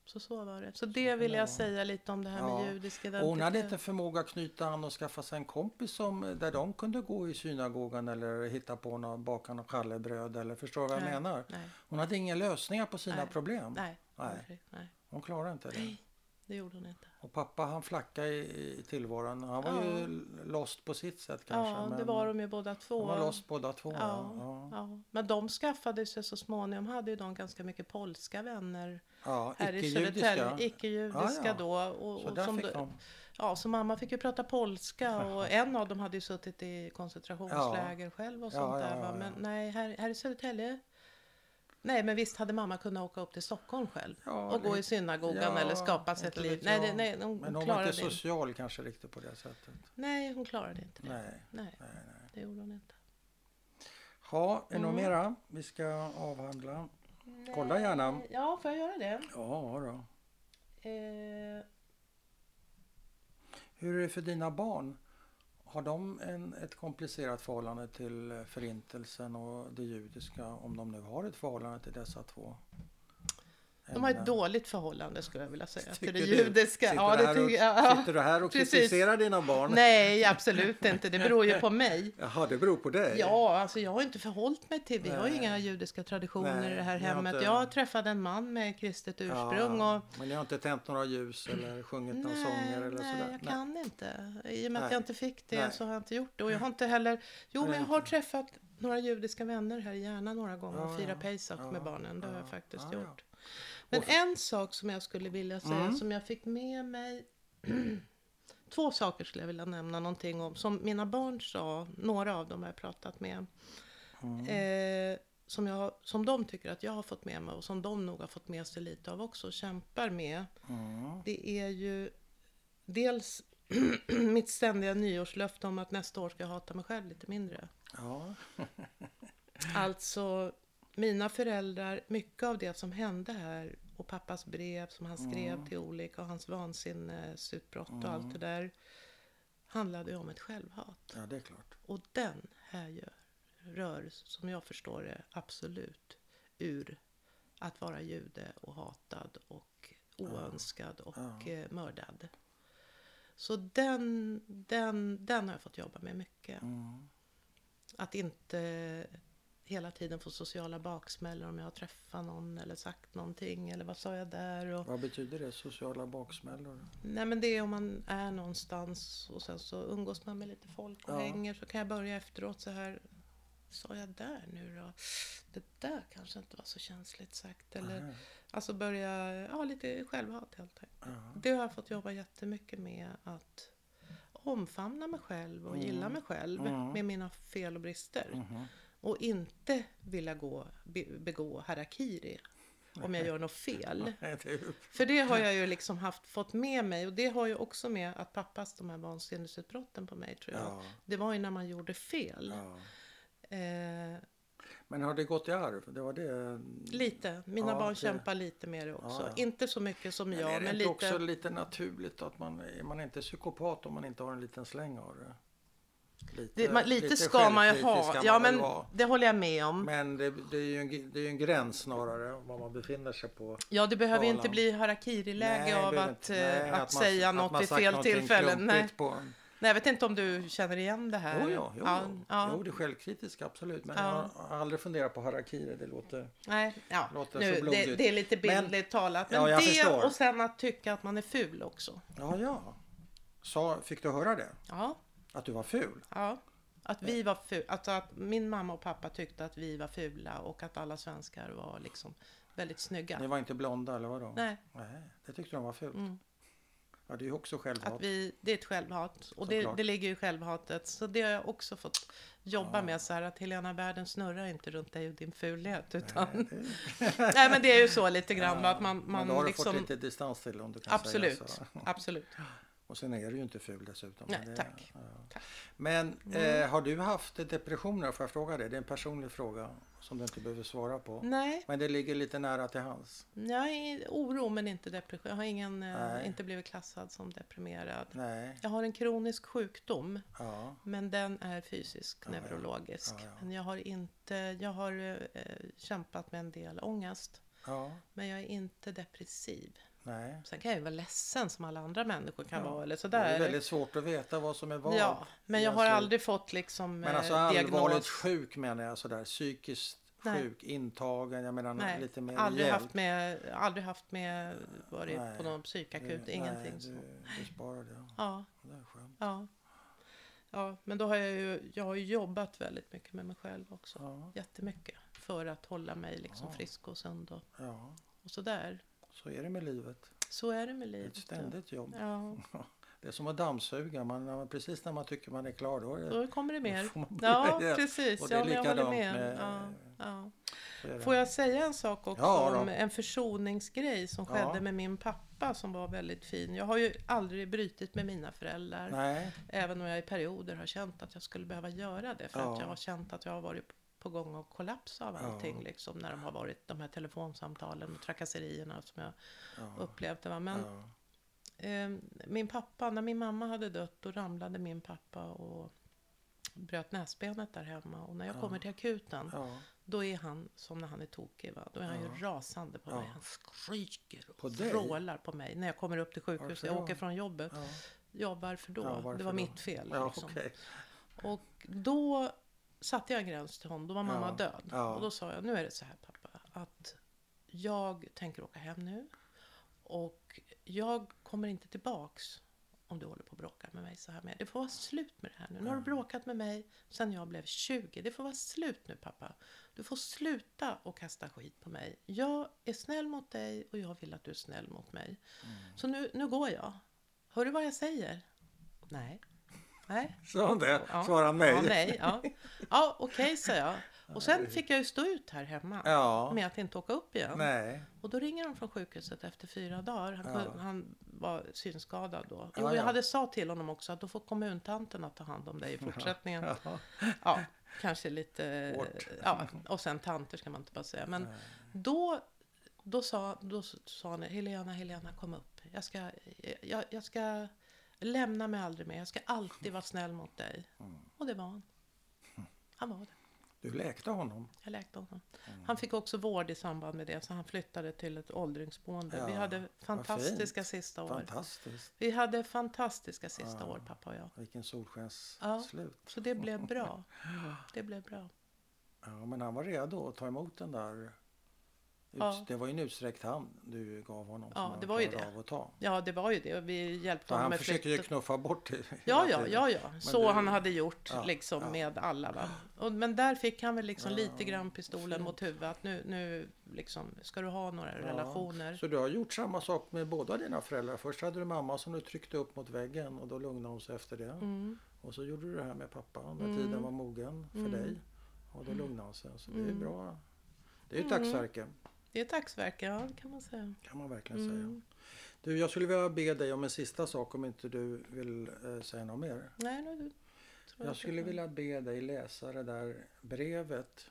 Så så var det. Så det vill det jag säga lite om det här Ja. med judisk Och hon hade identitet. inte förmåga att knyta an och skaffa sig en kompis som, där de kunde gå i synagogan eller hitta på något, baka något challebröd eller förstår vad jag Nej. menar? Nej, Hon hade inga lösningar på sina problem. nej, Nej. nej. Hon klarade inte det. Nej, det gjorde hon inte. Och pappa han flackade i, i tillvaron. Han var ju Ja. lost på sitt sätt kanske. Ja, det men var de ju båda två. De var lost båda två. Ja, Ja, ja. Men de skaffade sig så småningom, hade ju de ganska mycket polska vänner ja här i icke-judiska. Södertälje. Icke-judiska Ja, ja. då. Och, Så och där som de. Ja, så mamma fick ju prata polska och en av dem hade ju suttit i koncentrationsläger själv och sånt där. Men nej, här, här i Södertälje Nej, men visst hade mamma kunnat åka upp till Stockholm själv Ja, och gå i synagogan ja, eller skapa sig ett liv. Nej, det, nej, hon Men hon var inte social kanske riktigt på det sättet. Nej, hon klarade inte det. Nej, Nej, nej, nej. det gjorde hon inte. Ha, är det något Mm. mera vi ska avhandla? Kolla gärna. Ja, får jag göra det? Ja, då. Eh, Hur är det för dina barn? Har de en, ett komplicerat förhållande till eh, förintelsen och det judiska? Om de nu har ett förhållande till dessa två de har ett dåligt förhållande skulle jag vilja säga till det Tycker du? judiska. Sitter, Ja, du det tycker och, jag. sitter du här och precis. kritiserar dina barn? Nej, absolut inte. Det beror ju på mig. Jaha, det beror på dig? Ja, alltså jag har inte förhållit mig till, vi har ju inga judiska traditioner Nej, i det här hemmet. inte- Jag träffade en man med kristet ursprung och Men ni har inte tänt några ljus eller sjungit några nej, sånger eller nej, sådär? jag kan inte. I och med att jag inte fick det så har jag inte gjort det. Och jag har inte heller, jo men jag har träffat några judiska vänner här i Järna några gånger Ja, och firat ja. Pesach Ja, med barnen. Det har ja, jag faktiskt ja, ja. gjort. Men en sak som jag skulle vilja säga Mm. som jag fick med mig Två saker skulle jag vilja nämna någonting om som mina barn sa, några av dem har jag pratat med. Mm. Eh, som, jag, som de tycker att jag har fått med mig och som de nog har fått med sig lite av också och kämpar med. Mm. Det är ju dels mitt ständiga nyårslöfte om att nästa år ska jag hata mig själv lite mindre. Ja. Alltså, mina föräldrar, mycket av det som hände här och pappas brev som han skrev Mm. till olika och hans vansinnesutbrott och allt det där handlade ju om ett självhat. ja, det är klart. Och den här rör, som jag förstår det, absolut ur att vara jude och hatad och oönskad och Ja. eh, mördad. Så den, den, den har jag fått jobba med mycket. Mm. Att inte hela tiden få sociala baksmällor om jag har träffat någon eller sagt någonting eller vad sa jag där. Och, Vad betyder det, sociala baksmällor? nej men det är om man är någonstans och sen så umgås man med lite folk och Ja. hänger så kan jag börja efteråt så här. Sa jag där nu då? Det där kanske inte var så känsligt sagt. Eller, Aha. alltså börja, ja lite självhat helt enkelt. Det har jag fått jobba jättemycket med att omfamna mig själv och gilla mig själv Mm. med mina fel och brister. Mhm. Och inte vilja gå, be, begå harakiri om jag gör något fel. För det har jag ju liksom haft, fått med mig och det har ju också med att pappas de här vansinnesutbrotten på mig tror jag. Ja, Det var ju när man gjorde fel. ja. Eh, Men har det gått i arv? Det var det. lite, mina Ja, barn det- kämpar lite med det också. Ja, ja. Inte så mycket som Men jag, är det men lite. också lite naturligt att man, är man inte psykopat om man inte har en liten släng av det? Lite, Det, man, lite, ska man ju ha. Ja, men vara. det håller jag med om. Men det, det, är ju en, det är en gräns snarare vad man befinner sig på. Ja, det behöver ju inte bli harakiri-läge av att, inte. eh, Nej, att, man- säga att något vid fel tillfälle. Nej. Nej, jag vet inte om du känner igen det här. jo, jo, jo, ja, ja. jo, det är självkritiskt absolut. Men Ja. jag har aldrig funderat på harakiri. Det låter... Nej, ja. Låter Nu, så det, blodigt. det är lite bildligt talat. Men Ja, jag det förstår. och sen att tycka att man är ful också. Ja, ja. Sa, fick du höra det? Ja, Att du var ful? ja. Att vi var fula. Alltså att min mamma och pappa tyckte att vi var fula och att alla svenskar var liksom väldigt snygga. Ni var inte blonda eller vadå? Nej. Nej, det tyckte de var fult. Mm. Ja, det är ju också självhat. Att vi, det är ett självhat. Och det, det ligger ju i självhatet. Så det har jag också fått jobba Ja. med. Så här att Helena, världen snurrar inte runt dig och din fulhet. Nej, Utan, det- nej, men det är ju så lite grann. va, Att man, men man då har du liksom, fått lite distans till om du kan absolut, säga så. absolut. Och sen är du ju inte ful dessutom. Nej, men det, tack. Ja. Tack. Men eh, har du haft depressioner? Får jag fråga det? Det är en personlig fråga som du inte behöver svara på. Nej, Men det ligger lite nära till jag är oro men inte depression. Jag har ingen, eh, Nej. inte blivit klassad som deprimerad. Nej. Jag har en kronisk sjukdom. Ja. Men den är fysisk, Ja, neurologisk. Ja. Men jag har inte, jag har eh, kämpat med en del ångest. Ja. Men jag är inte depressiv. Nej. Sen kan jag ju vara ledsen som alla andra människor kan Ja, vara. Eller Det är sådär. väldigt svårt att veta vad som är vad. ja, men jag har Alltså, aldrig fått liksom Men alltså eh, allvarligt diagnos. sjuk menar jag sådär psykiskt Nej. sjuk, intagen, jag menar Nej, lite mer aldrig hjälp. haft med, aldrig haft med, varit Nej. på någon psykakut, Du- ingenting nej. Du, du sparar det. Ja, Det är skönt. ja. Ja, men då har jag ju, jag har jobbat väldigt mycket med mig själv också. Ja, Jättemycket. För att hålla mig liksom Ja. frisk och sund och, ja, och sådär. Så är det med livet. Så är det med livet. ett ständigt jobb. Ja, Det är som att dammsuga. Man, precis när man tycker man är klar då är det, då kommer det mer. Ja, igen. precis. Och det är Ja, likadant med. med- Ja, ja. det. Får jag säga en sak också Ja, om en försoningsgrej som skedde med min pappa som var väldigt fin. Jag har ju aldrig brutit med mina föräldrar. Nej, Även om jag i perioder har känt att jag skulle behöva göra det. För att jag har känt att jag har varit på gång att kollapsa av Ja. allting. Liksom, när de har varit de här telefonsamtalen och trakasserierna som jag ja, upplevde. Va? Men ja, eh, min pappa, när min mamma hade dött då ramlade min pappa och bröt näsbenet där hemma. Och när jag Ja. kommer till akuten ja. då är han som när han är tokig. Va? Då är han ju Ja. rasande på Ja. mig. Han skriker och På dig? vrålar på mig när jag kommer upp till sjukhuset. Jag åker från jobbet. ja. Ja, varför då? Ja, varför det var då? mitt fel. ja liksom. okej. Och då satte jag en gräns till honom. Då var mamma Ja, död. ja. Och då sa jag, nu är det så här pappa. Att jag tänker åka hem nu. Och jag kommer inte tillbaks om du håller på och bråkar med mig så här med. Det får vara slut med det här nu. Nu har du bråkat med mig sedan jag blev 20. Det får vara slut nu pappa. Du får sluta och kasta skit på mig. Jag är snäll mot dig och jag vill att du är snäll mot mig. Mm. Så nu, nu går jag. Hör du vad jag säger? Nej. Nej. Sa han det? Ja. Svarade han nej? Ja, nej, ja. ja okej, sa jag. Och sen fick jag ju stå ut här hemma Ja. med att inte åka upp igen. Nej. Och då ringer de från sjukhuset efter fyra dagar. Han, Ja. han var synskadad då. Jo, ja. jag hade sa till honom också att då får kommuntanten ta hand om dig i fortsättningen. Ja, Ja. kanske lite... Hårt. Ja, och sen tanter ska man inte bara säga. Men Nej. då, då, sa, då sa han Helena, Helena kom upp. Jag ska, jag, jag ska lämna mig aldrig mer. Jag ska alltid vara snäll mot dig. Mm. Och det var han. Han var det. Du läkte honom? Jag läkte honom. Mm. Han fick också vård i samband med det. Så han flyttade till ett åldringsboende. Ja, Vi hade fantastiska sista år. Fantastiskt. Vi hade fantastiska sista Ja. år, pappa och jag. Vilken solskensslut. Ja. Så det blev bra. Det blev bra. Ja, men han var redo att ta emot den där. Ut, Ja. Det var ju en utsträckt hand du gav honom. Ja, det var ju det. Av ta. Ja, det var ju det. Vi hjälpte Så honom han med försöker ju flytten. knuffa bort det. Ja, ja, ja, ja. Så du- han hade gjort Ja, liksom ja. med alla. Va? Och, men där fick han väl liksom lite grann pistolen fint. mot huvudet. Nu, nu liksom, ska du ha några relationer? Så du har gjort samma sak med båda dina föräldrar. Först hade du mamma som du tryckte upp mot väggen och då lugnade hon sig efter det. Mm. Och så gjorde du det här med pappa när Mm. tiden var mogen för Mm. dig. Och då lugnade han sig. Så det är Mm. bra. Det är ju Mm. Det är ett dagsverke, ja det kan man säga. kan man verkligen säga. Mm. Du, jag skulle vilja be dig om en sista sak om inte du vill eh, säga något mer. Nej, nu, tror Jag skulle vilja be dig läsa det där brevet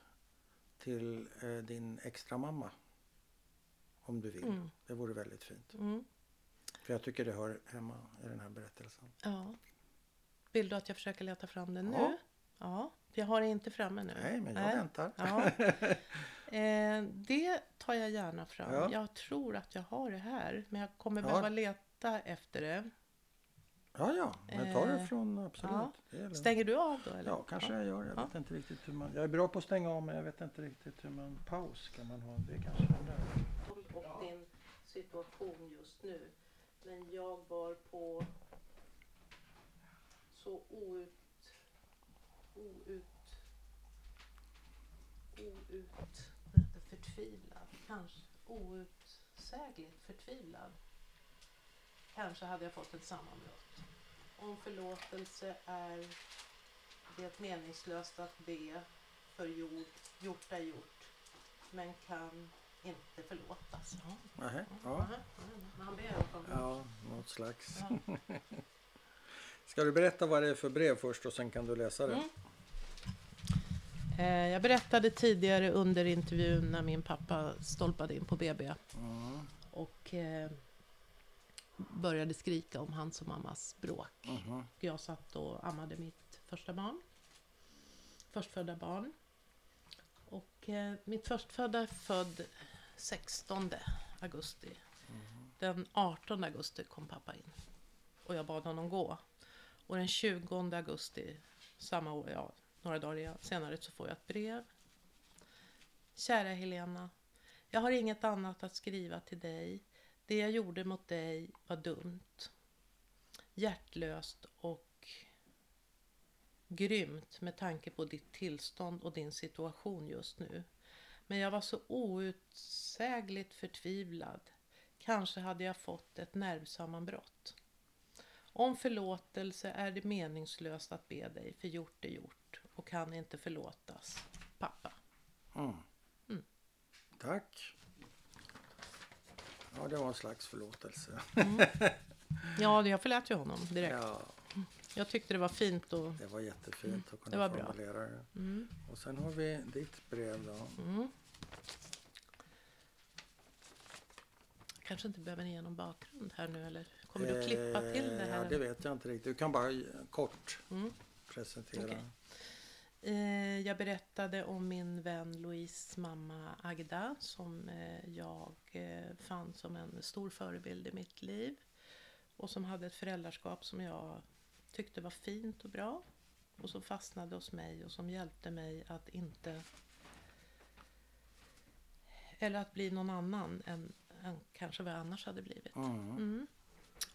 till eh, din extra mamma. Om du vill. Mm. Det vore väldigt fint. Mm. För jag tycker det hör hemma i den här berättelsen. Ja. Vill du att jag försöker leta fram den nu? Ja. Ja, för jag har det inte framme nu. Nej, men jag Nej. väntar. Ja. Eh, det tar jag gärna fram. Ja. Jag tror att jag har det här, men jag kommer Ja. behöva leta efter det. Ja, ja, men ta det Eh, från absolut. ja. Är. Stänger du av då? Eller? Ja, kanske jag gör. Jag Ja. vet inte riktigt hur man... Jag är bra på att stänga av men jag vet inte riktigt hur man... Paus kan man ha. Det är kanske den där. och din situation just nu. Men jag var på så out... Out... Out... Förtvivlad. Kanske outsägligt förtvivlad. kanske hade jag fått ett sammanbrott. Om förlåtelse är det meningslöst att be för gjort, gjort är gjort, men kan inte förlåtas. Ja. Nähä, ja. Mhm. Men han ber om ja, något slags. Ja. Ska du berätta vad det är för brev först och sen kan du läsa det? Mm. Eh, Jag berättade tidigare under intervjun när min pappa stolpade in på BB Mm. och eh, började skrika om hans och mammas bråk. Mhm. Jag satt och ammade mitt första barn. Förstfödda barn. Och eh, mitt förstfödda är född 16 augusti. Den 18 augusti kom pappa in. Och jag bad honom gå. Och den 20 augusti samma år, ja, några dagar senare så får jag ett brev. Kära Helena. Jag har inget annat att skriva till dig. Det jag gjorde mot dig var dumt hjärtlöst och grymt med tanke på ditt tillstånd och din situation just nu. Men jag var så outsägligt förtvivlad. Kanske hade jag fått ett nervsammanbrott. Om förlåtelse är det meningslöst att be dig, för gjort är gjort och kan inte förlåtas. Pappa. Mm. Mm. Tack. Ja, det var en slags förlåtelse. Ja, jag förlät ju honom direkt. Ja, Jag tyckte det var fint och... det var jättefint att kunna Det var bra. formulera det. Mm, Och sen har vi ditt brev då. mm. Kanske inte behöver ge någon bakgrund här nu eller kommer du att klippa till det Eh, här? Ja, det vet jag inte riktigt. Du kan bara eh, kort Mm. presentera. Okej. Eh, jag berättade om min vän Louise mamma Agda som eh, jag eh, fann som en stor förebild i mitt liv. Och som hade ett föräldraskap som jag tyckte var fint och bra. Och som fastnade hos mig och som hjälpte mig att inte... Eller att bli någon annan än, än kanske vad jag annars hade blivit. Mm. Mm.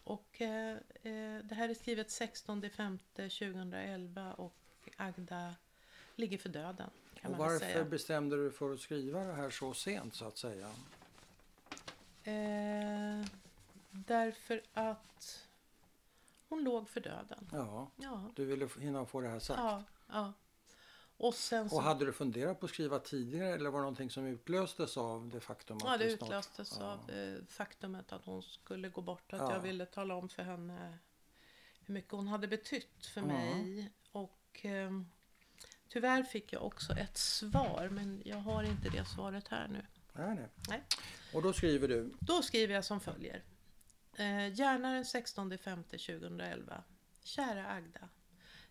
Och eh, det här är skrivet 16 5 2011 och Agda ligger för döden kan Och man varför säga. bestämde du för att skriva det här så sent så att säga? Eh, därför att hon låg för döden. Ja, Ja, du ville hinna få det här sagt. ja, ja. Och sen så... Och hade du funderat på att skriva tidigare eller var det någonting som utlöstes av det faktum att Ja, det du snart- utlöstes Ja. av eh, faktumet att hon skulle gå bort. Att Ja. jag ville tala om för henne hur mycket hon hade betytt för Ja. mig. Och eh, tyvärr fick jag också ett svar, men jag har inte det svaret här nu. Nej, nej. Nej. Och då skriver du. Då skriver jag som följer. Eh, gärna den 16 femte 2011. Kära Agda.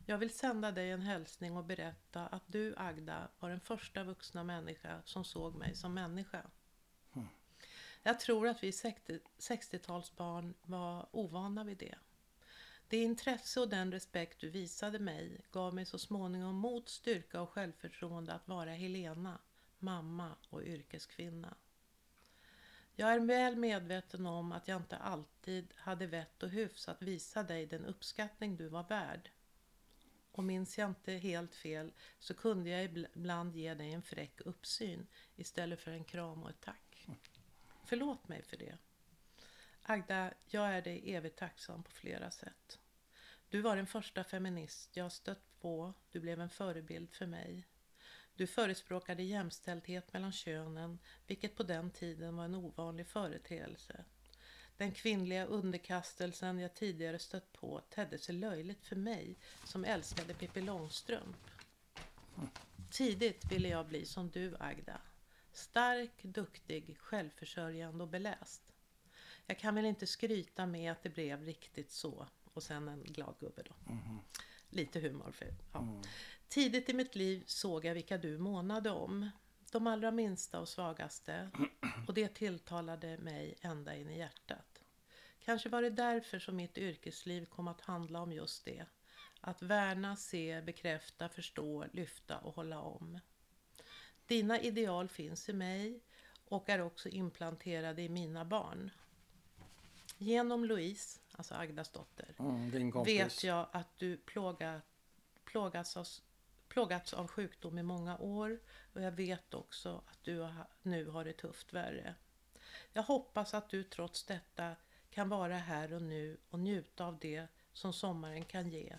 Jag vill sända dig en hälsning och berätta att du Agda var den första vuxna människa som såg mig som människa. Jag tror att vi 60 60-talsbarn var ovana vid det. Det intresse och den respekt du visade mig gav mig så småningom mod, styrka och självförtroende att vara Helena, mamma och yrkeskvinna. Jag är väl medveten om att jag inte alltid hade vett och hyfs att visa dig den uppskattning du var värd. Och minns jag inte helt fel så kunde jag ibland ge dig en fräck uppsyn istället för en kram och ett tack. Förlåt mig för det. Agda, jag är dig evigt tacksam på flera sätt. Du var den första feminist jag stött på, du blev en förebild för mig. Du förespråkade jämställdhet mellan könen, vilket på den tiden var en ovanlig företeelse. Den kvinnliga underkastelsen jag tidigare stött på tedde sig löjligt för mig som älskade Pippi Långstrump. Tidigt ville jag bli som du, Agda. Stark, duktig, självförsörjande och beläst. Jag kan väl inte skryta med att det blev riktigt så. Och sen en glad gubbe då. Lite humor. För, ja. Tidigt i mitt liv såg jag vilka du månade om. De allra minsta och svagaste. Och det tilltalade mig ända in i hjärtat. Kanske var det därför som mitt yrkesliv kom att handla om just det. Att värna, se, bekräfta, förstå, lyfta och hålla om. Dina ideal finns i mig och är också implanterade i mina barn. Genom Louise, alltså Agdas dotter, Mm, vet jag att du plåga, plågas av, plågats av sjukdom i många år och jag vet också att du nu har det tufft värre. Jag hoppas att du trots detta kan vara här och nu och njuta av det som sommaren kan ge.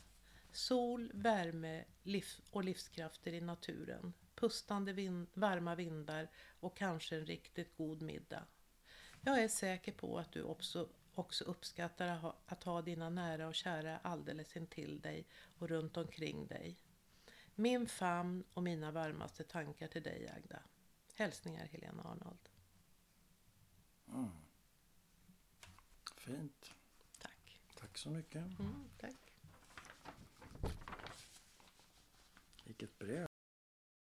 Sol, värme liv och livskrafter i naturen. Pustande vind, varma vindar och kanske en riktigt god middag. Jag är säker på att du också, också uppskattar att ha, att ha dina nära och kära alldeles intill dig och runt omkring dig. Min famn och mina varmaste tankar till dig Agda. Hälsningar Helena Arnold. Fint. Tack. Tack så mycket. Mm, tack. Vilket brev.